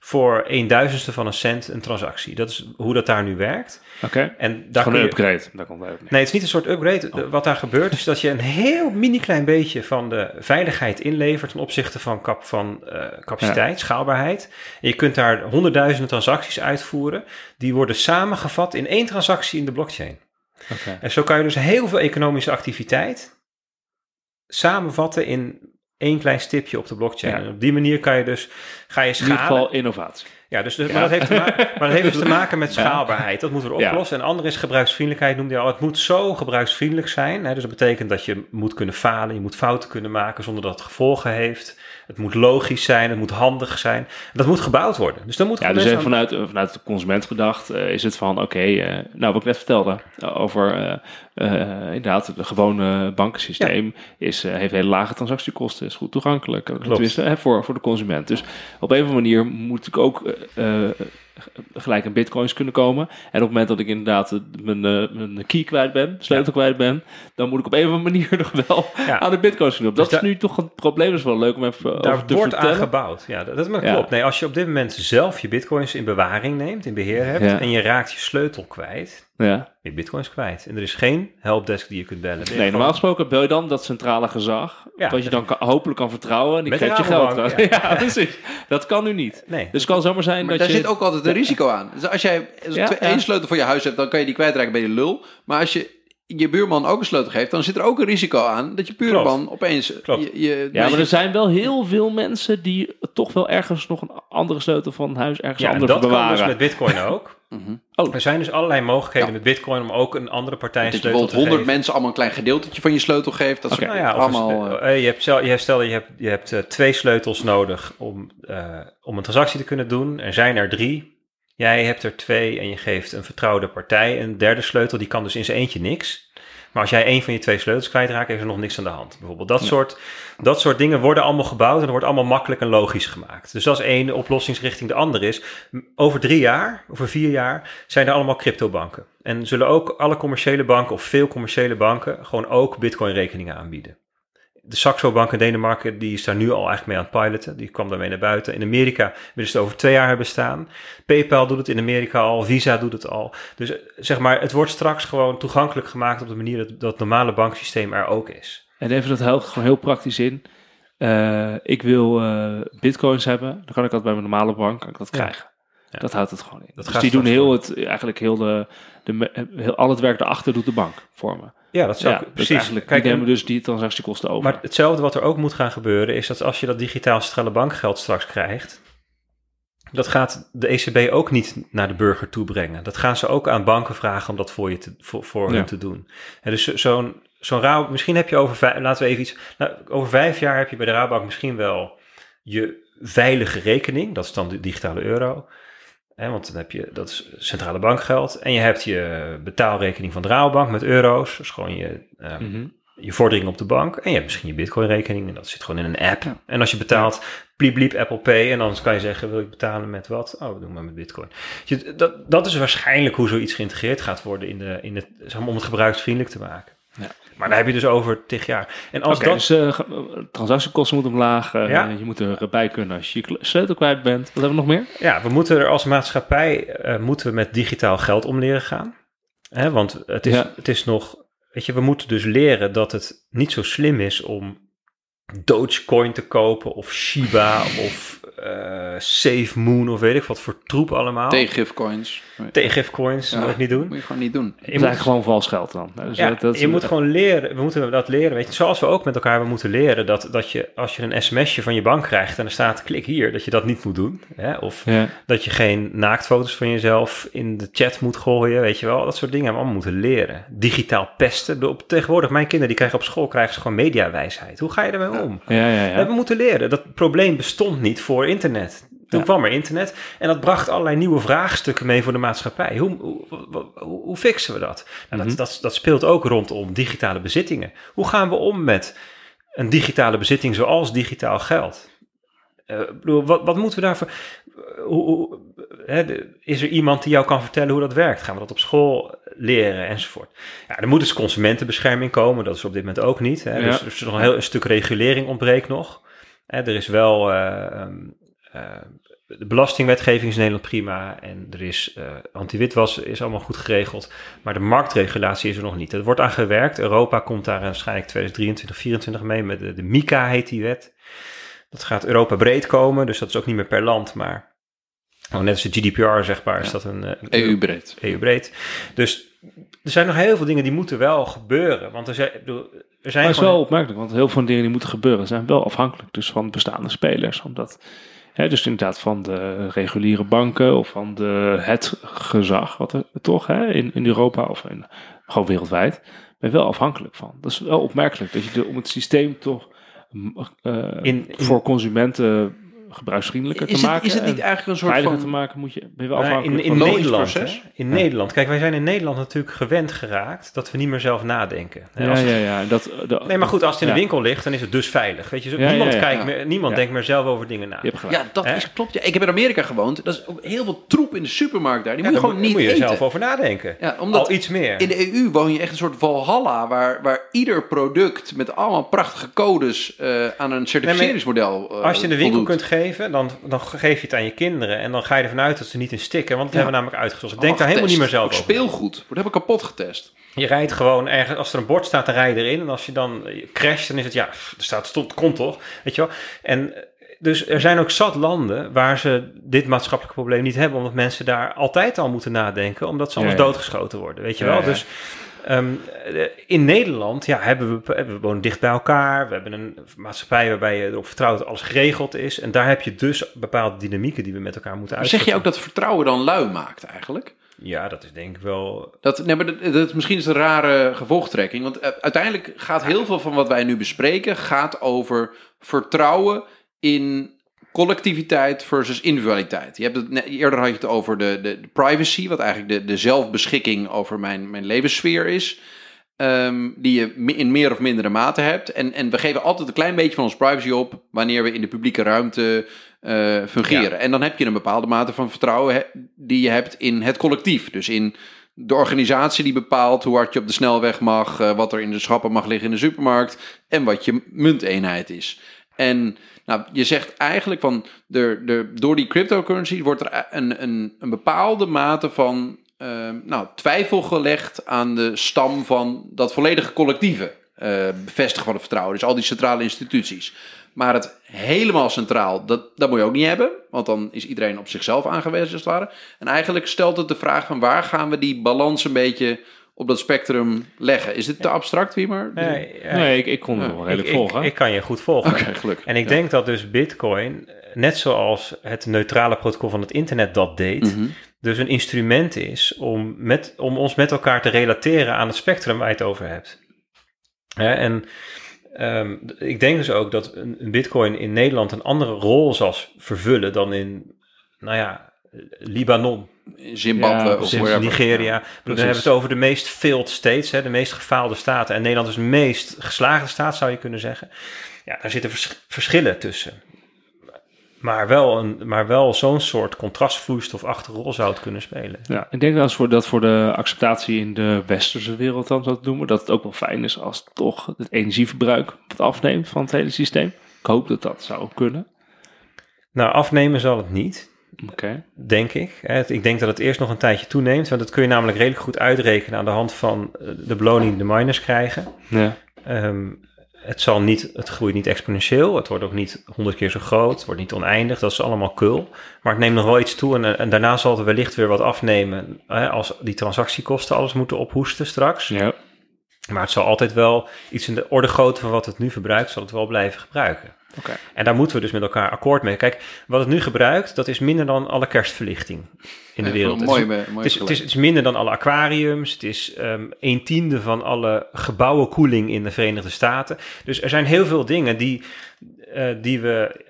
C: voor een duizendste van een cent een transactie. Dat is hoe dat daar nu werkt.
A: Oké.
C: En daar
A: Gewoon een
C: je,
A: upgrade. Daar komt.
C: Nee, het is niet een soort upgrade. De- Wat daar gebeurt is dat je een heel mini klein beetje van de veiligheid inlevert ten opzichte van, kap, van eh, capaciteit, schaalbaarheid. En je kunt daar honderdduizenden transacties uitvoeren. Die worden samengevat in één transactie in de blockchain.
A: Oké.
C: En zo kan je dus heel veel economische activiteit samenvatten in één klein stipje op de blockchain.
A: Ja.
C: En op die manier kan je dus, ga je
A: In ieder
C: schalen.
A: geval innovatie.
C: Ja, dus, dus- Maar, dat heeft te maken, [laughs] maar dat heeft dus te maken met schaalbaarheid. Dat moeten we
A: Ja.
C: oplossen. En ander is gebruiksvriendelijkheid, noemde je al. Het moet zo gebruiksvriendelijk zijn. Hè? Dus dat betekent dat je moet kunnen falen. Je moet fouten kunnen maken zonder dat het gevolgen heeft. Het moet logisch zijn. Het moet handig zijn. Dat moet gebouwd worden. Dus dan moet
A: Ja, dus even vanuit, vanuit de consument gedacht eh, is het van, oké, eh, nou wat ik net vertelde eh, over inderdaad het gewone bankensysteem is, heeft hele lage transactiekosten, is goed toegankelijk, eh, tenminste hè, voor, voor de consument. Dus op een of andere manier moet ik ook gelijk aan bitcoins kunnen komen. En op het moment dat ik inderdaad eh, mijn, eh, mijn key kwijt ben, sleutel kwijt ben, dan moet ik op een of andere manier [laughs] nog wel
C: Ja.
A: aan de bitcoins kunnen. Dat
C: Dus
A: is nu toch een probleem, dat is wel leuk om even
C: Daar
A: te
C: wordt aan
A: vertellen.
C: gebouwd. Ja, dat, dat maar
A: Ja.
C: klopt. Nee, als je op dit moment zelf je bitcoins in bewaring neemt, in beheer hebt, en je raakt je sleutel kwijt,
A: Ja.
C: ben je bitcoins kwijt. En er is geen helpdesk die je kunt bellen. Je
A: Nee, normaal gesproken bel je dan dat centrale gezag,
C: Ja.
A: wat je dan kan, hopelijk kan vertrouwen en die geeft je geld. Ja. [laughs]
C: ja.
A: precies. Dat kan nu niet.
C: Nee.
A: Dus het kan zomaar zijn
B: Maar
A: dat
B: daar
A: je...
B: zit ook altijd een risico aan. Dus als jij
A: Ja,
B: één sleutel voor je huis hebt, dan kan je die kwijtraken bij je lul. Maar als je je buurman ook een sleutel geeft, dan zit er ook een risico aan dat je buurman opeens
C: Klopt.
B: je, je,
A: Ja, maar er zijn wel heel veel mensen die toch wel ergens nog een andere sleutel van huis ergens
C: Ja, en
A: anders
C: dat kan
A: bewaren.
C: dus met bitcoin ook. [laughs]
B: Mhm.
A: Oh.
C: Er zijn dus allerlei mogelijkheden
B: Ja.
C: met bitcoin om ook een andere partij een
B: dat je
C: sleutel
B: bijvoorbeeld
C: te
B: 100
C: geven.
B: mensen allemaal een klein gedeeltetje van je sleutel geeft. Dat soort
C: Nou ja,
B: allemaal. eh,
C: eh, je hebt, stel, je, stel je hebt, je hebt eh, twee sleutels nodig om, eh, om een transactie te kunnen doen. Er zijn er drie. Jij hebt er twee en je geeft een vertrouwde partij een derde sleutel. Die kan dus in zijn eentje niks. Maar als jij één van je twee sleutels kwijtraakt, is er nog niks aan de hand. Bijvoorbeeld dat, soort, dat soort dingen worden allemaal gebouwd en wordt allemaal makkelijk en logisch gemaakt. Dus dat is één oplossingsrichting. De andere is, over drie jaar, over vier jaar, zijn er allemaal cryptobanken. En zullen ook alle commerciële banken of veel commerciële banken gewoon ook bitcoin rekeningen aanbieden. De Saxo Bank in Denemarken, die is daar nu al eigenlijk mee aan het piloten. Die kwam daarmee naar buiten. In Amerika willen ze het over twee jaar hebben staan. PayPal doet het in Amerika al, Visa doet het al. Dus zeg maar, het wordt straks gewoon toegankelijk gemaakt op de manier dat, dat het normale banksysteem er ook is.
A: En even dat helpt gewoon heel praktisch in. Eh, ik wil eh, bitcoins hebben, dan kan ik dat bij mijn normale bank kan ik dat krijgen.
C: Ja.
A: Dat houdt het gewoon in.
C: Dat
A: dus
C: gaat
A: die doen heel het, eigenlijk heel de, de, heel, al het werk daarachter doet de bank voor me.
C: Ja, dat zou
A: Ja,
C: ik-
A: dus
C: precies.
A: eigenlijk
C: Kijk,
A: die
C: en-
A: nemen dus die transactiekosten over.
C: Maar hetzelfde wat er ook moet gaan gebeuren, is dat als je dat digitaal centrale bankgeld straks krijgt, dat gaat de ECB ook niet naar de burger toe brengen. Dat gaan ze ook aan banken vragen om dat voor, je te, voor, voor
A: Ja.
C: hen te doen. En dus zo- zo'n zo'n Rabo, misschien heb je over vijf, laten we even iets, nou, over vijf jaar heb je bij de Rabobank misschien wel je veilige rekening, dat is dan de digitale euro. Hè, want dan heb je, dat is centrale bankgeld. En je hebt je betaalrekening van de Rabobank met euro's. Is gewoon je, eh,
A: Mhm.
C: je vordering op de bank. En je hebt misschien je Bitcoin-rekening. En dat zit gewoon in een app. En als je betaalt, bliep bliep Apple Pay. En dan kan je zeggen, wil ik betalen met wat? Oh, we doen maar met Bitcoin. Dat, dat is waarschijnlijk hoe zoiets geïntegreerd gaat worden in de, in het, zeg maar, om het gebruiksvriendelijk te maken. Maar daar heb je dus over tig jaar. En als dat...
A: dus eh, transactiekosten moeten omlaag. eh,
C: Ja.
A: Je moet erbij kunnen als je sleutel kwijt bent. Wat hebben we nog meer?
C: Ja, we moeten er als maatschappij eh, moeten we met digitaal geld om leren gaan. Hè, want het is,
A: Ja.
C: het is nog, weet je, we moeten dus leren dat het niet zo slim is om Dogecoin te kopen of Shiba of eh Safe Moon of weet ik wat voor troep allemaal.
B: Tegengifcoins.
C: Tegengifcoins,
B: Ja.
C: dat moet ik niet doen.
B: Moet je gewoon niet doen.
C: Je moet,
A: eigenlijk gewoon vals geld dan. Dus
C: ja,
A: dat- dat-
C: je moet gewoon leren, we moeten dat leren, weet je, zoals we ook met elkaar we moeten leren dat, dat je als je een sms'je van je bank krijgt en er staat klik hier, dat je dat niet moet doen. Hè? Of
A: Ja.
C: dat je geen naaktfoto's van jezelf in de chat moet gooien, weet je wel. Dat soort dingen hebben we allemaal moeten leren. Digitaal pesten. De- Op, tegenwoordig, mijn kinderen die krijgen op school krijgen ze gewoon mediawijsheid. Hoe ga je ermee om?
A: Ja, ja,
C: We
A: ja.
C: hebben moeten leren. Dat probleem bestond niet voor internet. Toen
A: Ja.
C: kwam er internet en dat bracht allerlei nieuwe vraagstukken mee voor de maatschappij. Hoe, hoe, hoe, fixen we dat? Nou,
A: Mhm.
C: dat, dat? Dat speelt ook rondom digitale bezittingen. Hoe gaan we om met een digitale bezitting zoals digitaal geld? Bedoel, wat, wat moeten we daarvoor... Hoe, hè, de- is er iemand die jou kan vertellen hoe dat werkt? Gaan we dat op school leren enzovoort? Ja, er moet dus consumentenbescherming komen. Dat is op dit moment ook niet. Hè?
A: Ja.
C: Dus er is nog een heel een stuk regulering ontbreekt nog. Hè, er is wel... eh, ehm, eh, de belastingwetgeving is in Nederland prima en er is eh anti-witwas is allemaal goed geregeld, maar de marktregulatie is er nog niet. Er wordt aan gewerkt. Europa komt daar waarschijnlijk 2023, 2024 mee met de, de MICA heet die wet. Dat gaat Europa breed komen, dus dat is ook niet meer per land, maar oh, net als de GDPR zeg maar, is dat een, eh, een
B: EU-breed.
C: EU-breed. Dus er zijn nog heel veel dingen die moeten wel gebeuren, want er zijn, er zijn
A: Maar het is wel opmerkelijk, want heel veel dingen die moeten gebeuren zijn wel afhankelijk dus van bestaande spelers. Omdat Hè, dus inderdaad van de reguliere banken of van de, het gezag, wat er toch hè, in, in Europa of in, gewoon wereldwijd, ben wel afhankelijk van. Dat is wel opmerkelijk, dat je de, om het systeem toch eh,
C: In- in-
A: voor consumenten gebruiksvriendelijker
B: Is
A: te
B: het,
A: maken
B: is het niet
A: en
B: eigenlijk een soort
A: veiliger
B: van...
A: te maken, moet je, ben je wel
C: Nou,
A: afhankelijk
C: in, in Nederland,
B: proces.
C: hè? In Nederland. Kijk, wij zijn in Nederland natuurlijk gewend geraakt dat we niet meer zelf nadenken. Hè,
A: Ja,
C: als het-
A: ja, ja. Dat, de-
C: Nee, maar goed, als het in de winkel ligt, dan is het dus veilig. Weet je, zo-
A: Ja,
C: niemand,
A: ja, ja.
C: kijkt
B: Ja.
C: Meer, niemand
A: Ja.
C: denkt meer zelf over dingen na.
A: Je hebt gelijk.
B: Ja, dat is, klopt. Ja. Ik heb in Amerika gewoond. Dat is ook heel veel troep in de supermarkt daar. Die
C: Ja,
B: moet je
C: daar
B: gewoon niet
C: moet je
B: eten.
C: zelf over nadenken.
B: Ja, omdat
C: Al iets meer.
B: in de EU woon je echt een soort Valhalla... waar, waar ieder product met allemaal prachtige codes eh, aan een certificeringsmodel eh,
C: Als je in de winkel kunt geven, dan, dan geef je het aan je kinderen. En dan ga je ervan uit dat ze niet in stikken. Want dat
B: Ja.
C: hebben we namelijk uitgezocht. Ik denk daar helemaal niet meer zelf over.
B: speelgoed. Wordt helemaal kapot getest.
C: Je rijdt gewoon ergens, als er een bord staat, dan rij je erin. En als je dan crasht, dan is het, ja, er staat, stond, kon toch? Weet je wel? En dus er zijn ook zat landen waar ze dit maatschappelijk probleem niet hebben. Omdat mensen daar altijd al moeten nadenken, omdat ze anders
A: ja.
C: doodgeschoten worden. Weet je wel?
A: ja.
C: Dus ehm, eh, in Nederland ja, hebben we, we wonen dicht bij elkaar. We hebben een maatschappij waarbij je erop vertrouwt dat alles geregeld is. En daar heb je dus bepaalde dynamieken die we met elkaar moeten
B: Maar zeg je
C: uitzetten.
B: ook dat vertrouwen dan lui maakt eigenlijk?
C: Ja, dat is denk ik wel...
B: Dat, nee, maar dat, dat is misschien eens een rare gevolgtrekking. Want eh, uiteindelijk gaat heel veel van wat wij nu bespreken... gaat over vertrouwen in collectiviteit versus individualiteit. Je hebt het, eerder had je het over de, de, de privacy... wat eigenlijk de, de zelfbeschikking over mijn, mijn levenssfeer is... ehm, die je in meer of mindere mate hebt. En, en we geven altijd een klein beetje van ons privacy op... wanneer we in de publieke ruimte eh, fungeren. En dan heb je een bepaalde mate van vertrouwen... die je hebt in het collectief. Dus in de organisatie die bepaalt hoe hard je op de snelweg mag, eh, wat er in de schappen mag liggen in de supermarkt en wat je munteenheid is. En nou, je zegt eigenlijk van de, de, door die cryptocurrency wordt er een, een, een bepaalde mate van eh, nou, twijfel gelegd aan de stam van dat volledige collectieve eh, bevestigen van het vertrouwen. Dus al die centrale instituties. Maar het helemaal centraal, dat, dat moet je ook niet hebben. Want dan is iedereen op zichzelf aangewezen, als het ware. En eigenlijk stelt het de vraag van waar gaan we die balans een beetje op dat spectrum leggen? Is dit te abstract, Wiemer?
C: Nee,
A: Nee, ik, ik kon het wel redelijk
C: ik, ik,
A: volgen.
C: ik kan je goed volgen.
B: Gelukkig.
C: En ik denk dat dus Bitcoin, net zoals het neutrale protocol van het internet dat deed,
B: Mhm.
C: dus een instrument is om, met, om ons met elkaar te relateren aan het spectrum waar je het over hebt. Hè, en ehm, ik denk dus ook dat een, een Bitcoin in Nederland een andere rol zal vervullen dan in, nou ja, Libanon,
B: Zimbabwe
A: Ja,
B: of
C: sinds
B: wherever.
C: Nigeria.
B: Ja,
C: Dan hebben we het over de meest failed states, hè, de meest gefaalde staten. En Nederland is de meest geslaagde staat, zou je kunnen zeggen. Ja, daar zitten vers- verschillen tussen. Maar wel, een, maar wel zo'n soort contrastvloeistofachtige rol zou het kunnen spelen.
A: Ja, ik denk dat als voor, dat voor de acceptatie in de westerse wereld dan te noemen, dat het ook wel fijn is als toch het energieverbruik wat afneemt van het hele systeem. Ik hoop dat dat zou kunnen.
C: Nou, afnemen zal het niet, Denk ik. Ik denk dat het eerst nog een tijdje toeneemt. Want dat kun je namelijk redelijk goed uitrekenen aan de hand van eh, de beloning die de miners krijgen.
A: Ja.
C: Ehm, het, zal niet, het groeit niet exponentieel. Het wordt ook niet honderd keer zo groot. Het wordt niet oneindig. Dat is allemaal kul. Maar het neemt nog wel iets toe. En, en daarna zal het wellicht weer wat afnemen. Hè, als die transactiekosten alles moeten ophoesten straks.
A: ja.
C: Maar het zal altijd wel iets in de orde grootte van wat het nu verbruikt. Zal het wel blijven gebruiken.
A: Oké.
C: En daar moeten we dus met elkaar akkoord mee. Kijk, wat het nu gebruikt, dat is minder dan alle kerstverlichting in de
B: Ja,
C: wereld.
B: Mooi,
C: Het is-
B: mooi,
C: het is, het, is,
B: vergelijking.
C: het is minder dan alle aquariums. Het is ehm een tiende van alle gebouwenkoeling in de Verenigde Staten. Dus er zijn heel veel dingen die, eh, die, we,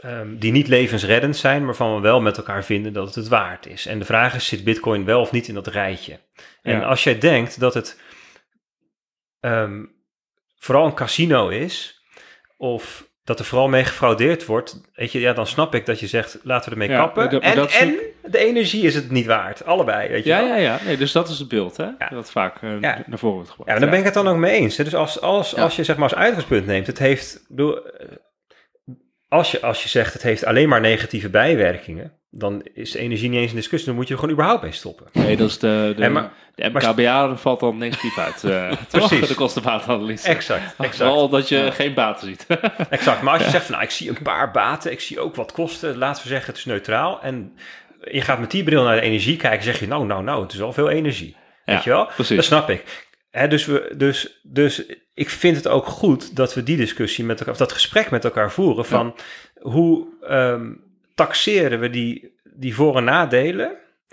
C: ehm, die niet levensreddend zijn, maar waarvan we wel met elkaar vinden dat het het waard is. En de vraag is, zit bitcoin wel of niet in dat rijtje? En
A: Ja.
C: als jij denkt dat het ehm, vooral een casino is, of dat er vooral mee gefraudeerd wordt, weet je, ja, dan snap ik dat je zegt, laten we ermee
A: Ja,
C: kappen.
A: dat-
C: en,
A: dat is
C: en de energie is het niet waard. Allebei, weet je
A: Ja,
C: wel.
A: ja, ja. Nee, dus dat is het beeld, hè?
C: Ja.
A: Dat vaak eh, naar voren wordt gebracht.
C: Ja, daar ben ik het dan ook mee eens. hè. Dus als, als, als je zeg maar als uitgangspunt neemt, het heeft, bedoel, eh, als je, als je zegt het heeft alleen maar negatieve bijwerkingen, dan is energie niet eens een discussie. Dan moet je er gewoon überhaupt mee stoppen.
A: Nee, dat is de, de,
C: maar-
A: de MKBA valt dan negatief uit. eh [laughs] [laughs]
C: Precies.
A: De kostenbaatanalyse.
C: Exact, exact.
A: Vooral dat je geen baten ziet. [laughs]
C: Exact. Maar als je zegt van nou, ik zie een paar baten, ik zie ook wat kosten, laten we zeggen het is neutraal. En je gaat met die bril naar de energie kijken, zeg je nou, nou, nou, het is al veel energie.
A: Ja,
C: Weet je wel?
A: precies.
C: Dat snap ik. Hè, dus, we, dus, dus ik vind het ook goed dat we die discussie met elkaar, of dat gesprek met elkaar voeren van hoe ehm, taxeren we die, die voor- en nadelen.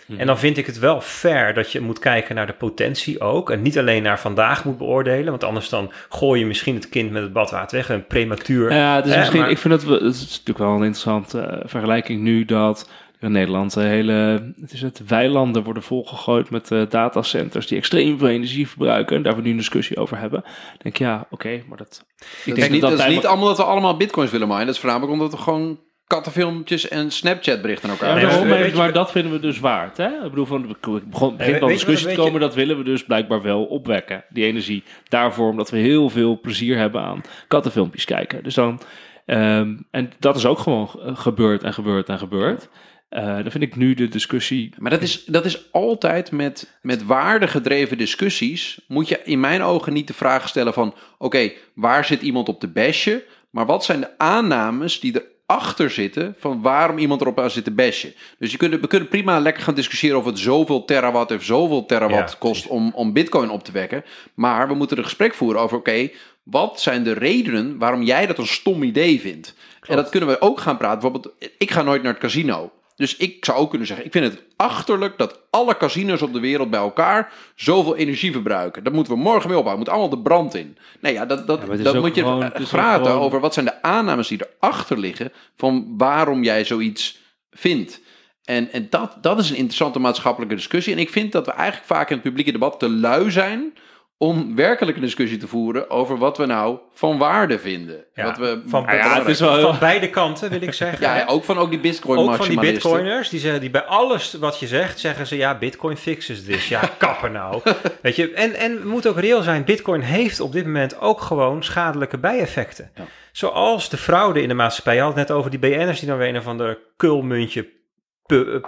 A: Mhm.
C: En dan vind ik het wel fair dat je moet kijken naar de potentie ook. En niet alleen naar vandaag moet beoordelen. Want anders dan gooi je misschien het kind met het badwater weg. Een prematuur.
A: Ja, het is
C: Eh,
A: misschien,
C: maar-
A: ik vind het, wel- het is natuurlijk wel een interessante eh, vergelijking nu dat in Nederland de hele, het is het, weilanden worden volgegooid met eh, datacenters die extreem veel energie verbruiken en daar we nu een discussie over hebben. Denk ja, oké, maar dat, ik
B: Dat
A: denk
B: is niet, dat is
A: bij-
B: niet allemaal dat we allemaal bitcoins willen minen. Dat is voornamelijk omdat we gewoon kattenfilmpjes en Snapchat berichten aan elkaar
A: Ja,
C: maar
A: maar, dat vinden we dus waard. Hè? Ik bedoel, van, ik begon, begint al discussie te komen, dat willen we dus blijkbaar wel opwekken, die energie. Daarvoor, omdat we heel veel plezier hebben aan kattenfilmpjes kijken. Dus dan, ehm, en dat is ook gewoon ge- gebeurd en gebeurd en gebeurd. Eh, dan vind ik nu de discussie
B: Maar dat is, dat is altijd met, met waardegedreven discussies. Moet je in mijn ogen niet de vraag stellen van... Oké, waar zit iemand op de besje? Maar wat zijn de aannames die erachter zitten... van waarom iemand erop aan zit te bashen? Dus je kunt, we kunnen prima lekker gaan discussiëren... of het zoveel terawatt of zoveel terawatt
C: Ja,
B: kost om, om bitcoin op te wekken. Maar we moeten een gesprek voeren over... Oké, wat zijn de redenen waarom jij dat een stom idee vindt? En dat kunnen we ook gaan praten. Bijvoorbeeld, ik ga nooit naar het casino... Dus ik zou ook kunnen zeggen, ik vind het achterlijk dat alle casinos op de wereld bij elkaar zoveel energie verbruiken. Dat moeten we morgen weer ophouden. Moet allemaal de brand in. Nee, ja, dat, dat,
A: Ja,
B: dat moet je
A: gewoon-
B: praten
A: gewoon-
B: over wat zijn de aannames die erachter liggen van waarom jij zoiets vindt. En, en dat, dat is een interessante maatschappelijke discussie. En ik vind dat we eigenlijk vaak in het publieke debat te lui zijn om werkelijk een discussie te voeren over wat we nou van waarde vinden.
C: Ja,
B: wat we
C: van-
A: Ah ja, het is wel
C: Van beide kanten wil ik [laughs] zeggen.
B: ja, ook van ook die bitcoin
C: Ook van die bitcoiners, die, zeggen, die bij alles wat je zegt, zeggen ze ja, bitcoin fixes this. Ja, [laughs] kappen nou. Weet je, en, en we moeten ook reëel zijn, bitcoin heeft op dit moment ook gewoon schadelijke bijeffecten. Zoals de fraude in de maatschappij. Je had het net over die BN'ers die dan weer een of ander kulmuntje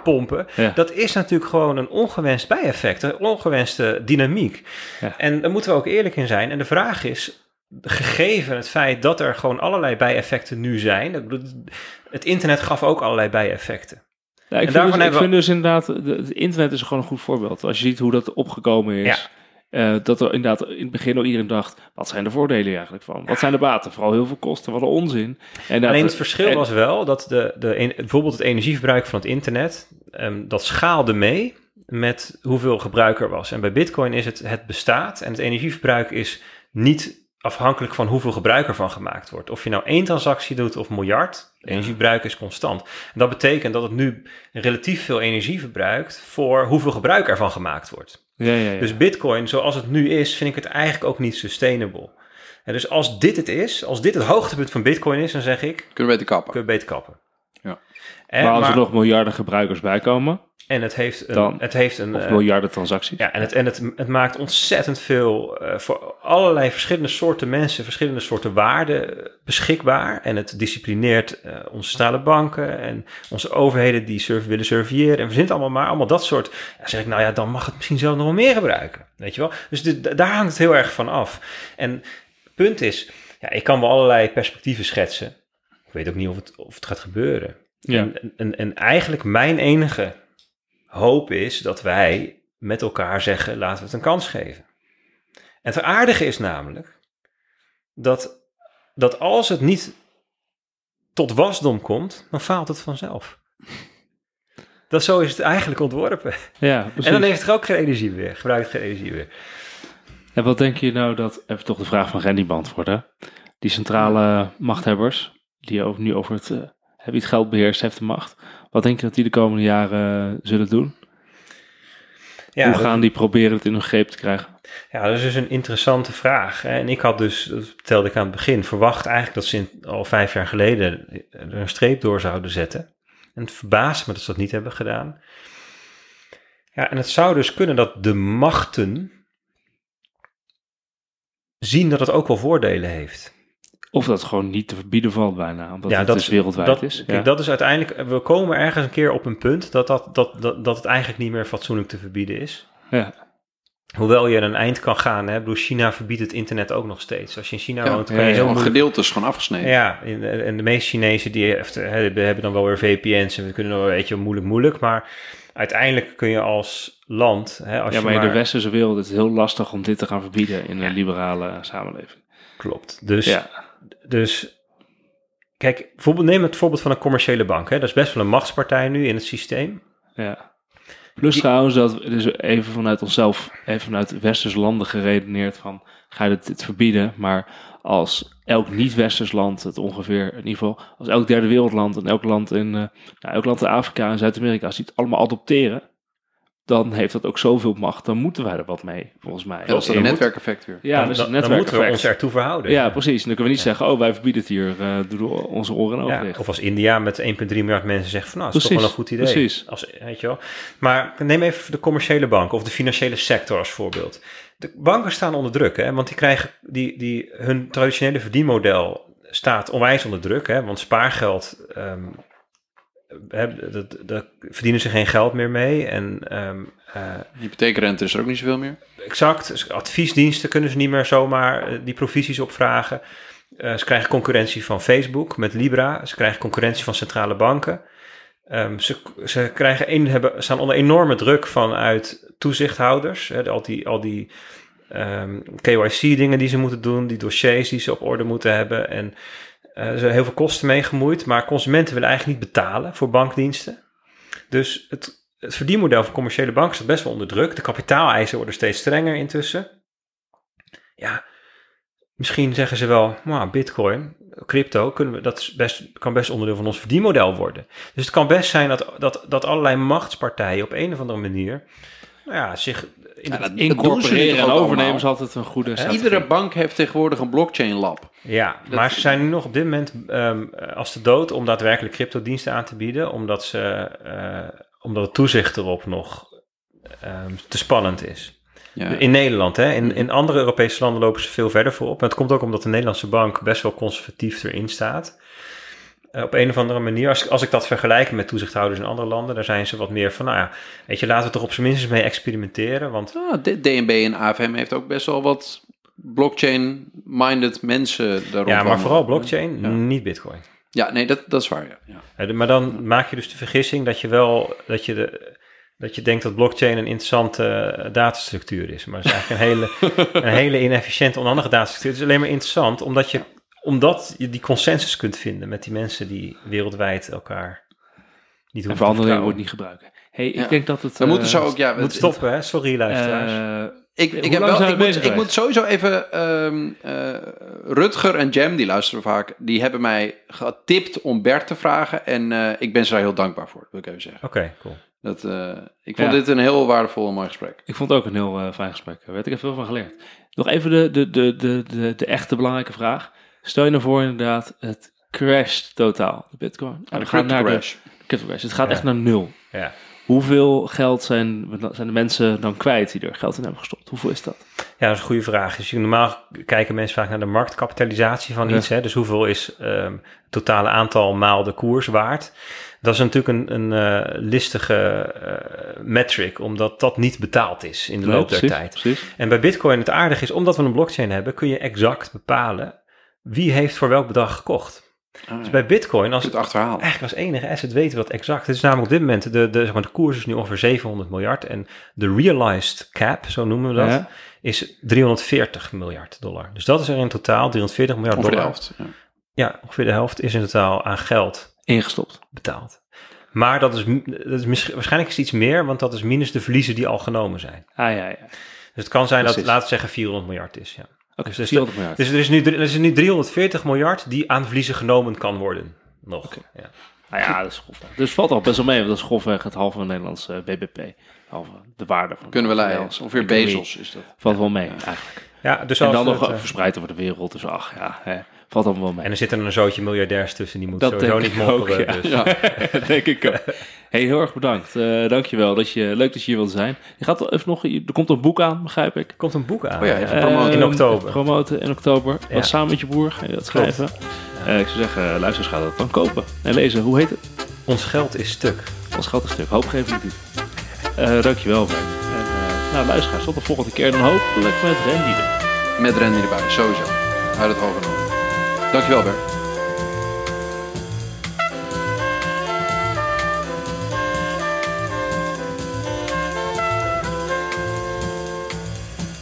C: pompen.
A: Ja.
C: Dat is natuurlijk gewoon een ongewenst bijeffect, een ongewenste dynamiek.
A: Ja.
C: En daar moeten we ook eerlijk in zijn. En de vraag is, gegeven het feit dat er gewoon allerlei bijeffecten nu zijn. Het internet gaf ook allerlei bijeffecten.
A: Ja, ik,
C: En
A: vind
C: daarvan
A: dus, ik
C: hebben we-
A: vind dus inderdaad, de- het internet is gewoon een goed voorbeeld. Als je ziet hoe dat opgekomen is. Eh, dat er inderdaad in het begin al iedereen dacht, wat zijn de voordelen eigenlijk van? Wat zijn de baten? Vooral heel veel kosten, wat een onzin. En
C: Alleen het verschil
A: en-
C: was wel dat de, de, bijvoorbeeld het energieverbruik van het internet, ehm, dat schaalde mee met hoeveel gebruik er was. En bij Bitcoin is het, het bestaat en het energieverbruik is niet afhankelijk van hoeveel gebruik ervan gemaakt wordt. Of je nou één transactie doet of miljard, energieverbruik is constant. En dat betekent dat het nu relatief veel energie verbruikt voor hoeveel gebruik ervan gemaakt wordt.
A: Ja, ja, ja.
C: Dus Bitcoin, zoals het nu is, vind ik het eigenlijk ook niet sustainable. En dus als dit het is, als dit het hoogtepunt van Bitcoin is, dan zeg ik,
B: Kunnen we te kappen.
C: kun je beter kappen.
B: Ja.
C: En,
A: maar als
C: maar-
A: er nog miljarden gebruikers bij komen,
C: en het heeft een,
A: dan-
C: het heeft een
A: of
C: eh,
A: miljarden transacties.
C: ja, en het, en het, het maakt ontzettend veel eh, voor allerlei verschillende soorten mensen, verschillende soorten waarden beschikbaar. En het disciplineert eh, onze centrale banken en onze overheden die surf, willen surveilleren. En verzint allemaal maar allemaal dat soort. Ja, zeg ik, nou ja, dan mag het misschien zelf nog wel meer gebruiken. Weet je wel? Dus dit- daar hangt het heel erg van af. En het punt is, ja, ik kan wel allerlei perspectieven schetsen. Ik weet ook niet of het, of het gaat gebeuren.
A: Ja.
C: En, en, en eigenlijk mijn enige hoop is dat wij met elkaar zeggen, laten we het een kans geven. En het aardige is namelijk dat, dat als het niet tot wasdom komt, dan faalt het vanzelf. Dat zo is het eigenlijk ontworpen.
A: Ja, precies.
C: En dan heeft het ook geen energie meer, gebruikt geen energie meer.
A: En wat denk je nou dat, even toch de vraag van Randy beantwoorden, die centrale machthebbers, die nu over het, eh, wie het geld beheerst, heeft de macht. Wat denk je dat die de komende jaren eh, zullen doen?
C: Ja,
A: Hoe gaan die proberen het in hun greep te krijgen?
C: Ja, dat is dus een interessante vraag. En ik had dus, dat vertelde ik aan het begin, verwacht eigenlijk dat ze in- al vijf jaar geleden er een streep door zouden zetten. En het verbaast me dat ze dat niet hebben gedaan. Ja, en het zou dus kunnen dat de machten zien dat het ook wel voordelen heeft.
A: Of dat gewoon niet te verbieden valt bijna, omdat
C: ja,
A: het
C: dat
A: dus wereldwijd
C: dat,
A: is.
C: kijk,
A: Ja.
C: dat is uiteindelijk, we komen ergens een keer op een punt dat, dat, dat, dat, dat, het eigenlijk niet meer fatsoenlijk te verbieden is.
A: Ja.
C: Hoewel je een eind kan gaan, hè. Ik bedoel, China verbiedt het internet ook nog steeds. Als je in China
B: Ja,
C: woont, kan
A: ja,
C: je heel moeilijk
B: gedeeltes gewoon afgesneden.
C: Ja, en, de meeste Chinezen die hebben hebben dan wel weer VPN's en we kunnen dan wel, weet je, moeilijk, moeilijk. Maar uiteindelijk kun je als land, hè, als
A: ja,
C: je
A: maar in
C: maar...
A: de westerse wereld is het heel lastig om dit te gaan verbieden in een liberale samenleving.
C: Klopt. Dus,
A: Ja,
C: dus kijk, bijvoorbeeld, neem het voorbeeld van een commerciële bank. Hè. Dat is best wel een machtspartij nu in het systeem.
A: Ja. Plus trouwens dat dus even vanuit onszelf, even vanuit westerse landen geredeneerd van ga je dit, dit verbieden, maar als elk niet-westers land het ongeveer, in ieder geval als elk derde wereldland en elk land in, eh, nou, elk land in Afrika en Zuid-Amerika, als die het allemaal adopteren, dan heeft dat ook zoveel macht, dan moeten wij er wat mee, volgens mij.
B: Dat is een netwerkeffect weer.
A: Ja,
C: dan,
A: dus
C: dan, moeten we
A: netwerkeffect.
C: ons ertoe verhouden.
A: Ja, precies. Dan kunnen we niet zeggen, oh, wij verbieden het hier, eh door onze oren en ogen
C: Ja,
A: dicht.
C: of als India met 1,3 miljard mensen zegt van nou, dat is toch wel een goed idee.
A: precies.
C: Als, weet je wel. Maar neem even de commerciële bank of de financiële sector als voorbeeld. De banken staan onder druk, hè, want die krijgen die, die, hun traditionele verdienmodel staat onwijs onder druk, hè, want spaargeld, ehm, dat, daar verdienen ze geen geld meer mee. En ehm, eh,
B: Hypotheekrente is er ook niet zoveel meer.
C: Exact. Dus adviesdiensten kunnen ze niet meer zomaar eh, die provisies opvragen. Eh, ze krijgen concurrentie van Facebook met Libra. Ze krijgen concurrentie van centrale banken. Ehm, ze, ze krijgen een, hebben, staan onder enorme druk vanuit toezichthouders. Hè, al die, al die ehm, KYC-dingen die ze moeten doen, die dossiers die ze op orde moeten hebben. En er zijn heel veel kosten mee gemoeid. Maar consumenten willen eigenlijk niet betalen voor bankdiensten. Dus het, het verdienmodel van commerciële banken staat best wel onder druk. De kapitaaleisen worden steeds strenger intussen. Ja, misschien zeggen ze wel, nou, bitcoin, crypto, kunnen we, dat best, kan best onderdeel van ons verdienmodel worden. Dus het kan best zijn dat, dat, dat allerlei machtspartijen op een of andere manier nou ja, zich in
B: Ja,
A: Incorporeren en overnemen is altijd een goede strategie.
B: Iedere bank heeft tegenwoordig een blockchain lab.
C: Ja, maar ze zijn nu nog op dit moment ehm, als de dood om daadwerkelijk cryptodiensten aan te bieden, omdat, ze, eh, omdat het toezicht erop nog ehm, te spannend is.
B: Ja.
C: In Nederland, hè? In, in andere Europese landen lopen ze veel verder voorop. Maar het komt ook omdat de Nederlandse bank best wel conservatief erin staat. Eh, op een of andere manier, als, ik- als ik dat vergelijk met toezichthouders in andere landen, daar zijn ze wat meer van, nou ja, weet je, laten we toch op zijn minst mee experimenteren. Want
B: Ah, DNB en AFM heeft ook best wel wat blockchain-minded mensen daarop.
C: ja, maar vooral blockchain,
B: Ja.
C: niet bitcoin.
B: Ja, nee, dat, dat is waar. Ja. Ja.
C: Eh, Maar dan maak je dus de vergissing dat je wel dat je, de, dat je denkt dat blockchain een interessante eh, datastructuur is. Maar het is eigenlijk een hele, [laughs] een hele inefficiënte, onhandige datastructuur. Het is alleen maar interessant omdat je, omdat je die consensus kunt vinden met die mensen die wereldwijd elkaar niet
A: En
C: hoeven te
A: wordt niet gebruikt. hey, ik
B: Ja.
A: denk dat het... Eh,
B: moeten ze ook, ja,
C: Moet
B: het-
C: stoppen, hè? Sorry, luisteraars.
A: eh,
B: Ik, ik, heb wel, ik,
A: we
B: moet, ik sowieso even. ehm, eh, Rutger en Jam, die luisteren vaak. Die hebben mij getipt om Bert te vragen. En eh, ik ben ze daar heel dankbaar voor, wil ik even zeggen.
C: Oké, cool.
B: Dat, eh, ik vond
A: Ja.
B: dit een heel waardevol en mooi gesprek.
A: Ik vond het ook een heel eh, fijn gesprek. Daar werd ik er veel van geleerd. Nog even de, de, de, de, de, de echte belangrijke vraag. Stel je nou voor inderdaad, het crasht totaal, de bitcoin. En
B: de
A: we gaan naar
B: crypto-crash.
A: de crypto crash. Het gaat
C: Ja.
A: echt naar nul.
C: Ja.
A: Hoeveel geld zijn, zijn de mensen dan kwijt die er geld in hebben gestopt? Hoeveel is dat?
C: Ja, dat is een goede vraag. Dus normaal kijken mensen vaak naar de marktkapitalisatie van
A: Ja.
C: iets. Hè? Dus hoeveel is ehm, het totale aantal maal de koers waard? Dat is natuurlijk een, een eh, listige eh, metric, omdat dat niet betaald is in de
A: Nee,
C: loop der
A: precies,
C: tijd.
A: Precies.
C: En bij Bitcoin het aardige is, omdat we een blockchain hebben, kun je exact bepalen wie heeft voor welk bedrag gekocht.
B: Ah,
C: Dus bij Bitcoin, als
B: het achterhalen.
C: Eigenlijk als enige asset weten we dat exact. Het is namelijk op dit moment, de, de, zeg maar, de koers is nu ongeveer 700 miljard. En de realized cap, zo noemen we dat,
A: Ja.
C: is 340 miljard dollar. Dus dat is er in totaal 340 miljard
B: Ongeveer de
C: dollar.
B: helft. Ja.
C: Ja, ongeveer de helft is in totaal aan geld
A: Ingestopt.
C: betaald. Maar dat is, dat is misschien, waarschijnlijk is het iets meer, want dat is minus de verliezen die al genomen zijn.
A: Ah ja, ja.
C: Dus het kan zijn dat, laten we zeggen, 400 miljard is. Ja. Dus- dus
A: 400 miljard.
C: Dus er is, nu, er is nu 340 miljard die aan verliezen genomen kan worden. Nog.
A: Oké.
C: Ja.
A: Nou ja, dat is grofweg. Dus het valt al best wel mee, want dat is grofweg het halve Nederlandse eh, BBP. Halve de waarde van
B: Kunnen we
A: de
B: leiden. Ongeveer
A: economie.
B: Bezos is dat.
A: Valt wel mee, eigenlijk.
C: Ja, dus
A: En dan nog
C: het, eh,
A: verspreid over de wereld. Dus ach, ja, hè, valt allemaal wel mee.
C: En er zitten een zootje miljardairs tussen, die moeten
A: Dat
C: sowieso niet
A: ook, ja.
C: dus.
B: Ja.
A: denk ik ook. Hey, heel erg bedankt. Eh dankjewel. Dat je, leuk dat je hier wilt zijn. Je gaat wel even nog, er komt een boek aan, begrijp ik.
C: Er komt een boek aan.
B: Oh ja,
C: ja.
B: even promoten.
C: in oktober.
A: Promoten in oktober.
C: Ja.
A: Samen met je broer ga je dat schrijven. Eh, ik zou zeggen, luisteraars gaan dat dan kopen en lezen. Hoe heet het?
C: Ons geld is stuk.
A: Ons geld een stuk. Hoopgevende titel. Eh dankjewel, Bert. En eh, nou, luisteraars, tot de volgende keer. Dan hopelijk met Randy.
B: Met Randy erbij, sowieso. Uit het hoge noorden. Dankjewel, Bert.